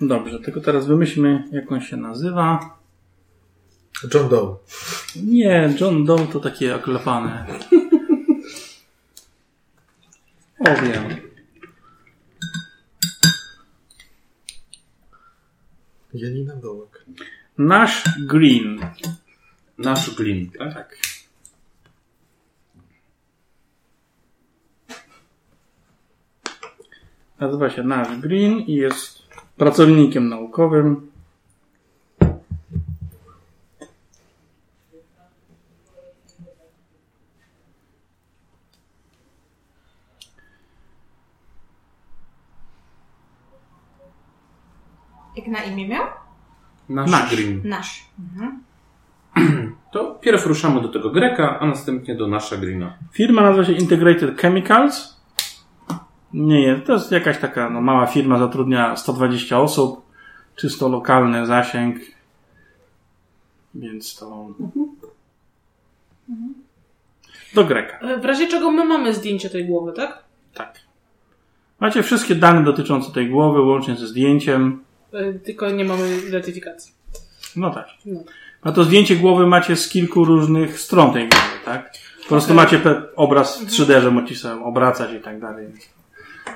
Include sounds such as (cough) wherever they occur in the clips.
Dobrze, tylko teraz wymyślmy, jak on się nazywa. John Doe. Nie, John Doe to takie oklepane. (laughs) O, wiem. Janina Dołek. Nash Green. Nasz Green, tak? Tak. Nazywa się Nash Green i jest pracownikiem naukowym. Jak na imię miał? Nasz, Nasz. Green. Nasz. Mhm. (clears throat) To pierw ruszamy do tego Greka, a następnie do nasza Greena. Firma nazywa się Integrated Chemicals. Nie jest, to jest jakaś taka no, mała firma, zatrudnia 120 osób, czysto lokalny zasięg. Więc to. Do Greka. E, W razie czego my mamy zdjęcie tej głowy, tak? Tak. Macie wszystkie dane dotyczące tej głowy, łącznie ze zdjęciem. E, Tylko nie mamy identyfikacji. No tak. No. A to zdjęcie głowy macie z kilku różnych stron tej głowy, tak? Po prostu Okej. macie pe- obraz w 3D, że możecie sobie obracać i tak dalej.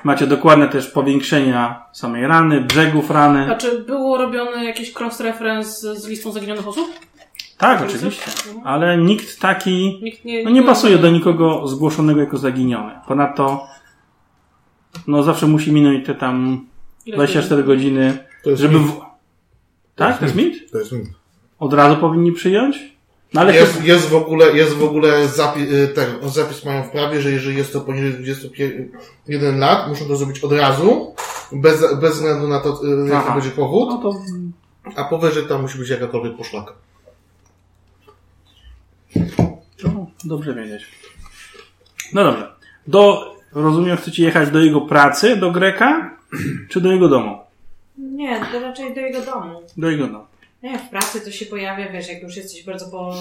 Macie dokładne też powiększenia samej rany, brzegów A rany. czy było robione jakieś cross-reference z listą zaginionych osób? Tak, oczywiście. Ale nikt taki Nikt nie, no nie pasuje do nikogo zgłoszonego jako zaginiony. Ponadto no zawsze musi minąć te tam Ile 24 godziny, To jest żeby... W... Tak? To jest mit? To jest mit. Od razu powinni przyjąć? No ale Jest, jest w ogóle, jest w ogóle zapis, ten, zapis mają w prawie, że jeżeli jest to poniżej 21 lat, muszą to zrobić od razu, bez, bez względu na to, y, jaki będzie powód, no to a powyżej tam musi być jakakolwiek poszlaka. To dobrze wiedzieć. No dobrze. Do, rozumiem, chcecie jechać do jego pracy, do Greka, czy do jego domu? Nie, to raczej do jego domu. Do jego domu. Nie, w pracy to się pojawia, wiesz, jak już jesteś bardzo, po,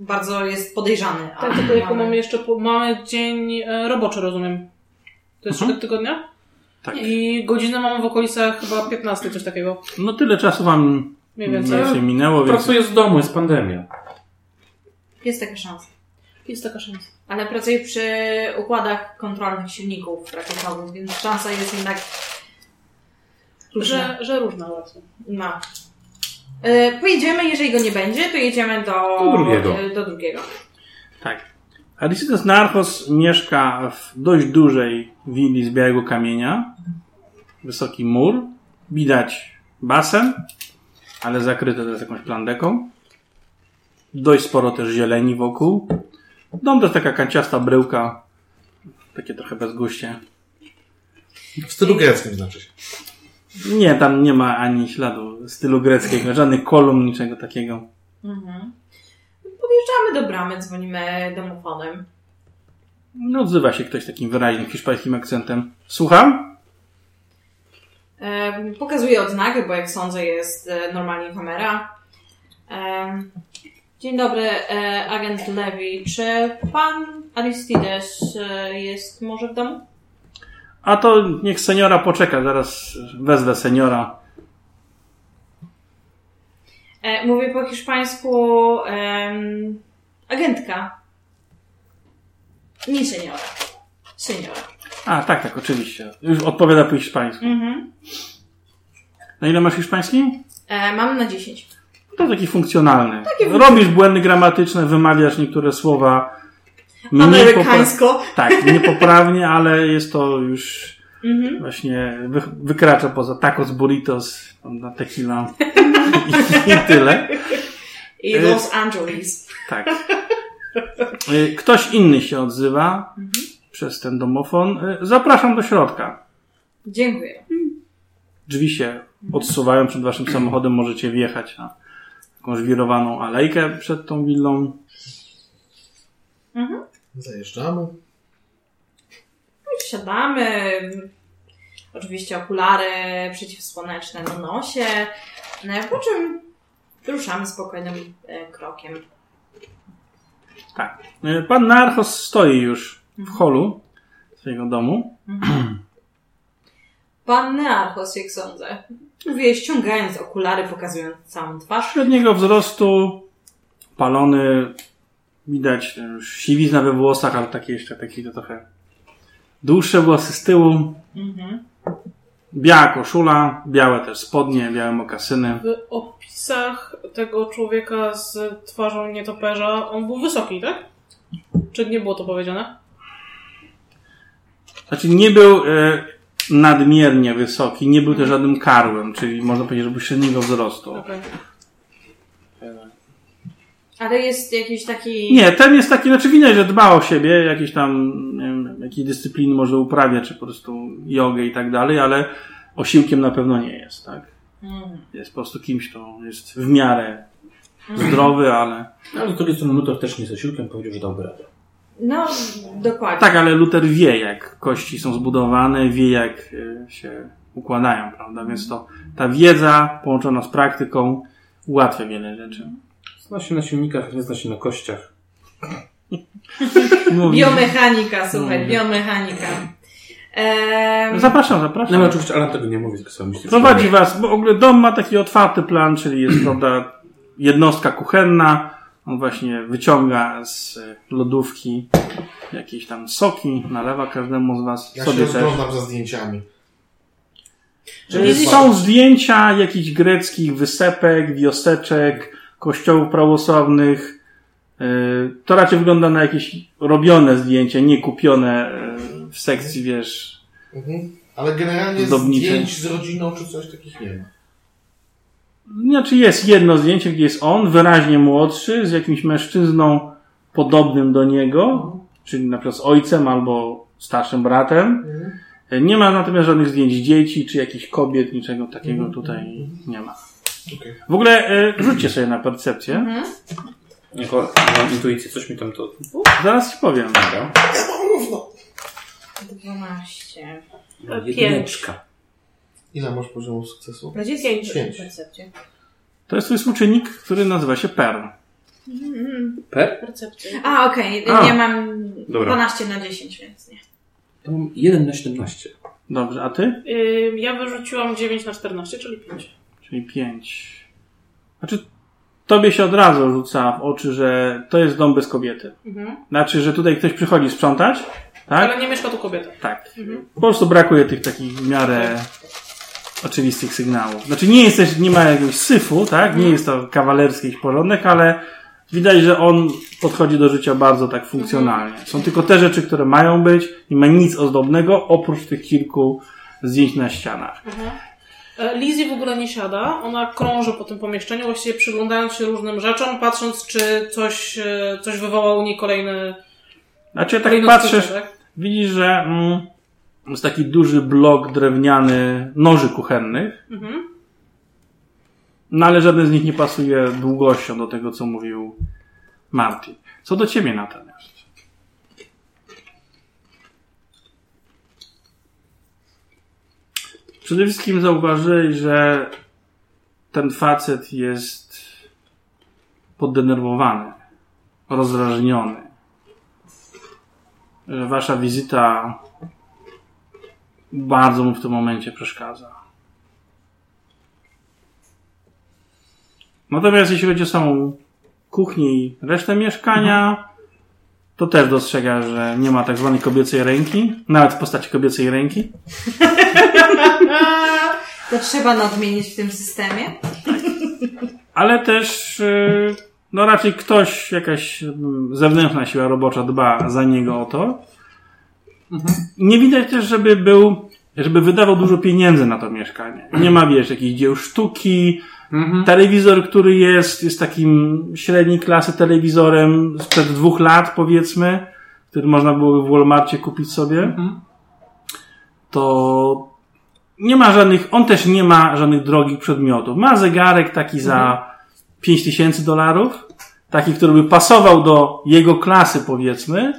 bardzo jest podejrzany. a Tak, tylko jako mamy- mamy jeszcze po, mamy dzień e, roboczy, rozumiem. To jest Mhm. tygodnia? Tak. I godzinę mamy w okolicach chyba 15, coś takiego. No tyle czasu wam Mniej więcej. więcej minęło, więc Pracuję z domu, jest pandemia. Jest taka szansa. Jest taka szansa. Ale pracuję przy układach kontrolnych silników rakietowych, więc szansa jest jednak różna. Że, że różna właśnie. No. E, pojedziemy, jeżeli go nie będzie, to jedziemy do, Do drugiego. e, do drugiego. tak. Aristides Narchos mieszka w dość dużej willi z białego kamienia. Wysoki mur. Widać basen, ale zakryte to jest jakąś plandeką. Dość sporo też zieleni wokół. Dom to jest taka kanciasta bryłka. Takie trochę bezguście. W stylu greckim znaczy się. Nie, tam nie ma ani śladu stylu greckiego, żadnych kolumn, niczego takiego. Mhm. Podjeżdżamy do bramy, dzwonimy domofonem. No, odzywa się ktoś takim wyraźnym hiszpańskim akcentem. Słucham? E, pokazuję odznakę, bo jak sądzę jest e, normalnie kamera. E, dzień dobry, e, agent Levy. Czy pan Aristides e, jest może w domu? A to niech seniora poczeka, zaraz wezwę seniora. E, mówię po hiszpańsku em, agentka. Nie seniora. Seniora. A, tak, tak, oczywiście. Już odpowiada po hiszpańsku. Mhm. Na ile masz hiszpański? E, mam na 10. To taki funkcjonalny. Taki fun- Robisz błędy gramatyczne, wymawiasz niektóre słowa Amerykańsko. Tak, niepoprawnie, ale jest to już Mhm. właśnie wy, wykracza poza tacos, burritos, na tequila i, i tyle. I E, Los Angeles. Tak. Y, Ktoś inny się odzywa przez ten domofon. Y, Zapraszam do środka. Dziękuję. Drzwi się odsuwają przed waszym samochodem. Możecie wjechać na jakąś wirowaną alejkę przed tą willą. Mhm. Zajeżdżamy. Wsiadamy. Oczywiście okulary przeciwsłoneczne na nosie. No, po czym ruszamy spokojnym e, krokiem. Tak. Y, Pan Narchos stoi już w holu swojego domu. Pan Nearchos, jak sądzę. Mówię, ściągając okulary, pokazując całą twarz. Średniego wzrostu, palony, widać e, już siwizna we włosach, ale takie jeszcze takie to trochę dłuższe włosy z tyłu. Mhm. Biała koszula, białe też spodnie, białe mokasyny. W opisach tego człowieka z twarzą nietoperza, on był wysoki, tak? Czy nie było to powiedziane? Znaczy nie był e, nadmiernie wysoki, nie był też żadnym karłem, czyli można powiedzieć, że był średniego wzrostu. Okej. Ale jest jakiś taki... Nie, ten jest taki, znaczy widać, że dba o siebie, jakieś tam, nie wiem, jakiej dyscypliny może uprawia, czy po prostu jogę i tak dalej, ale osiłkiem na pewno nie jest, tak? Mm. Jest po prostu kimś, kto jest w miarę zdrowy, ale... Ale z drugiej strony Luthor też nie jest osiłkiem, powiedział, że dałby radę. No, dokładnie. Tak, ale Luther wie, jak kości są zbudowane, wie, jak e, się układają, prawda? Więc to ta wiedza połączona z praktyką ułatwia wiele rzeczy. Zna się na silnikach, nie zna się na kościach. (laughs) Biomechanika, słuchaj, biomechanika. Ehm, zapraszam, No zapraszam. ale oczywiście Alan tego nie mówi, tylko sobie myśli. że- Prowadzi was, bo w ogóle dom ma taki otwarty plan, czyli jest, (clears throat) prawda, jednostka kuchenna. On właśnie wyciąga z e, lodówki jakieś tam soki, nalewa każdemu z was, Ja się sobie też. rozglądam za zdjęciami. Są zdjęcia jakichś greckich wysepek, wioseczek, kościołów prawosławnych. E, To raczej wygląda na jakieś robione zdjęcie, nie kupione e, w sekcji, wiesz, Mhm. Ale generalnie Zdobnicze. zdjęć z rodziną czy coś takich nie ma. Znaczy jest jedno zdjęcie, gdzie jest on, wyraźnie młodszy, z jakimś mężczyzną podobnym do niego, czyli na przykład z ojcem albo starszym bratem. Nie ma natomiast żadnych zdjęć dzieci, czy jakichś kobiet, niczego takiego tutaj nie ma. Okej. W ogóle e, rzućcie sobie na percepcję. mhm. Jako mam intuicję, coś mi tam to... Zaraz ci powiem. Dobra. Ja mam równo. 12. No, Pięć. Jedyneczka. Ile masz poziomu sukcesu? Gdzie jest Pięć. Pięć. percepcja? To jest twój współczynnik, który nazywa się Perl. Per? Percepcja. A, okej, A. ja mam Dobra. 12 na 10, więc nie. To mam 1 na 17. Dobrze, a ty? Ym, ja wyrzuciłam 9 na 14, czyli 5. Czyli 5. Znaczy, tobie się od razu rzuca w oczy, że to jest dom bez kobiety. Mhm. Znaczy, że tutaj ktoś przychodzi sprzątać, tak? Ale nie mieszka tu kobieta. Tak. Mhm. Po prostu brakuje tych takich w miarę oczywistych sygnałów. Znaczy nie jest też, nie ma jakiegoś syfu, tak? Nie jest to kawalerski jakiś porządek, ale widać, że on podchodzi do życia bardzo tak funkcjonalnie. Są tylko te rzeczy, które mają być, nie ma nic ozdobnego, oprócz tych kilku zdjęć na ścianach. E, Lizzie w ogóle nie siada. Ona krąży po tym pomieszczeniu, właściwie przyglądając się różnym rzeczom, patrząc, czy coś, e, coś wywoła u niej kolejny. Znaczy tak kolejne patrzysz, tak? widzisz, że mm, jest taki duży blok drewniany noży kuchennych, Mhm. no ale żaden z nich nie pasuje długością do tego, co mówił Martin. Co do ciebie natomiast? Przede wszystkim zauważyłeś, że ten facet jest poddenerwowany, rozdrażniony. Że wasza wizyta bardzo mu w tym momencie przeszkadza. Natomiast jeśli chodzi o samą kuchnię i resztę mieszkania, to też dostrzega, że nie ma tak zwanej kobiecej ręki, nawet w postaci kobiecej ręki. (laughs) To trzeba nadmienić w tym systemie. Ale też, yy, no raczej ktoś, jakaś mm, zewnętrzna siła robocza dba za niego o to. Nie widać też, żeby był, żeby wydawał dużo pieniędzy na to mieszkanie. Nie ma, wiesz, jakichś dzieł sztuki. Mhm. Telewizor, który jest, jest takim średniej klasy telewizorem sprzed dwóch lat, powiedzmy, który można byłoby w Walmartie kupić sobie. Mhm. To nie ma żadnych, on też nie ma żadnych drogich przedmiotów. Ma zegarek taki za 5000 dolarów, taki, który by pasował do jego klasy, powiedzmy,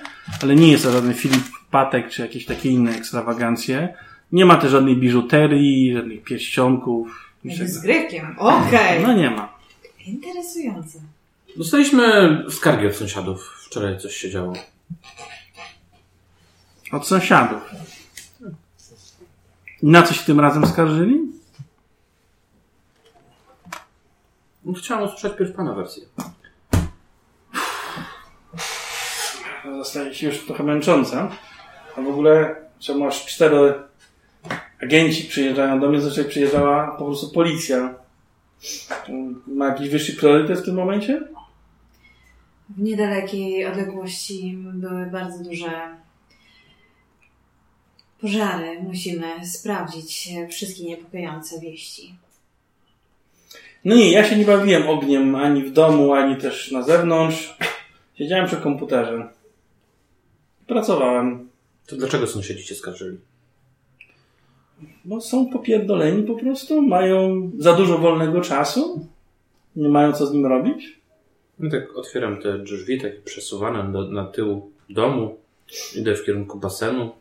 ale nie jest to żaden Filip Patek czy jakieś takie inne ekstrawagancje. Nie ma też żadnej biżuterii, żadnych pierścionków. Jak niczego. z Grekiem. Okej. No nie ma. Interesujące. Dostaliśmy skargi od sąsiadów. Wczoraj coś się działo. Od sąsiadów. Na co się tym razem skarżyli? No, Chciałem usłyszeć pierw pana wersję. Zostaje się już trochę męcząca. A w ogóle, czemu aż cztery agenci przyjeżdżają do mnie, zazwyczaj przyjeżdżała po prostu policja. Ma jakiś wyższy priorytet w tym momencie? W niedalekiej odległości były bardzo duże pożary. Musimy sprawdzić wszystkie niepokojące wieści. No nie, ja się nie bawiłem ogniem ani w domu, ani też na zewnątrz. Siedziałem przy komputerze. Pracowałem. To dlaczego sąsiedzi cię skarżyli? No są popierdoleni po prostu, mają za dużo wolnego czasu, nie mają co z nim robić. No tak otwieram te drzwi, takie przesuwane na, na tył domu. Idę w kierunku basenu.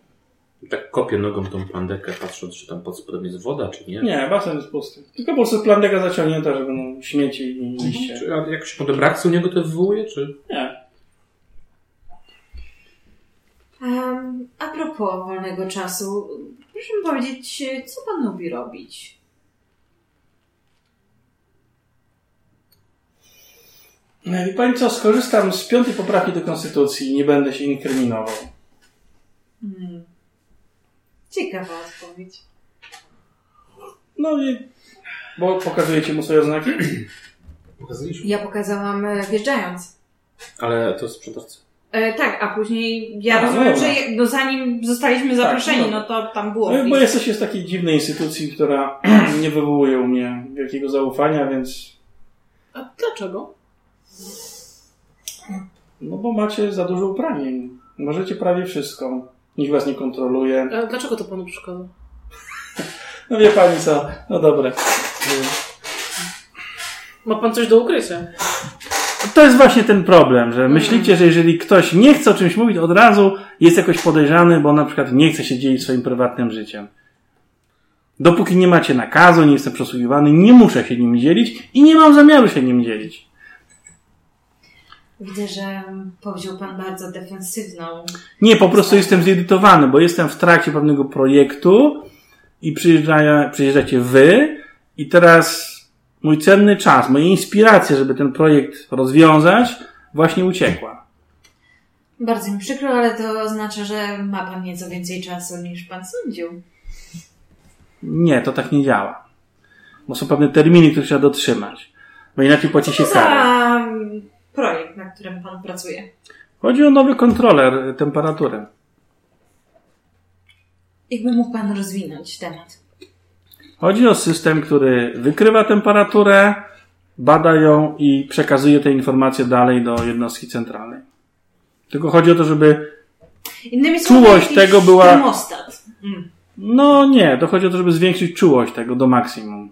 I tak kopię nogą tą plandekę, patrząc, czy tam pod spodem jest woda, czy nie. Nie, basen jest pusty. Tylko po prostu plandeka zaciągnięta, żeby no, śmieci i liście. Czy a jakoś potem reakcję u niego to wywołuje, czy... Nie. Um, a propos wolnego czasu, proszę mi powiedzieć, co pan lubi robić? No, Wie pani co, skorzystam z piątej poprawki do Konstytucji i nie będę się inkryminował. Hmm. Ciekawa odpowiedź. No i... Bo pokazujecie mu swoje oznaki? (clears throat) Pokazaliśmy. Ja pokazałam e, wjeżdżając. Ale to sprzedawca. E, tak, a później ja A, rozumiem, że je, no, zanim zostaliśmy zaproszeni, no. no to tam było. No, bo jesteście z takiej dziwnej instytucji, która (clears throat) nie wywołuje u mnie wielkiego zaufania, więc... A dlaczego? No bo macie za dużo uprawnień. Możecie prawie wszystko. Nikt was nie kontroluje. A dlaczego to panu przeszkadza? (laughs) No wie pani co, no dobre. Ma pan coś do ukrycia? To jest właśnie ten problem, że myślicie, że jeżeli ktoś nie chce o czymś mówić od razu, jest jakoś podejrzany, bo na przykład nie chce się dzielić swoim prywatnym życiem. Dopóki nie macie nakazu, nie jestem przesłuchiwany, nie muszę się nim dzielić i nie mam zamiaru się nim dzielić. Widzę, że powziął pan bardzo defensywną. Nie, po prostu jestem zirytowany, bo jestem w trakcie pewnego projektu i przyjeżdża, przyjeżdżacie wy i teraz mój cenny czas, moja inspiracja, żeby ten projekt rozwiązać, właśnie uciekła. Bardzo mi przykro, ale to oznacza, że ma pan nieco więcej czasu niż pan sądził. Nie, to tak nie działa. Bo są pewne terminy, które trzeba dotrzymać. Bo inaczej płaci się mm, projekt, na którym pan pracuje? Chodzi o nowy kontroler temperatury. Jakby mógł pan rozwinąć temat. Chodzi o system, który wykrywa temperaturę, bada ją i przekazuje te informacje dalej do jednostki centralnej. Tylko chodzi o to, żeby Innymi Czułość tego była- Termostat. Mm. No nie, to chodzi o to, żeby zwiększyć czułość tego do maksimum.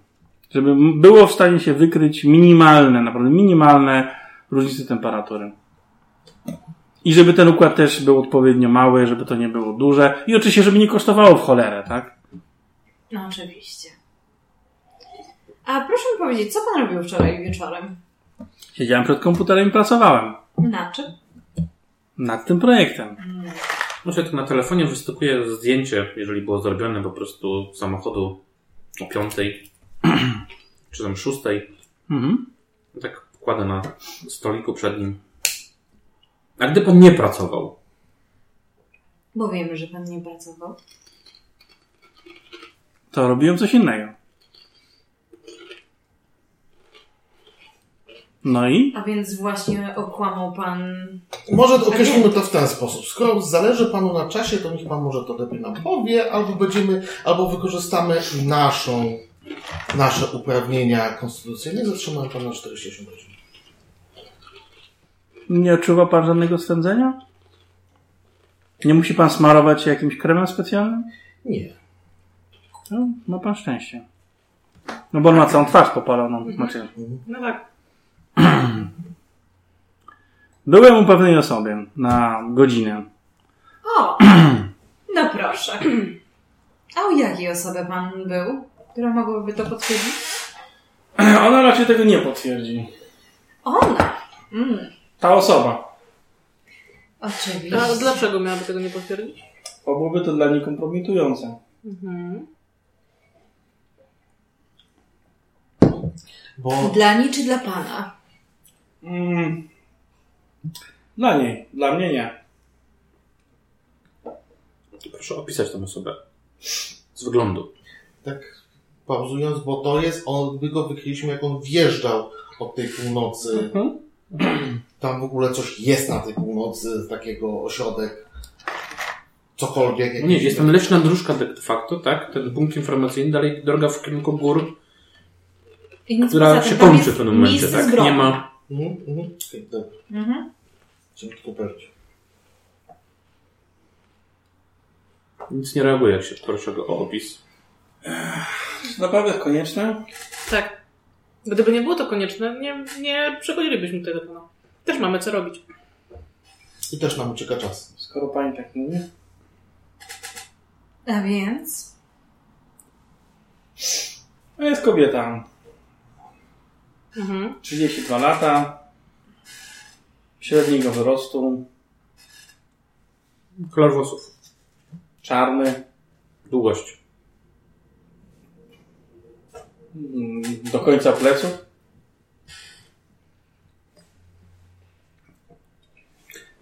Żeby było w stanie się wykryć minimalne, naprawdę minimalne różnice temperatury. I żeby ten układ też był odpowiednio mały, żeby to nie było duże. I oczywiście, żeby nie kosztowało w cholerę, tak? No oczywiście. A proszę mi powiedzieć, co pan robił wczoraj wieczorem? Siedziałem przed komputerem i pracowałem Na czym? nad tym projektem. Może to na telefonie wystukuję zdjęcie, jeżeli było zrobione po prostu samochodu o piątej, (clears throat) czy tam szóstej. Mhm. Tak kładę na stoliku przed nim. A gdy pan nie pracował, Bo wiemy, że pan nie pracował. To robiłem coś innego. No i? A więc właśnie okłamał pan. Może określimy to w ten sposób. Skoro zależy Panu na czasie, to niech Pan może to lepiej nam powie, albo będziemy, albo wykorzystamy naszą, nasze uprawnienia konstytucyjne zatrzymamy Pana na 48 godzin. Nie odczuwa pan żadnego swędzenia? Nie musi pan smarować się jakimś kremem specjalnym? Nie. No, ma pan szczęście. No bo on ma całą twarz popaloną. Znaczy, No tak. (clears throat) Byłem u pewnej osoby na godzinę. O! (clears throat) No proszę. (clears throat) A u jakiej osoby pan był, która mogłaby to potwierdzić? Ona raczej tego nie potwierdzi. Ona? Mm. Ta osoba. Oczywiście. A dlaczego miałaby tego nie potwierdzić? Bo byłoby to dla niej kompromitujące. Mhm. Bo... Dla niej czy dla pana? Mm. Dla niej, dla mnie nie. Proszę opisać tę osobę. Z wyglądu. tak pauzując, bo to jest, on, my go wykryliśmy, jak on wjeżdżał od tej północy. Tam w ogóle coś jest na tej północy, takiego ośrodek, cokolwiek. No nie, jakiś- jest tam leśna dróżka de facto, tak? Ten punkt informacyjny, dalej droga w kierunku gór, która się kończy w pewnym momencie, tak? Nie ma. Mhm, mhm. Okej, dobra. Mhm. Chciałem tylko powiedzieć. Nic nie reaguje, jak się proszę go o opis. Naprawdę konieczne? Tak. Gdyby nie było to konieczne, nie, nie przechodzilibyśmy tutaj do pana. Też mamy co robić. I też nam ucieka czas. Skoro pani tak mówi. A więc? To jest kobieta. Mhm. 32 lata. Średniego wzrostu. Kolor włosów. Czarny. Długość. Do końca pleców.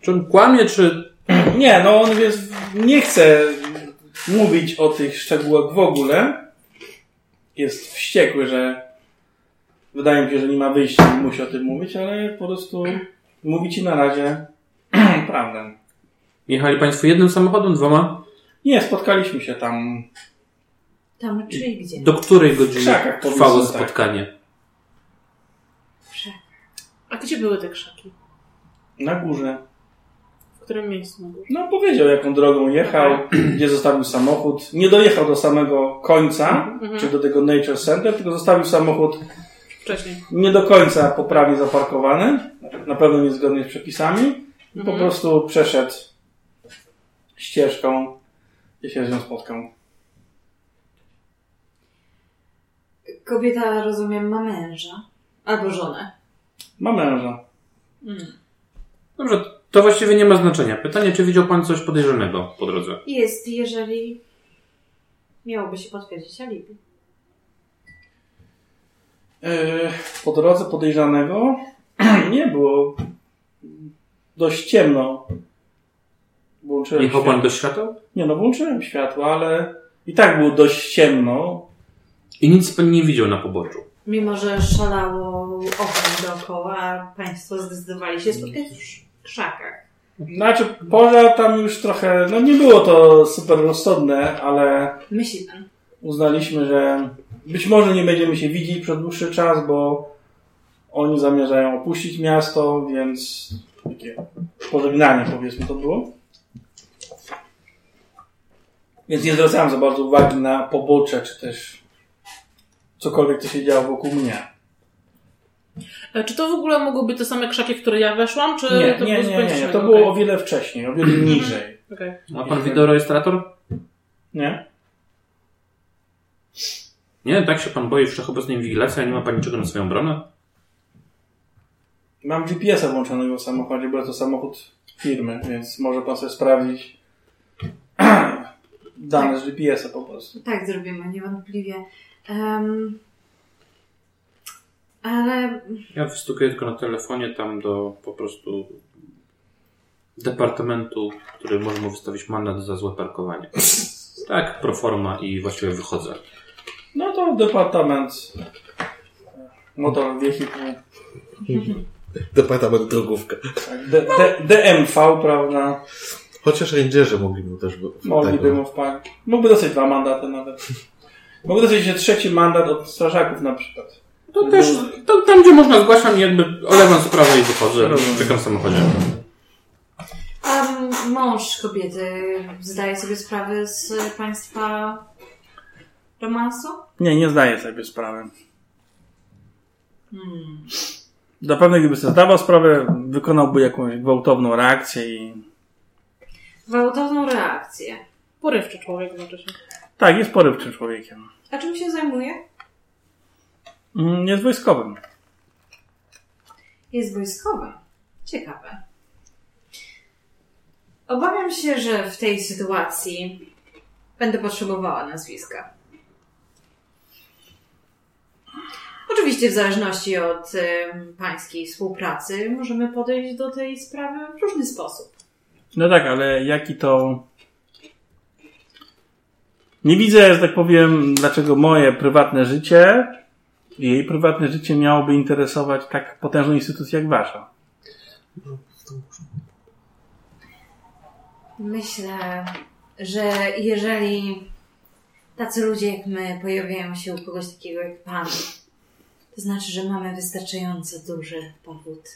Czy on kłamie, czy... Nie, no on jest, nie chce mówić o tych szczegółach w ogóle. Jest wściekły, że wydaje mi się, że nie ma wyjścia i musi o tym mówić, ale po prostu mówi ci na razie (clears throat) prawdę. Jechali Państwo jednym samochodem, dwoma? Nie, spotkaliśmy się tam. Tam czy gdzie? Do której godziny krzakach, trwało tak. spotkanie? A gdzie były te krzaki? Na górze. W którym miejscu na górze? No powiedział, jaką drogą jechał, gdzie zostawił samochód. Nie dojechał do samego końca, Mhm. czy do tego Nature Center, tylko zostawił samochód Wcześniej. nie do końca poprawnie zaparkowany, na pewno niezgodnie z przepisami, i po Mhm. prostu przeszedł ścieżką, gdzie się z nią spotkał. Kobieta, rozumiem, ma męża. Albo żonę. Ma męża. Dobrze, to właściwie nie ma znaczenia. Pytanie, czy widział Pan coś podejrzanego po drodze? Jest, jeżeli miałoby się potwierdzić alibi. Yy, Po drodze podejrzanego (clears throat) nie było dość ciemno. Włączyłem Jechał Pan światło. do świateł? Nie no, włączyłem światło, ale i tak było dość ciemno. I nic Pan nie widział na poboczu. Mimo, że szalało okno dookoła, państwo zdecydowali się spotkać w krzakach. Znaczy, pożar tam już trochę, no nie było to super rozsądne, ale Myśli pan? uznaliśmy, że być może nie będziemy się widzieć przez dłuższy czas, bo oni zamierzają opuścić miasto, więc takie pożegnanie powiedzmy to było. Więc nie zwracałem za bardzo uwagi na pobocze, czy też cokolwiek, co się działo wokół mnie. E, Czy to w ogóle mogły być te same krzaki, w które ja weszłam, czy Nie, to nie, było nie, nie, nie. to było o wiele wcześniej, o wiele (clears throat) niżej. Okej. Ma Pan wideorejestrator? Nie? Nie, tak się Pan boi wszechobecnej inwigilacji, a nie ma Pan niczego na swoją obronę? Mam GPS-a włączonego w samochodzie, bo to samochód firmy, więc może pan sobie sprawdzić (clears throat) dane z GPS-a po prostu. Tak zrobimy, niewątpliwie. Em, ale Ja wystukuję tylko na telefonie tam do po prostu departamentu, który może mu wystawić mandat za złe parkowanie. Tak, pro forma i właściwie wychodzę. No to departament motor wehikuł, Departament drogówka. tak, D, D, DMV, prawda? Chociaż rangerzy mogliby też by- Mogliby mu wpaść. Mógłby dostać dwa mandaty nawet. Mógłby dostać jeszcze trzeci mandat od strażaków na przykład. To też, to, tam gdzie można zgłaszam, jakby olewam sprawę i wychodzę, czekam w samochodzie. a mąż kobiety zdaje sobie sprawę z państwa romansu? Nie, nie zdaję sobie sprawy. Zapewne gdyby sobie zdawał sprawę, wykonałby jakąś gwałtowną reakcję i Gwałtowną reakcję. Porywczy człowiek znaczy się. Tak, jest porywczym człowiekiem. A czym się zajmuje? Mm, Jest wojskowym. Jest wojskowym. Ciekawe. Obawiam się, że w tej sytuacji będę potrzebowała nazwiska. Oczywiście w zależności od pańskiej współpracy możemy podejść do tej sprawy w różny sposób. No tak, ale jaki to. Nie widzę, że tak powiem, dlaczego moje prywatne życie i jej prywatne życie miałoby interesować tak potężną instytucję jak wasza. Myślę, że jeżeli tacy ludzie jak my pojawiają się u kogoś takiego jak pan, to znaczy, że mamy wystarczająco duży powód,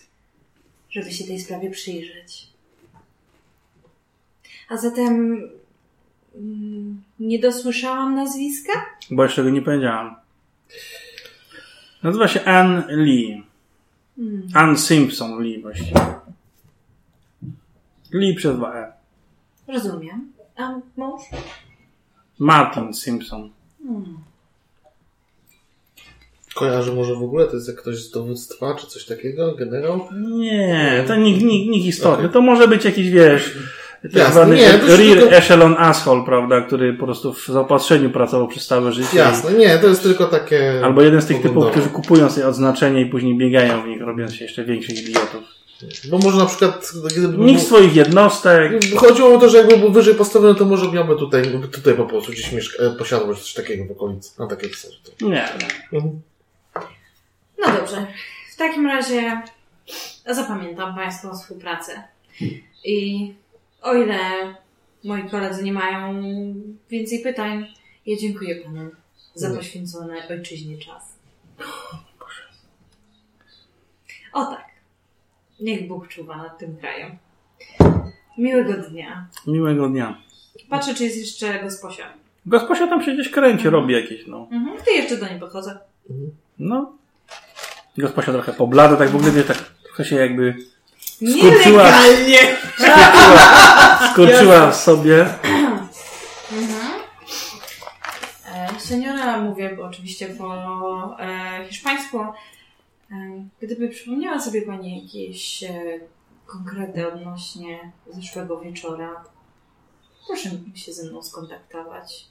żeby się tej sprawie przyjrzeć. A zatem mm, nie dosłyszałam nazwiska? Bo jeszcze tego nie powiedziałam. Nazywa się Ann Lee. Hmm. Ann Simpson Lee właściwie. Lee przez dwa E. Rozumiem. A mąż? Martin Simpson. Hmm. Kojarzy może w ogóle? To jest jak ktoś z dowództwa, czy coś takiego? Generał? Nie, to nie, nie, nie historia. To może być jakiś, wiesz, tak zwany nie, to się rear tylko- echelon asshole, prawda, który po prostu w zaopatrzeniu pracował przez całe życie. Jasne, nie, to jest tylko takie... Albo jeden z tych typów, którzy kupują sobie odznaczenie i później biegają w nich, robiąc się jeszcze większych idiotów. Bo może na przykład... Gdyby Nikt swoich jednostek. Chodziło o to, że jakby był wyżej postawiony, to może miałby tutaj, tutaj po prostu gdzieś mieszka, e, posiadłość, coś takiego w okolicy. Na takiej zasadzie. Nie, nie. Mhm. No dobrze. W takim razie zapamiętam Państwa współpracę. I o ile moi koledzy nie mają więcej pytań, ja dziękuję Panu za Nie. poświęcony ojczyźnie czas. O tak. Niech Bóg czuwa nad tym krajem. Miłego dnia. Miłego dnia. Patrzę, czy jest jeszcze gosposia. Gosposia tam gdzieś kręci, robi jakieś, no. Mhm. Ty jeszcze do niej podchodzę. No. Gosposia trochę poblada, tak w ogóle, wie, tak trochę się jakby Nielegalnie! skurczyła w sobie. Mhm. E, Seniora, mówię bo oczywiście po e, hiszpańsku. E, gdyby przypomniała sobie Pani jakieś e, konkrety odnośnie zeszłego wieczora, proszę się ze mną skontaktować.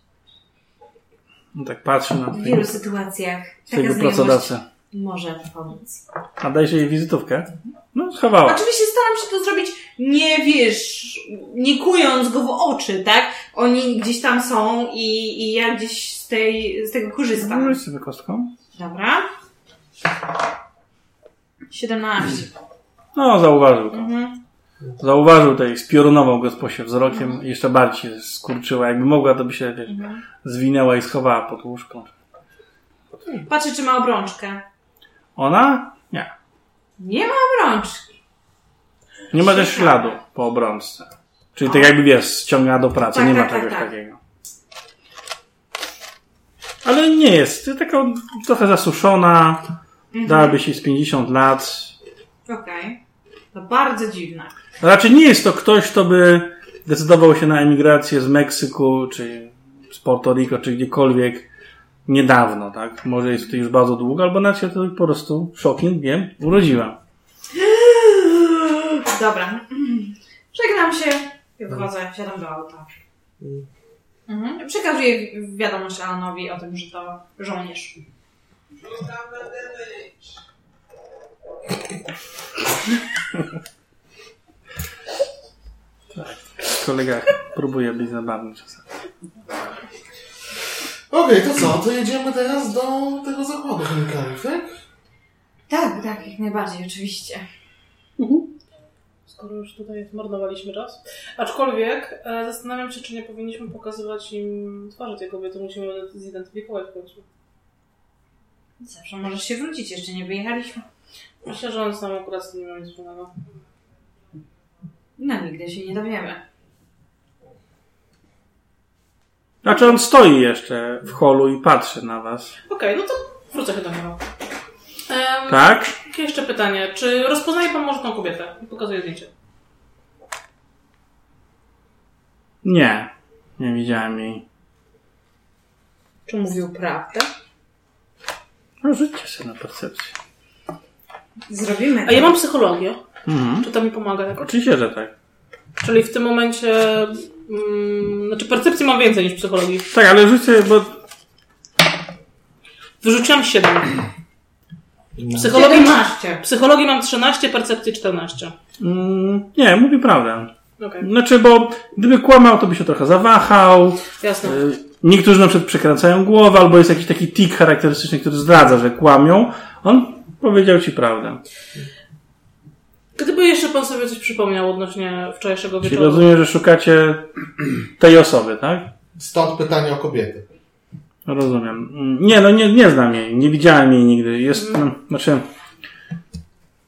No tak patrzy na W wielu sytuacjach taka swojego znajomość pracodawcę. Może pomóc. A dajesz jej wizytówkę? No, schowała. Oczywiście staram się to zrobić nie, wiesz, nie kując go w oczy, tak? Oni gdzieś tam są i, i ja gdzieś z, tej, z tego korzystam. Rzuć sobie kostką. Dobra. 17. No, zauważył to. Mhm. Zauważył tej spiorunował gosposię wzrokiem i jeszcze bardziej się skurczyła. Jakby mogła, to by się wiesz, Mhm. zwinęła i schowała pod łóżką. Patrzę, czy ma obrączkę. Ona? Nie. Nie ma obrączki. Nie ma też śladu po obrączce. Czyli tak jakby wiesz, ściąga do pracy, Tak, nie ma tak, tak, czegoś tak. takiego. Ale nie jest. Taka trochę zasuszona. Mhm. Dałaby się z 50 lat. Okej. To bardzo dziwne. Raczej nie jest to ktoś, kto by decydował się na emigrację z Meksyku, czy z Porto Rico, czy gdziekolwiek niedawno, tak? Może jest to już bardzo długo, albo nawet się to po prostu, shocking, wiem, urodziła. Dobra. Żegnam się. I Wychodzę, wsiadam do auta. Mhm. Przekazuję wiadomość Alanowi o tym, że to żołnierz. Kolega próbuje być zabawny czasem. Okej, to co? To jedziemy teraz do tego zakładu chemikalów, tak? Tak, tak, jak najbardziej, oczywiście. Skoro już tutaj zmarnowaliśmy czas. Aczkolwiek e, zastanawiam się, czy nie powinniśmy pokazywać im twarzy tej kobiety. Musimy zidentyfikować w końcu. Zawsze możesz się wrócić, jeszcze nie wyjechaliśmy. Myślę, że on sam akurat z tym nie miał nic wspólnego. No, nigdy się nie dowiemy. Znaczy on stoi jeszcze w holu i patrzy na was. Okej, no to wrócę się do niego. Em, Tak? Jeszcze pytanie. Czy rozpoznaje pan może tą kobietę? Pokazuję zdjęcie. Nie. Nie widziałem jej. Czy mówił prawdę? No rzućcie sobie na percepcję. Zrobimy A ja mam psychologię. Mhm. Czy to mi pomaga? jakoś? Oczywiście, że tak. Czyli w tym momencie... Mm, znaczy percepcji mam więcej niż psychologii. Tak, ale sobie, bo Wyrzuciłam 7. Psychologii, 17. psychologii mam 13, percepcji 14. Mm, nie, mówi prawdę. Okej, Znaczy, bo gdyby kłamał, to by się trochę zawahał. jasne. Y, Niektórzy na przykład przekręcają głowę, albo jest jakiś taki tik charakterystyczny, który zdradza, że kłamią. On powiedział ci prawdę. Gdyby jeszcze pan sobie coś przypomniał odnośnie wczorajszego Czyli wieczoru. rozumiem, że szukacie tej osoby, tak? Stąd pytanie o kobiety. Rozumiem. Nie, no nie, nie znam jej, nie widziałem jej nigdy. Jest, no, znaczy,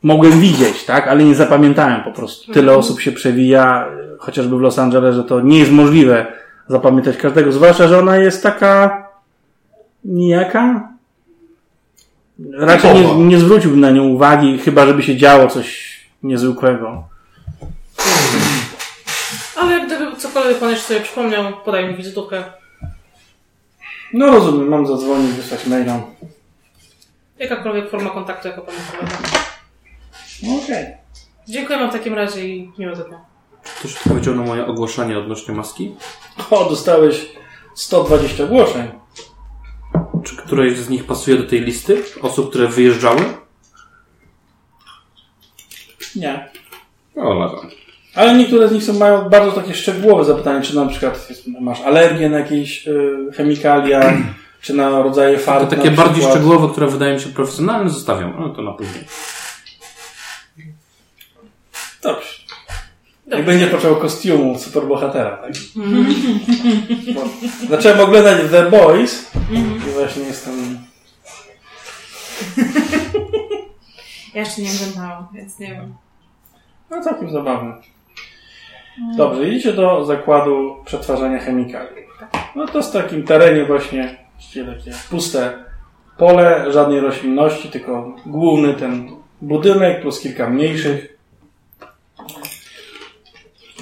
mogłem widzieć, tak, ale nie zapamiętałem po prostu. Tyle osób się przewija, chociażby w Los Angeles, że to nie jest możliwe zapamiętać każdego, zwłaszcza, że ona jest taka nijaka. Raczej nie, nie zwróciłbym na nią uwagi, chyba żeby się działo coś niezwykłego. Ale jak gdyby cokolwiek pan jeszcze sobie przypomniał, podaj mi wizytówkę. No rozumiem, mam zadzwonić, wysłać maila. Jakakolwiek forma kontaktu, jako pan odpowiada. Okej. Dziękujemy w takim razie i miłego dnia. Ktoś odpowiedział na moje ogłoszenie odnośnie maski? O, dostałeś 120 ogłoszeń. Czy któreś z nich pasuje do tej listy osób, które wyjeżdżały? Nie. O, lada. Ale niektóre z nich są, mają bardzo takie szczegółowe zapytania, czy na przykład jest, masz alergię na jakieś y, chemikalia, czy na rodzaje To farb. takie na bardziej szczegółowe, które wydają mi się profesjonalne, zostawiam. No to na później. Dobrze. Jak będzie potrzebował kostiumu superbohatera, tak? Bo (laughs) zacząłem oglądać The Boys i właśnie jestem... Ja jeszcze nie oglądałam, więc nie wiem. No całkiem zabawny. Dobrze, idziecie do zakładu przetwarzania chemikaliów. No to z takim terenie właśnie, takie puste pole, żadnej roślinności, tylko główny ten budynek plus kilka mniejszych.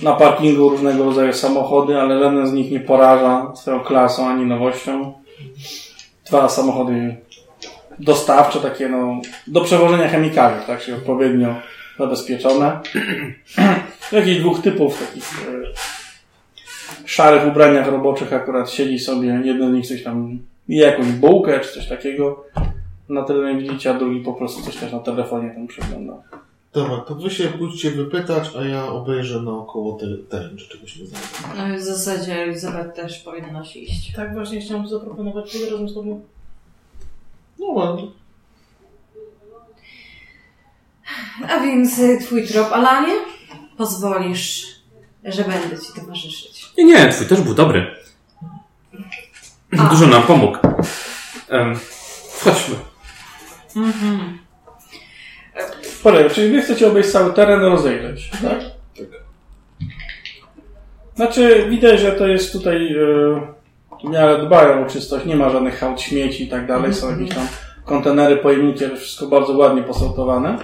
Na parkingu różnego rodzaju samochody, ale żaden z nich nie poraża swoją klasą ani nowością. Dwa samochody dostawcze, takie no, do przewożenia chemikaliów, tak, czyli odpowiednio zabezpieczone. (clears throat) Jakichś dwóch typów takich e, szarych ubraniach roboczych akurat siedzi sobie, jeden z nich coś tam je jakąś bułkę czy coś takiego na terenie widzicie, a drugi po prostu coś też na telefonie tam przegląda. Dobra, to wy się pójdźcie wypytać, a ja obejrzę naokoło te- teren, czy czegoś nie znajdę. No i w zasadzie Elizabeth też powinnaś iść. Tak właśnie chciałam zaproponować pójdę razem z tobą. No ładnie. A więc y, twój trop, Alanie? Pozwolisz, że będę ci towarzyszyć. Nie, nie, twój też był dobry. A. Dużo nam pomógł. Um, chodźmy. Poczekaj, czyli wy chcecie obejść cały teren, rozejrzeć, tak? Tak. Znaczy, widać, że to jest tutaj e, w miarę dbają o czystość, nie ma żadnych hałd śmieci i tak dalej, są jakieś tam kontenery, pojemniki, ale wszystko bardzo ładnie posortowane.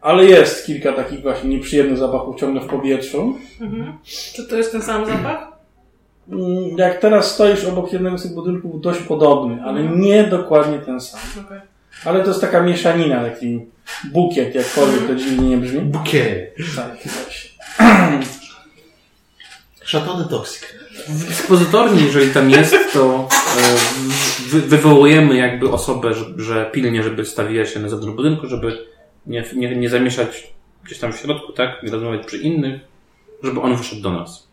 Ale jest kilka takich właśnie nieprzyjemnych zapachów ciągle w powietrzu. Mhm. Czy to jest ten sam zapach? Mm, Jak teraz stoisz obok jednego z tych budynków, dość podobny, ale nie dokładnie ten sam. Okej. Ale to jest taka mieszanina, taki bukiet, jakkolwiek to dziwnie nie brzmi. Bukiet. Tak, właśnie. Szatony toksyk. W ekspozytorni, jeżeli tam jest, to e, wy, wywołujemy jakby osobę, że, że pilnie, żeby stawiła się na zewnątrz budynku, żeby nie, nie, nie zamieszać gdzieś tam w środku, tak? Nie rozmawiać przy innych, żeby on wyszedł do nas.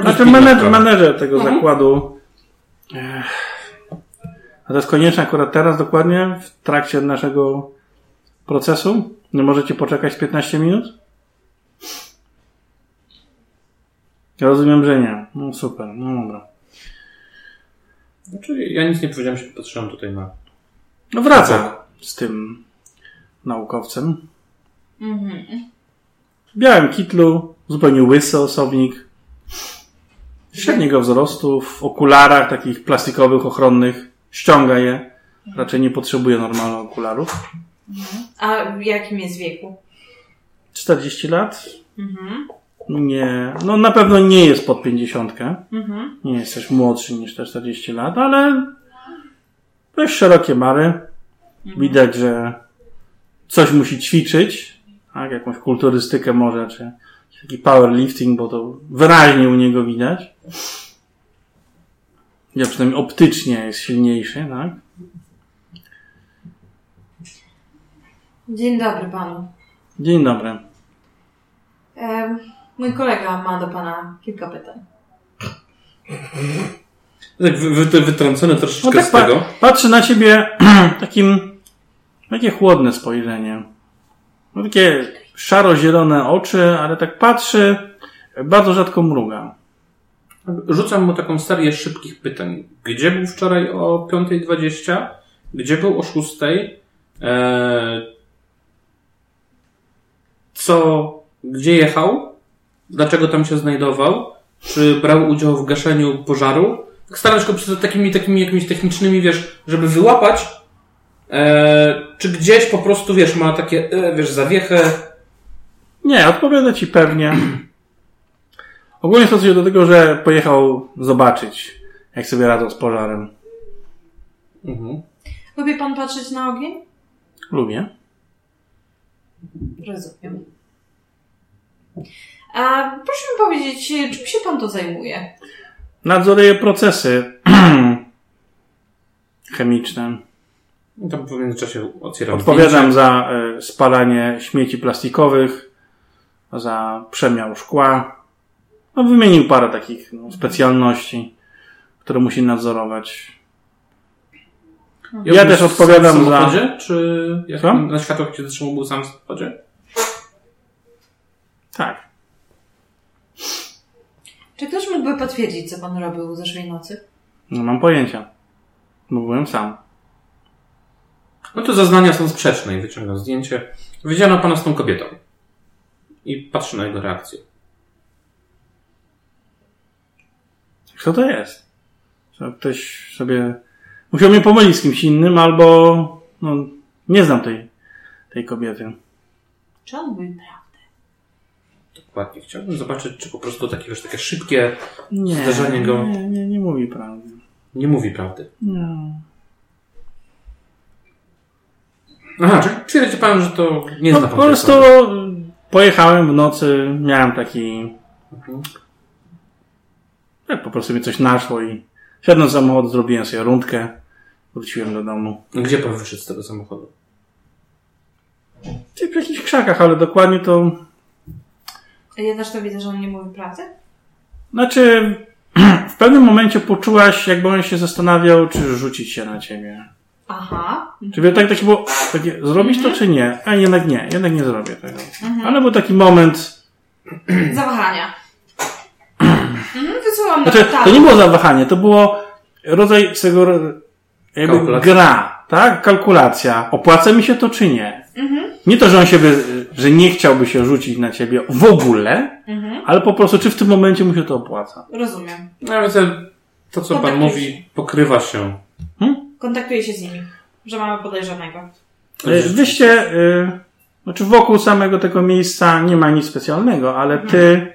Znaczy menedżer, menedżer tego zakładu. Ech. A to jest konieczne akurat teraz dokładnie w trakcie naszego procesu? Nie możecie poczekać z 15 minut? Ja rozumiem, że nie. No super, no dobra. Znaczy, ja nic nie powiedziałem, się patrzyłem tutaj na... No wraca z tym naukowcem. Mhm. W białym kitlu, zupełnie łysy osobnik. Średniego wzrostu, w okularach takich plastikowych, ochronnych. Ściąga je. Raczej nie potrzebuje normalnych okularów. A w jakim jest wieku? 40 lat? Mhm. Nie. No na pewno nie jest pod 50. Mhm. Nie jest też młodszy niż te 40 lat, ale dość szerokie mary. Widać, że coś musi ćwiczyć. Tak? Jakąś kulturystykę może, czy taki powerlifting, bo to wyraźnie u niego widać. Ja przynajmniej optycznie jest silniejszy, tak? Dzień dobry panu. Dzień dobry. Em, mój kolega ma do pana kilka pytań. Tak wy, wy, wytrącony troszeczkę No tak z pa- tego. patrzy na ciebie (clears throat) takim, takie chłodne spojrzenie. Ma takie szaro-zielone oczy, ale tak patrzy, bardzo rzadko mruga. Rzucam mu taką serię szybkich pytań. Gdzie był wczoraj o 5.20? Gdzie był o 6.00? Eee, co, gdzie jechał? Dlaczego tam się znajdował? Czy brał udział w gaszeniu pożaru? Tak Staram się go przez takimi, takimi jakimiś technicznymi, wiesz, żeby wyłapać. Eee, czy gdzieś po prostu, wiesz, ma takie, e, wiesz, zawiechę. Nie, odpowiada ci pewnie. Ogólnie stosuje do tego, że pojechał zobaczyć, jak sobie radzą z pożarem. Mhm. Lubi pan patrzeć na ogień? Lubię. Rozumiem. A proszę mi powiedzieć, czym się pan to zajmuje? Nadzoruję procesy (clears throat) chemiczne. I tam w międzyczasie otwieram Odpowiadam zdjęcie. za e, spalanie śmieci plastikowych, za przemiał szkła. No, wymienił parę takich no, specjalności, które musi nadzorować. Ja był też odpowiadam w za- czy jak Co? na światłach się zatrzymał, był sam w samochodzie? Tak. Czy ktoś mógłby potwierdzić, co pan robił zeszłej nocy? Nie mam pojęcia. Bo byłem sam. No to zeznania są sprzeczne i wyciągam zdjęcie. Widziano pana z tą kobietą. I patrzę na jego reakcję. Kto to jest? Ktoś sobie musiał mnie pomylić z kimś innym, albo no, nie znam tej, tej kobiety. Czy on mówi prawdę? Dokładnie. Chciałbym zobaczyć, czy po prostu takie, wiesz, takie szybkie Nie, Zdarzenie go- nie, nie, nie mówi prawdy. nie mówi prawdy. Nie. Aha, czyli twierdzi pan, że to nie No, zna po pan tej prostu osoby. pojechałem w nocy, miałem taki. Mhm. Tak, po prostu mi coś naszło i siadłem z samochodu, zrobiłem sobie rundkę, wróciłem do domu. Gdzie pan wyszedł z tego samochodu? Czyli w jakichś krzakach, ale dokładnie to. Ja też to widzę, że on nie mówi prawdy? Znaczy, (clears throat) w pewnym momencie poczułaś, jakby on się zastanawiał, czy rzucić się na ciebie. Aha. Czy tak, takie było, takie, zrobić to, czy nie? A jednak nie, jednak nie zrobię tego. Ale był taki moment. (clears throat) Zawahania. (clears throat) Mhm, wysyłam na Znaczy, to nie było zawahanie, to było rodzaj tego jakby Kalkulacja. gra, tak? Kalkulacja. Opłaca mi się to, czy nie? Nie to, że on się by, że nie chciałby się rzucić na ciebie w ogóle, Mhm. ale po prostu, czy w tym momencie mu się to opłaca. Rozumiem. No, ale to, to co pan mówi, pokrywa się. Kontaktuję się z nimi, że mamy podejrzanego. E, Wyście, y, znaczy wokół samego tego miejsca nie ma nic specjalnego, ale ty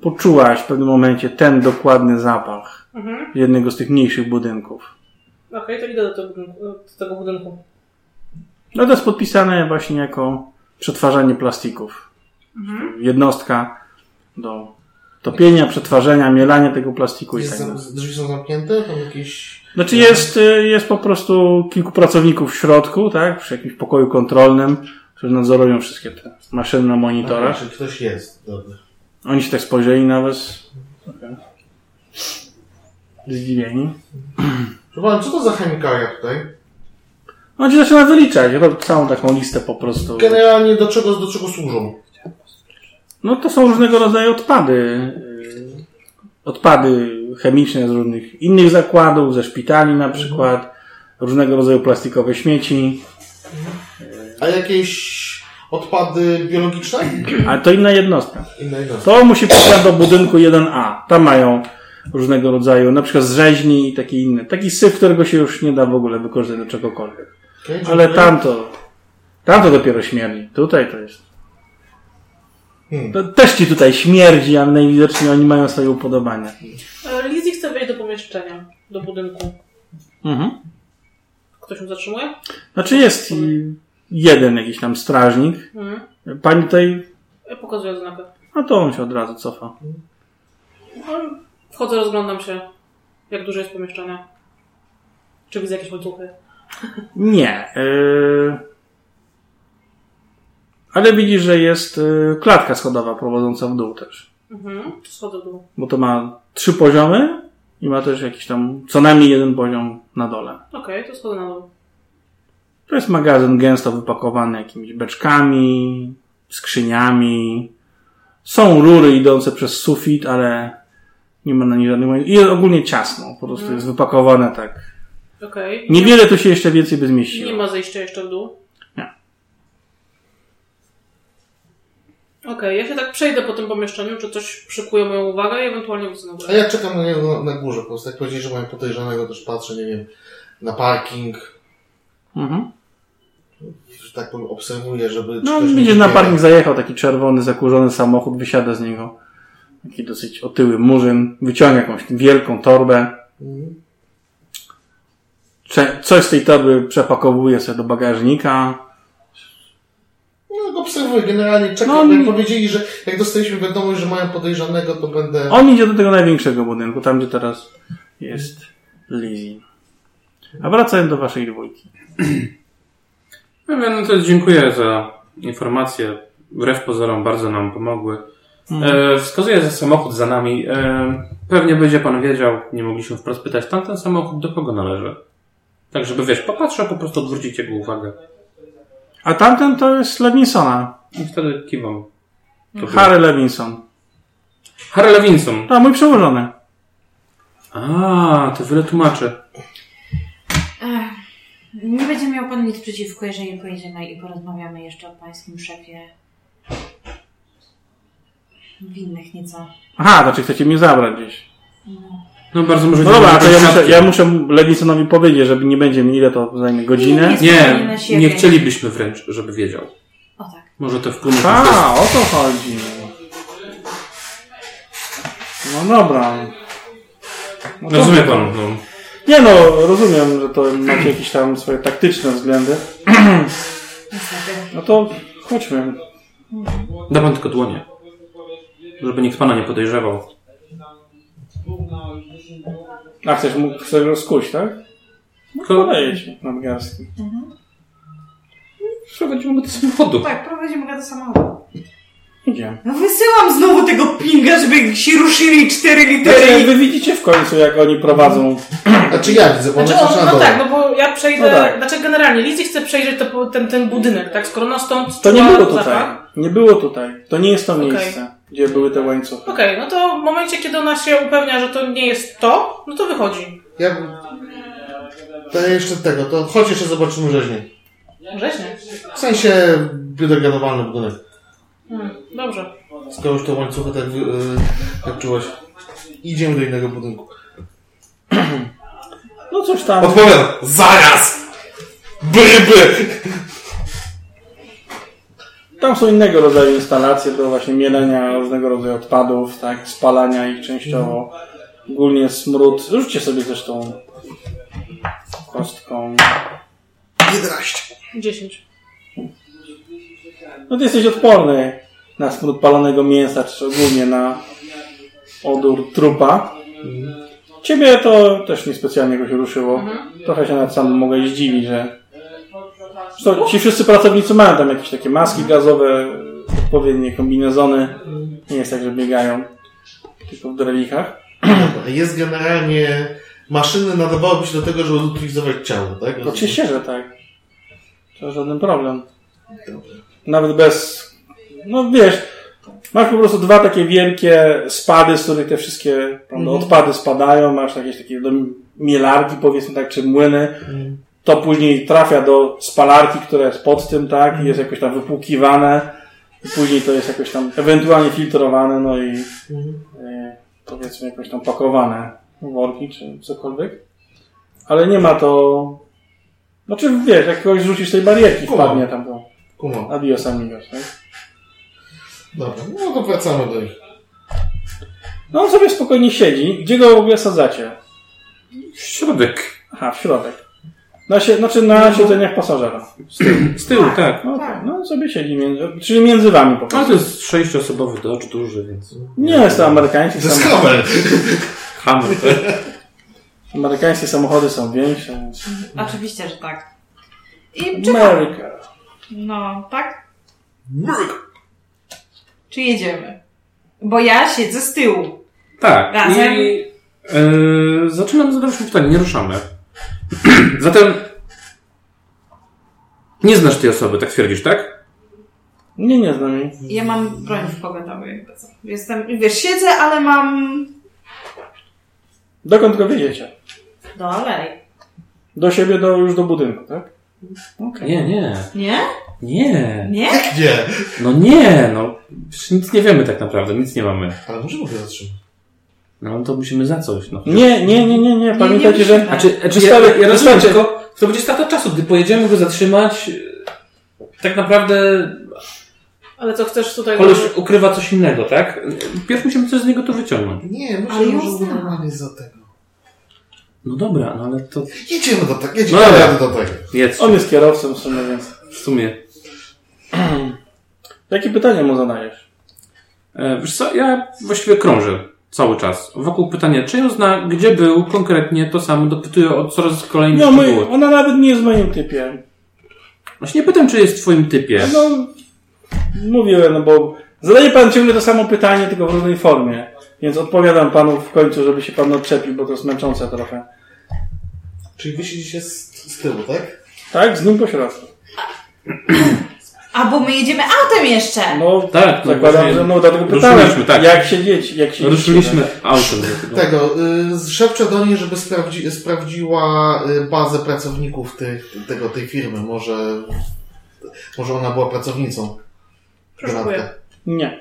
poczułaś w pewnym momencie ten dokładny zapach Mhm. jednego z tych mniejszych budynków. Okej, to idę. Do tego budynku. No to jest podpisane właśnie jako przetwarzanie plastików. Jednostka do topienia, przetwarzania, mielania tego plastiku i Jest, tak dalej. drzwi są zamknięte? Tam jakieś... Znaczy jest, y, jest po prostu kilku pracowników w środku, tak? Przy jakimś pokoju kontrolnym, którzy nadzorują wszystkie te maszyny na monitorach. Czy ktoś jest? Dobra. Oni się tak spojrzeli na was. Okay. Zdziwieni. Pana, co to za chemikalia tutaj? On ci zaczyna wyliczać, robi całą taką listę po prostu. Generalnie do czego, do czego służą? No to są różnego rodzaju odpady. Odpady chemiczne z różnych innych zakładów, ze szpitali na przykład, różnego rodzaju plastikowe śmieci, A jakieś odpady biologiczne? ale to inna jednostka. Inna jednostka. To musi pójść do budynku 1A. Tam mają różnego rodzaju, na przykład z rzeźni i takie inne. Taki syf, którego się już nie da w ogóle wykorzystać do czegokolwiek. Okay, Ale tamto, tamto dopiero śmierdzi. Tutaj to jest. Hmm. To też ci tutaj śmierdzi, ale najwidoczniej oni mają swoje upodobania. E, Lizzie chce wejść do pomieszczenia, do budynku. Mhm. Ktoś ją zatrzymuje? Znaczy jest i jeden jakiś tam strażnik. Mhm. Pani tutaj, Ja pokazuję znakę. no to on się od razu cofa. No, Wchodzę, rozglądam się, jak duże jest pomieszczenie. Czy widzę jakieś łańcuchy? Nie. Yy... Ale widzisz, że jest y, klatka schodowa prowadząca w dół też. Mhm. Schodzę w dół. Bo to ma trzy poziomy i ma też jakiś tam co najmniej jeden poziom na dole. Okej, to schodzę na dół. To jest magazyn gęsto wypakowany jakimiś beczkami, skrzyniami. Są rury idące przez sufit, ale nie ma na nich żadnych... I jest ogólnie ciasno. Po prostu jest wypakowane tak. Okej. Niewiele tu się jeszcze więcej by Nie zmieściło. ma zejścia jeszcze w dół? Nie. Okej, ja się tak przejdę po tym pomieszczeniu, czy coś przykuje moją uwagę i ewentualnie wrócę na górę. A ja czekam na niego na, na górze, po prostu jak powiedzieli, że mają podejrzanego, też patrzę, nie wiem, na parking, Mhm. że tak powiem, obserwuję, żeby... No, nie widzisz, na parking zajechał taki czerwony, zakurzony samochód, wysiada z niego. Taki dosyć otyły murzyn, wyciąga jakąś wielką torbę. Mhm. Coś z tej torby przepakowuje sobie do bagażnika. No, obserwuję, generalnie czekam, No, jak powiedzieli, że jak dostaliśmy wiadomość, że mają podejrzanego, to będę... On idzie do tego największego budynku, tam gdzie teraz jest Lizzie. A wracając do waszej dwójki. (clears throat) No, no to dziękuję za informacje. Wbrew pozorom bardzo nam pomogły. E, wskazuję, że samochód za nami. E, pewnie będzie pan wiedział, nie mogliśmy wprost pytać, tamten samochód do kogo należy? Tak, żeby wiesz, popatrzę, po prostu odwrócić jego uwagę. A tamten to jest Levinsona. I wtedy kiwam. To Harry Levinson. Harry Levinson. To mój przełożony. A, to wiele tłumaczy. Ech, nie będzie miał pan nic przeciwko, jeżeli pojedziemy i porozmawiamy jeszcze o pańskim szefie. Winnych nieco. Aha, znaczy chcecie mnie zabrać gdzieś. No bardzo może No dobra, to ja muszę, ja muszę Levinsonowi powiedzieć, żeby nie będzie mi ile to zajmie godzinę. Nie, Nie, nie chcielibyśmy wręcz, żeby wiedział. O tak. Może to wpłynąć A, o to chodzi. No dobra. No to- Rozumie pan, no. Nie no, rozumiem, że to macie jakieś tam swoje taktyczne względy. No to chodźmy. Da pan tylko dłonie. Żeby nikt pana nie podejrzewał. A chcesz mu chcesz go skuć, tak? No Ko- podaję ci nadgarstki. Przechodzimy do samochodu. Tak, prowadzimy go do samochodu. Idziemy. No wysyłam znowu tego pinga, żeby się ruszyli cztery Znaczy, litery. wy widzicie w końcu, jak oni prowadzą. Znaczy ja widzę, bo Znaczy on, na no dole. tak, no bo ja przejdę. No tak. Znaczy generalnie Lizzie chce przejrzeć to, ten, ten budynek, tak? Skoro ona stąd To nie było tutaj. zapach. Nie było tutaj. To nie jest to Okej. miejsce, gdzie były te łańcuchy. Okej, no to w momencie, kiedy ona się upewnia, że to nie jest to, no to wychodzi. Ja... To jeszcze tego, to chodź jeszcze zobaczymy rzeźnię. Grześnie. W sensie biodegradowalny budynek. Hmm, dobrze. Skoro już to łańcuchy tak, yy, tak czułeś. Idziemy do innego budynku. No coś tam. Odpowiadam, zaraz! Bryby! Tam są innego rodzaju instalacje do właśnie mielenia różnego rodzaju odpadów, tak, spalania ich częściowo. Ogólnie smród. Rzućcie sobie zresztą kostką. 11. 10. No ty jesteś odporny na smród palonego mięsa, czy ogólnie na odór trupa. Ciebie to też niespecjalnie jakoś ruszyło. Trochę się nawet sam mogę zdziwić, że Zresztą ci wszyscy pracownicy mają tam jakieś takie maski gazowe, odpowiednie kombinezony. Nie jest tak, że biegają tylko w drelikach. Jest generalnie... Maszyny nadawałyby się do tego, żeby utylizować ciało, tak? Oczywiście, że tak. To żaden problem. Nawet bez. No wiesz, masz po prostu dwa takie wielkie spady, z których te wszystkie prawda, odpady spadają. Masz jakieś takie do mielarki, powiedzmy tak, czy młyny. To później trafia do spalarki, która jest pod tym, tak, i jest jakoś tam wypłukiwane. I później to jest jakoś tam ewentualnie filtrowane, no i e, powiedzmy jakoś tam pakowane w worki, czy cokolwiek. Ale nie ma to znaczy, wiesz, jak kogoś rzucisz tej barierki, Kumam. wpadnie tam to. Kumam. Adios amigos, tak? Dobra, no to wracamy do nich. No on sobie spokojnie siedzi. Gdzie go w ogóle sadzacie? Środek. Aha, w środek. Na sie, znaczy na siedzeniach pasażera. Z tyłu, tak. No, okay. no sobie siedzi między, czyli między wami po Ale prostu. to jest sześciosobowy Dodge duży, więc... Nie jest to amerykańskie To jest samochody. Hammer. Hammer, (laughs) tak? Amerykańskie samochody są większe, więc... Oczywiście, że tak. I. America. No, tak? Czy jedziemy? Bo ja siedzę z tyłu. Tak. Razem? I e, zaczynam zadawać pytanie, nie ruszamy. (clears throat) Zatem nie znasz tej osoby, tak twierdzisz, tak? Nie, nie znam jej. Ja mam broń w pogotowiu, jakby co. Jestem, wiesz, siedzę, ale mam... Dokąd go wiedziecie? Dalej. Do siebie, do, już do budynku, tak? Nie, nie. Nie? Nie. Nie? Nie. No nie, no. Przecież nic nie wiemy tak naprawdę, nic nie mamy. Ale możemy go zatrzymać. No to musimy za coś, no. Nie, nie, nie, nie, nie. Pamiętajcie, nie że... musimy. Znaczy, znaczy ja, ja rozumiem, tylko to będzie strata czasu, gdy pojedziemy go zatrzymać. Tak naprawdę Ale co chcesz tutaj... koleś ukrywa coś innego, tak? Pierw musimy coś z niego tu wyciągnąć. Nie, Ale myślę, że już normalnie za tego. No dobra, no ale to Jedziemy do tego, jedziemy No dobra. do tego. jedz. On jest kierowcą w sumie, więc... W sumie. (clears throat) Jakie pytania mu zadajesz? E, Wiesz co, ja właściwie krążę cały czas. Wokół pytania, czy ją zna, gdzie był konkretnie, to samo dopytuję o coraz kolejne No, ona nawet nie jest w moim typie. Właśnie nie pytam, czy jest w twoim typie. No, mówiłem, no bo zadaje pan ciągle to samo pytanie, tylko w różnej formie. Więc odpowiadam panu w końcu, żeby się pan odczepił, bo to jest męczące trochę. Czyli wy siedzicie z, z tyłu, tak? Tak? Z nim po środku. (clears throat) A bo my jedziemy autem jeszcze. No, Tak, no zakładam, właśnie że no, dlatego pytałem, tak. jak siedzieć, jak siedzieć. Ruszyliśmy autem tego. Tego, y, szepczę do niej, żeby sprawdzi, sprawdziła y, bazę pracowników tych, tego, tej firmy. Może, może ona była pracownicą. Przeszukuję. Nie.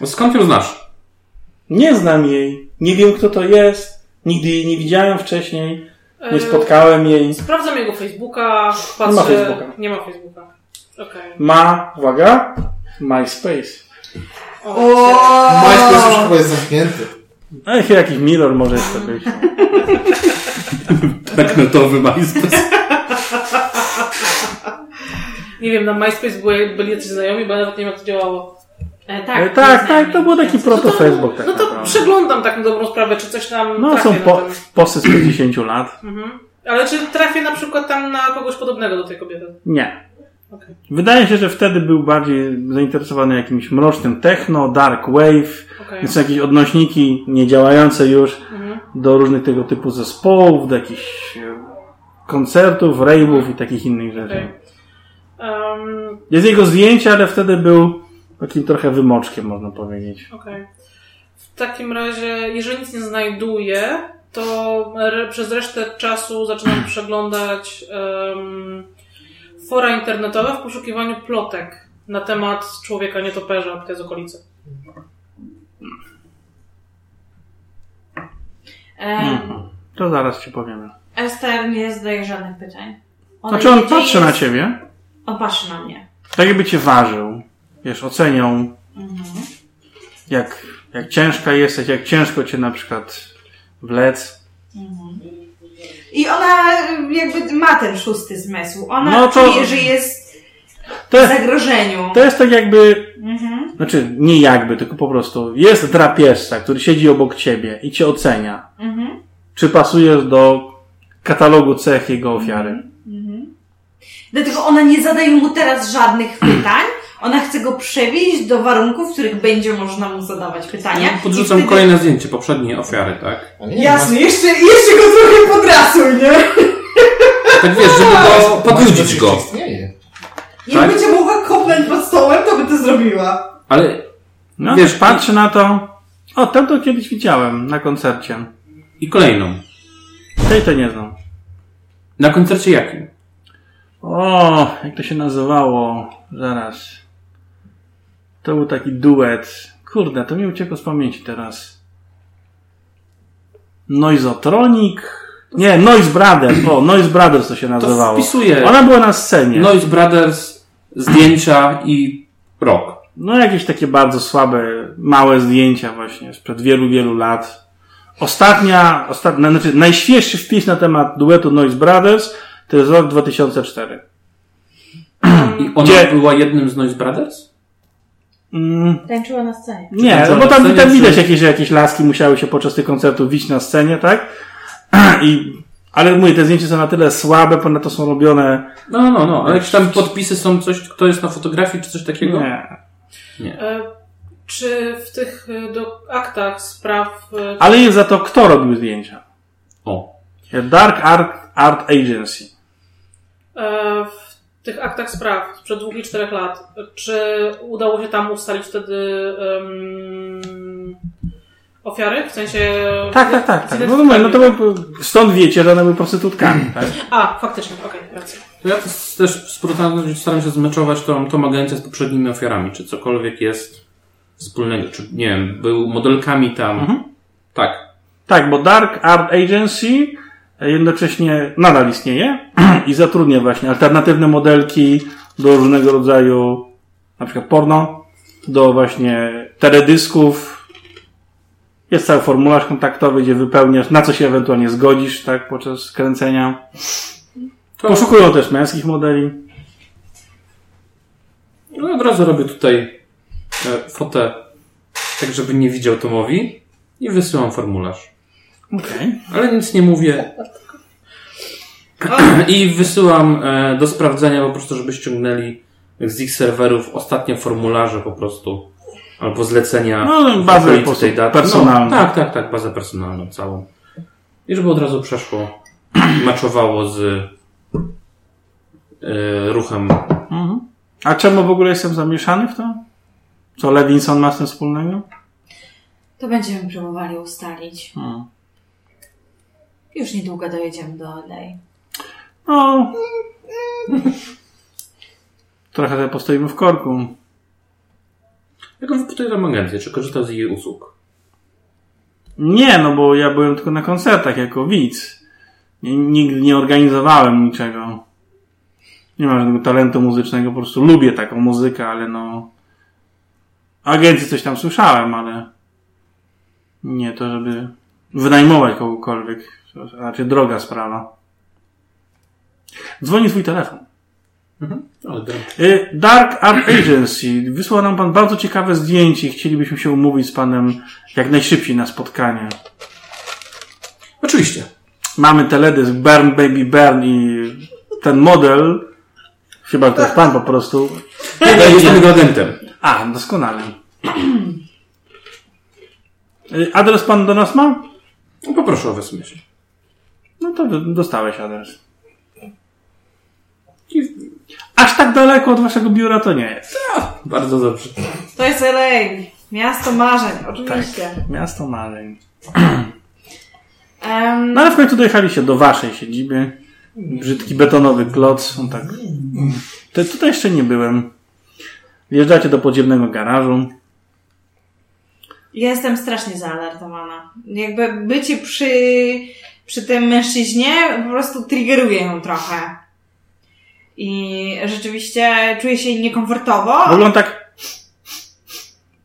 No Skąd ją znasz? Nie znam jej. Nie wiem, kto to jest. Nigdy jej nie widziałem wcześniej. Nie E, spotkałem jej. Sprawdzam jego Facebooka, patrzę... ma Facebooka. Nie ma Facebooka. Okej. Ma, uwaga, MySpace. O! MySpace już chyba jest zamknięty. Ech, jakiś Mirror może jeszcze być. (laughs) Tak netowy MySpace. Nie wiem, na MySpace były, byli jacyś znajomi, bo nawet nie wiem, jak to działało. E, E, tak, tak, tak, to był taki proto-Facebook tak No to naprawdę. przeglądam tak na dobrą sprawę, czy coś tam No, są po, ten... posty z 50 lat. Mhm. Ale czy trafię na przykład tam na kogoś podobnego do tej kobiety? Nie. Okej. Wydaje się, że wtedy był bardziej zainteresowany jakimś mrocznym techno, dark wave, Okej. więc jakieś odnośniki niedziałające już Mhm. do różnych tego typu zespołów, do jakichś e, koncertów, rave'ów i takich innych rzeczy. Okej. Um, Jest jego zdjęcie, ale wtedy był takim trochę wymoczkiem, można powiedzieć. Okej. W takim razie, jeżeli nic nie znajduję, to re, przez resztę czasu zaczynam przeglądać em, fora internetowe w poszukiwaniu plotek na temat człowieka nietoperza z okolicy. E, To zaraz ci powiemy. Ester nie zadaje żadnych pytań. Ona Znaczy on patrzy na jest- ciebie, On patrzy na mnie. tak jakby cię ważył. Wiesz, ocenią, jak, jak ciężka jesteś, jak ciężko cię na przykład wlec. I ona jakby ma ten szósty zmysł. Ona No to- czuje, że jest To w jest, zagrożeniu. to jest tak jakby, Mhm. znaczy nie jakby, tylko po prostu jest drapieżca, który siedzi obok ciebie i cię ocenia. Mhm. Czy pasujesz do katalogu cech jego ofiary? Dlatego ona nie zadaje mu teraz żadnych pytań. Ona chce go przewieźć do warunków, w których będzie można mu zadawać pytania. I podrzucam wtedy- kolejne zdjęcie poprzedniej ofiary, tak? Nie, Jasne, jeszcze, jeszcze go trochę podrasuj, nie? Tak wiesz, żeby go jeszcze go. istnieje. Jak Tak? będzie mogła kopnąć pod stołem, to by to zrobiła. Ale No Wiesz, patrzy na to. O, tam to kiedyś widziałem na koncercie. i kolejną. Tej to nie znam. Na koncercie jakim? O, jak to się nazywało? Zaraz. To był taki duet. Kurde, to mi uciekło z pamięci teraz. Noizotronic? Nie, Noise Brothers. O, Noise Brothers to się To nazywało. wpisuję Ona była na scenie. Noise Brothers, zdjęcia i rock. No jakieś takie bardzo słabe, małe zdjęcia właśnie sprzed wielu, wielu lat. Ostatnia, ostatnia, znaczy najświeższy wpis na temat duetu Noise Brothers to jest rok 2004. I ona Gdzie? była jednym z Noise Brothers? Mm, Tańczyła na scenie. nie, no bo tam, scenie, tam czy- widać jakieś, że jakieś laski musiały się podczas tych koncertów wić na scenie, tak? (clears throat) I Ale mówię, te zdjęcia są na tyle słabe, ponadto są robione... No, no, no, ale jakieś tam podpisy są coś, kto jest na fotografii, czy coś takiego? Nie. E, czy w tych e, do, aktach spraw. e, Ale jest za to, kto robił zdjęcia. O. Dark Art, Art Agency. E, w tych aktach spraw sprzed dwóch i czterech lat, czy udało się tam ustalić wtedy em, ofiary? W sensie. Tak, tak, tak. tak. No, no, zidentyfikować- no to by- stąd wiecie, że one były prostytutkami, (clears throat) tak? A, faktycznie, okej, racja. To ja też, staram się zmeczować tą, tą agencję z poprzednimi ofiarami, czy cokolwiek jest wspólnego, czy nie wiem, był modelkami tam. Mhm. Tak. Tak, bo Dark Art Agency jednocześnie nadal istnieje (clears throat) i zatrudnia właśnie alternatywne modelki do różnego rodzaju, na przykład porno, do właśnie teledysków. Jest cały formularz kontaktowy, gdzie wypełniasz, na co się ewentualnie zgodzisz, tak, podczas kręcenia. To Poszukują też męskich modeli. no, od razu robię tutaj e, fotę, tak żeby nie widział Tomowi i wysyłam formularz. Okej. Ale nic nie mówię. I wysyłam e, do sprawdzenia po prostu, żeby ściągnęli z ich serwerów ostatnie formularze po prostu. Albo zlecenia. No, bazę tej daty. personalną. No, tak, tak, tak, bazę personalną całą. I żeby od razu przeszło, (clears throat) maczowało z e, ruchem. Mhm. A czemu w ogóle jestem zamieszany w to? Co Levinson ma z tym wspólnego? To będziemy próbowali ustalić. Hmm. Już niedługo dojedziemy do LA. No. Trochę sobie postoimy w korku. Jak on wypytuje tam agencję, czy korzystał z jej usług? Nie, no bo ja byłem tylko na koncertach jako widz. Nie, nigdy nie organizowałem niczego. Nie mam żadnego talentu muzycznego, po prostu lubię taką muzykę, ale no. Agencji coś tam słyszałem, ale. Nie to, żeby wynajmować kogokolwiek. To raczej droga sprawa. Dzwoni twój telefon. Dobra. Y, Dark Art Agency. Wysłał nam pan bardzo ciekawe zdjęcie. i Chcielibyśmy się umówić z panem jak najszybciej na spotkanie. Oczywiście. Mamy teledysk Burn Baby Burn i ten model, chyba to jest pan po prostu. Ja jestem jego agentem. A, doskonale. Y, Adres pan do nas ma? No, poproszę o wysłanie. No to dostałeś adres. Aż tak daleko od waszego biura to nie jest. Bardzo dobrze. To jest LA. Miasto marzeń, oczywiście. Tak, miasto marzeń. Em, No ale w końcu dojechaliście do waszej siedziby. Brzydki betonowy kloc. On tak. To, tutaj jeszcze nie byłem. Wjeżdżacie do podziemnego garażu. Jestem strasznie zaalertowana. Jakby bycie przy, przy tym mężczyźnie po prostu triggeruje ją trochę. I rzeczywiście czuję się niekomfortowo. W ogóle on tak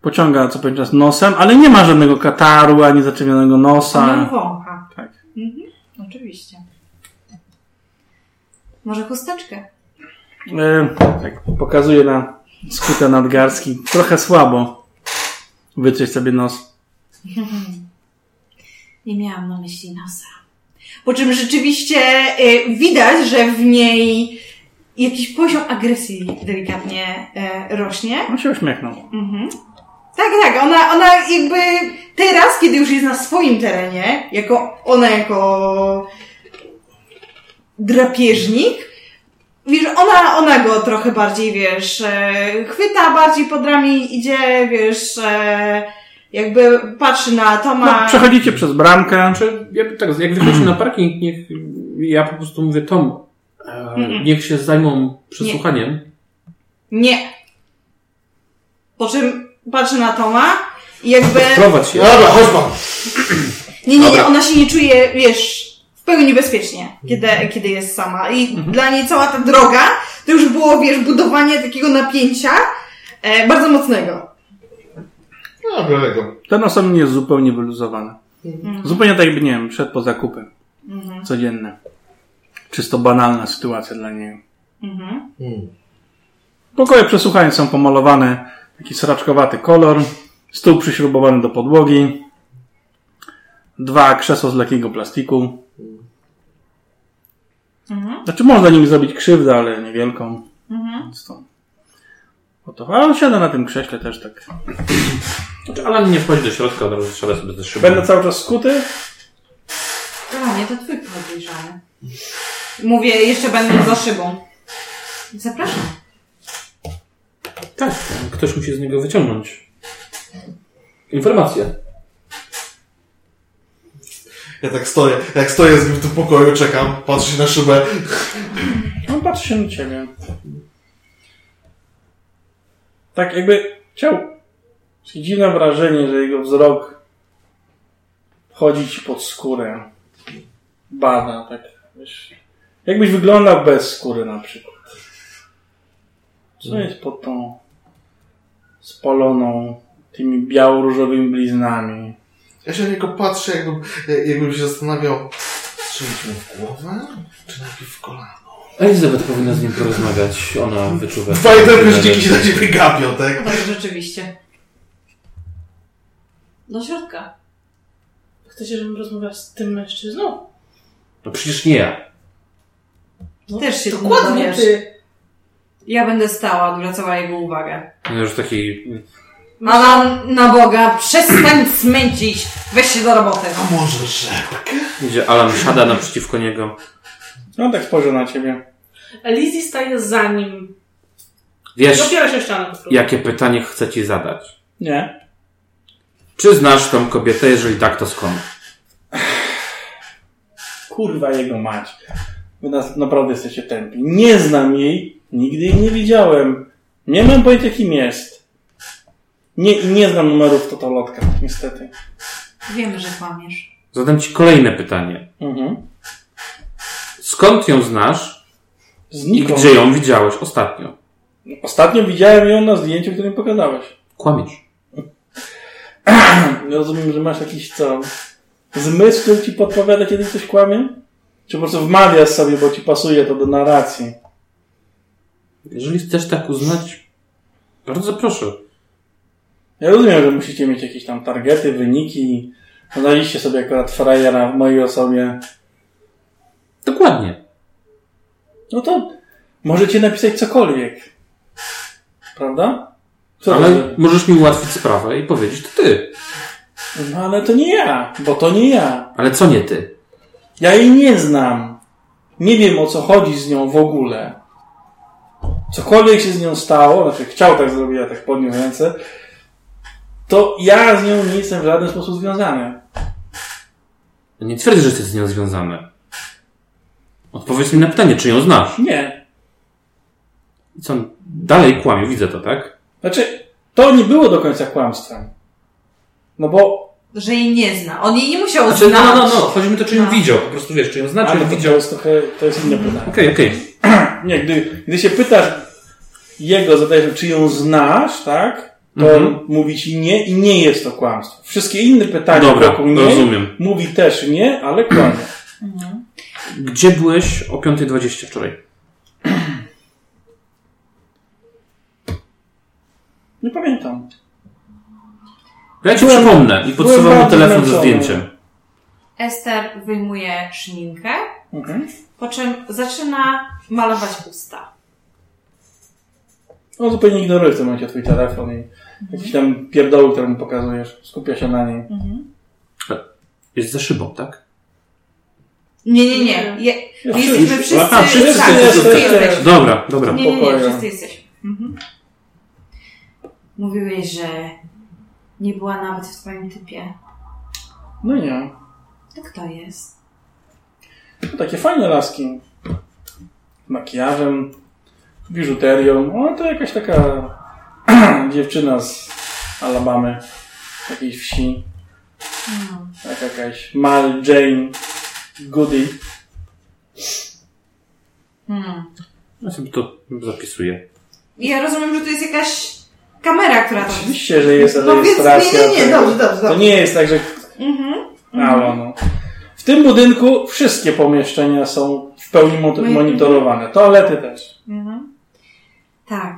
pociąga co pewien czas nosem, ale nie ma żadnego kataru ani ją nosa. wącha. Tak. Mhm, oczywiście. Może chusteczkę? E, tak, pokazuje na skute nadgarstki. Trochę słabo. Wytrzeć sobie nos. (laughs) Nie miałam na myśli nosa. Po czym rzeczywiście y, widać, że w niej jakiś poziom agresji delikatnie y, rośnie. On się uśmiechnął. Mhm. Tak, tak. Ona, ona jakby teraz, kiedy już jest na swoim terenie, jako ona jako drapieżnik, wiesz, ona, ona go trochę bardziej, wiesz, e, chwyta bardziej pod ramię, idzie, wiesz, e, jakby patrzy na Toma. No, przechodzicie przez bramkę. Czy ja, tak, jak wychodzimy (clears throat) na parking, niech ja po prostu mówię Tom, e, niech się zajmą przesłuchaniem. Nie. Po czym patrzy na Toma i jakby... Prowadź się. Dobra, chodź pan. (clears throat) Nie, nie, nie, Dobra. ona się nie czuje, wiesz, w pełni bezpiecznie, kiedy, kiedy jest sama. I dla niej cała ta droga to już było, wiesz, budowanie takiego napięcia e, bardzo mocnego. Dobra, Lego. Ten osobnik jest zupełnie wyluzowany. Zupełnie tak jakby, nie wiem, szedł po zakupy. Codzienne. Czysto banalna sytuacja dla niego. Mhm. Hmm. Pokoje przesłuchań są pomalowane taki sraczkowaty kolor. Stół przyśrubowany do podłogi. Dwa krzesła z lekkiego plastiku. Mhm. Znaczy można nim zrobić krzywdę, ale niewielką. Mhm. Więc to... O to. Ale on siada na tym krześle też tak. Znaczy, Alan nie wchodzi do środka, od razu strzela sobie ze szybą. Będę cały czas skuty? A, nie, to twój podejrzany. Mówię, jeszcze będę za szybą. Zapraszam. Tak, ktoś musi z niego wyciągnąć informację. Ja tak stoję, jak stoję z nim w tym pokoju, czekam, patrzę się na szybę. On patrzy się na ciebie. Tak jakby chciał. Dziwne wrażenie, że jego wzrok wchodzi ci pod skórę. Bada, tak. Wiesz, jakbyś wyglądał bez skóry na przykład. Co jest pod tą spaloną tymi biało-różowymi bliznami? Ja się na niego patrzę, jakbym, jakbym się zastanawiał, strzelić mu w głowę, czy najpierw w kolano? Elizabeth powinna z nim porozmawiać. Ona wyczuwa. Dwa jedynkoździki się na ciebie gapią, tak? Tak, rzeczywiście. Do środka. Chcecie, żebym rozmawiał z tym mężczyzną? No przecież nie ja. No, Też się Dokładnie ty. Ja będę stała, odwracała jego uwagę. No już taki... Alan, na Boga, przestań smęcić! Weź się do roboty. A może rzepkę? Idzie Alan, siada naprzeciwko niego. On tak spojrzy na ciebie. Lizzie staje za nim. Wiesz, się o ścianę po prostu. jakie pytanie chcę ci zadać? Nie. Czy znasz tą kobietę? Jeżeli tak, to skąd? Kurwa jego mać. Wy nas naprawdę jesteście tępi. Nie znam jej, nigdy jej nie widziałem. Nie mam pojęcia kim jest. Nie, i nie znam numerów totolotka, niestety. Wiemy, że kłamiesz. Zadam ci kolejne pytanie. Mhm. Skąd ją znasz i Znikąd. gdzie ją widziałeś ostatnio? Ostatnio widziałem ją na zdjęciu, które mi pokazałeś. Kłamiesz. (clears throat) Rozumiem, że masz jakiś co? Zmysł, który ci podpowiada, kiedy ktoś kłamie? Czy po prostu wmawiasz sobie, bo ci pasuje to do narracji? Jeżeli chcesz tak uznać, bardzo proszę. Ja rozumiem, że musicie mieć jakieś tam targety, wyniki. Znaliście sobie akurat frajera w mojej osobie. Dokładnie. No to możecie napisać cokolwiek. Prawda? Co Ale to- możesz mi ułatwić sprawę i powiedzieć, to ty. No ale to nie ja, bo to nie ja. Ale co nie ty? Ja jej nie znam. Nie wiem o co chodzi z nią w ogóle. Cokolwiek się z nią stało, znaczy chciał tak zrobić, ja tak podniósł ręce, to ja z nią nie jestem w żaden sposób związany. Nie twierdzę, że jesteś z nią związany. Odpowiedz mi na pytanie, czy ją znasz. Nie. I Co on dalej kłamie, widzę to, tak? Znaczy, to nie było do końca kłamstwem. No bo Że jej nie zna. On jej nie musiał Znaczy, znać. no, no, no, chodzi mi to, czy ją No. widział. Po prostu wiesz, czy ją zna, czy ale ją to, to widział. jest trochę, to jest inne pytanie. Okej, okej. (clears throat) Nie, gdy, gdy się pytasz jego, zadajesz, czy ją znasz, tak? To Mhm. on mówi ci nie i nie jest to kłamstwo. Wszystkie inne pytania Dobra, wokół niej rozumiem. mówi też nie, ale kłamie. (clears throat) Gdzie byłeś o 5.20 wczoraj? Nie pamiętam. Ja ci Byłem- przypomnę i podsuwam mu telefon ze zdjęciem. Ester wyjmuje szminkę, Mhm. po czym zaczyna malować usta. On zupełnie ignoruje w tym momencie twój telefon i jakieś tam pierdoły, które mu pokazujesz. Skupia się na niej. Jest za szybą, tak? Nie, nie, nie. Je, Ja jesteśmy wszyscy- wszyscy. Aha, wszyscy tak, jesteście. wszyscy jesteśmy. Dobra, dobra. Nie, nie, nie, wszyscy jesteśmy. Mhm. Mówiłeś, że nie była nawet w twoim typie. No nie. To kto jest? To takie fajne laski. Z makijażem, biżuterią. No to jakaś taka (clears throat) dziewczyna z Alabamy. Jakiejś wsi. Hmm. Jak jakaś Mal Jane Goody. Hmm. Ja sobie to zapisuję. Ja rozumiem, że to jest jakaś kamera, która tam... Oczywiście, że jest No więc rejestracja. nie, nie, nie, tego. dobrze, dobrze, To dobrze. nie jest tak, że Mhm. Halo, no. W tym budynku wszystkie pomieszczenia są w pełni mo- monitorowane. Toalety też. Mhm. Tak.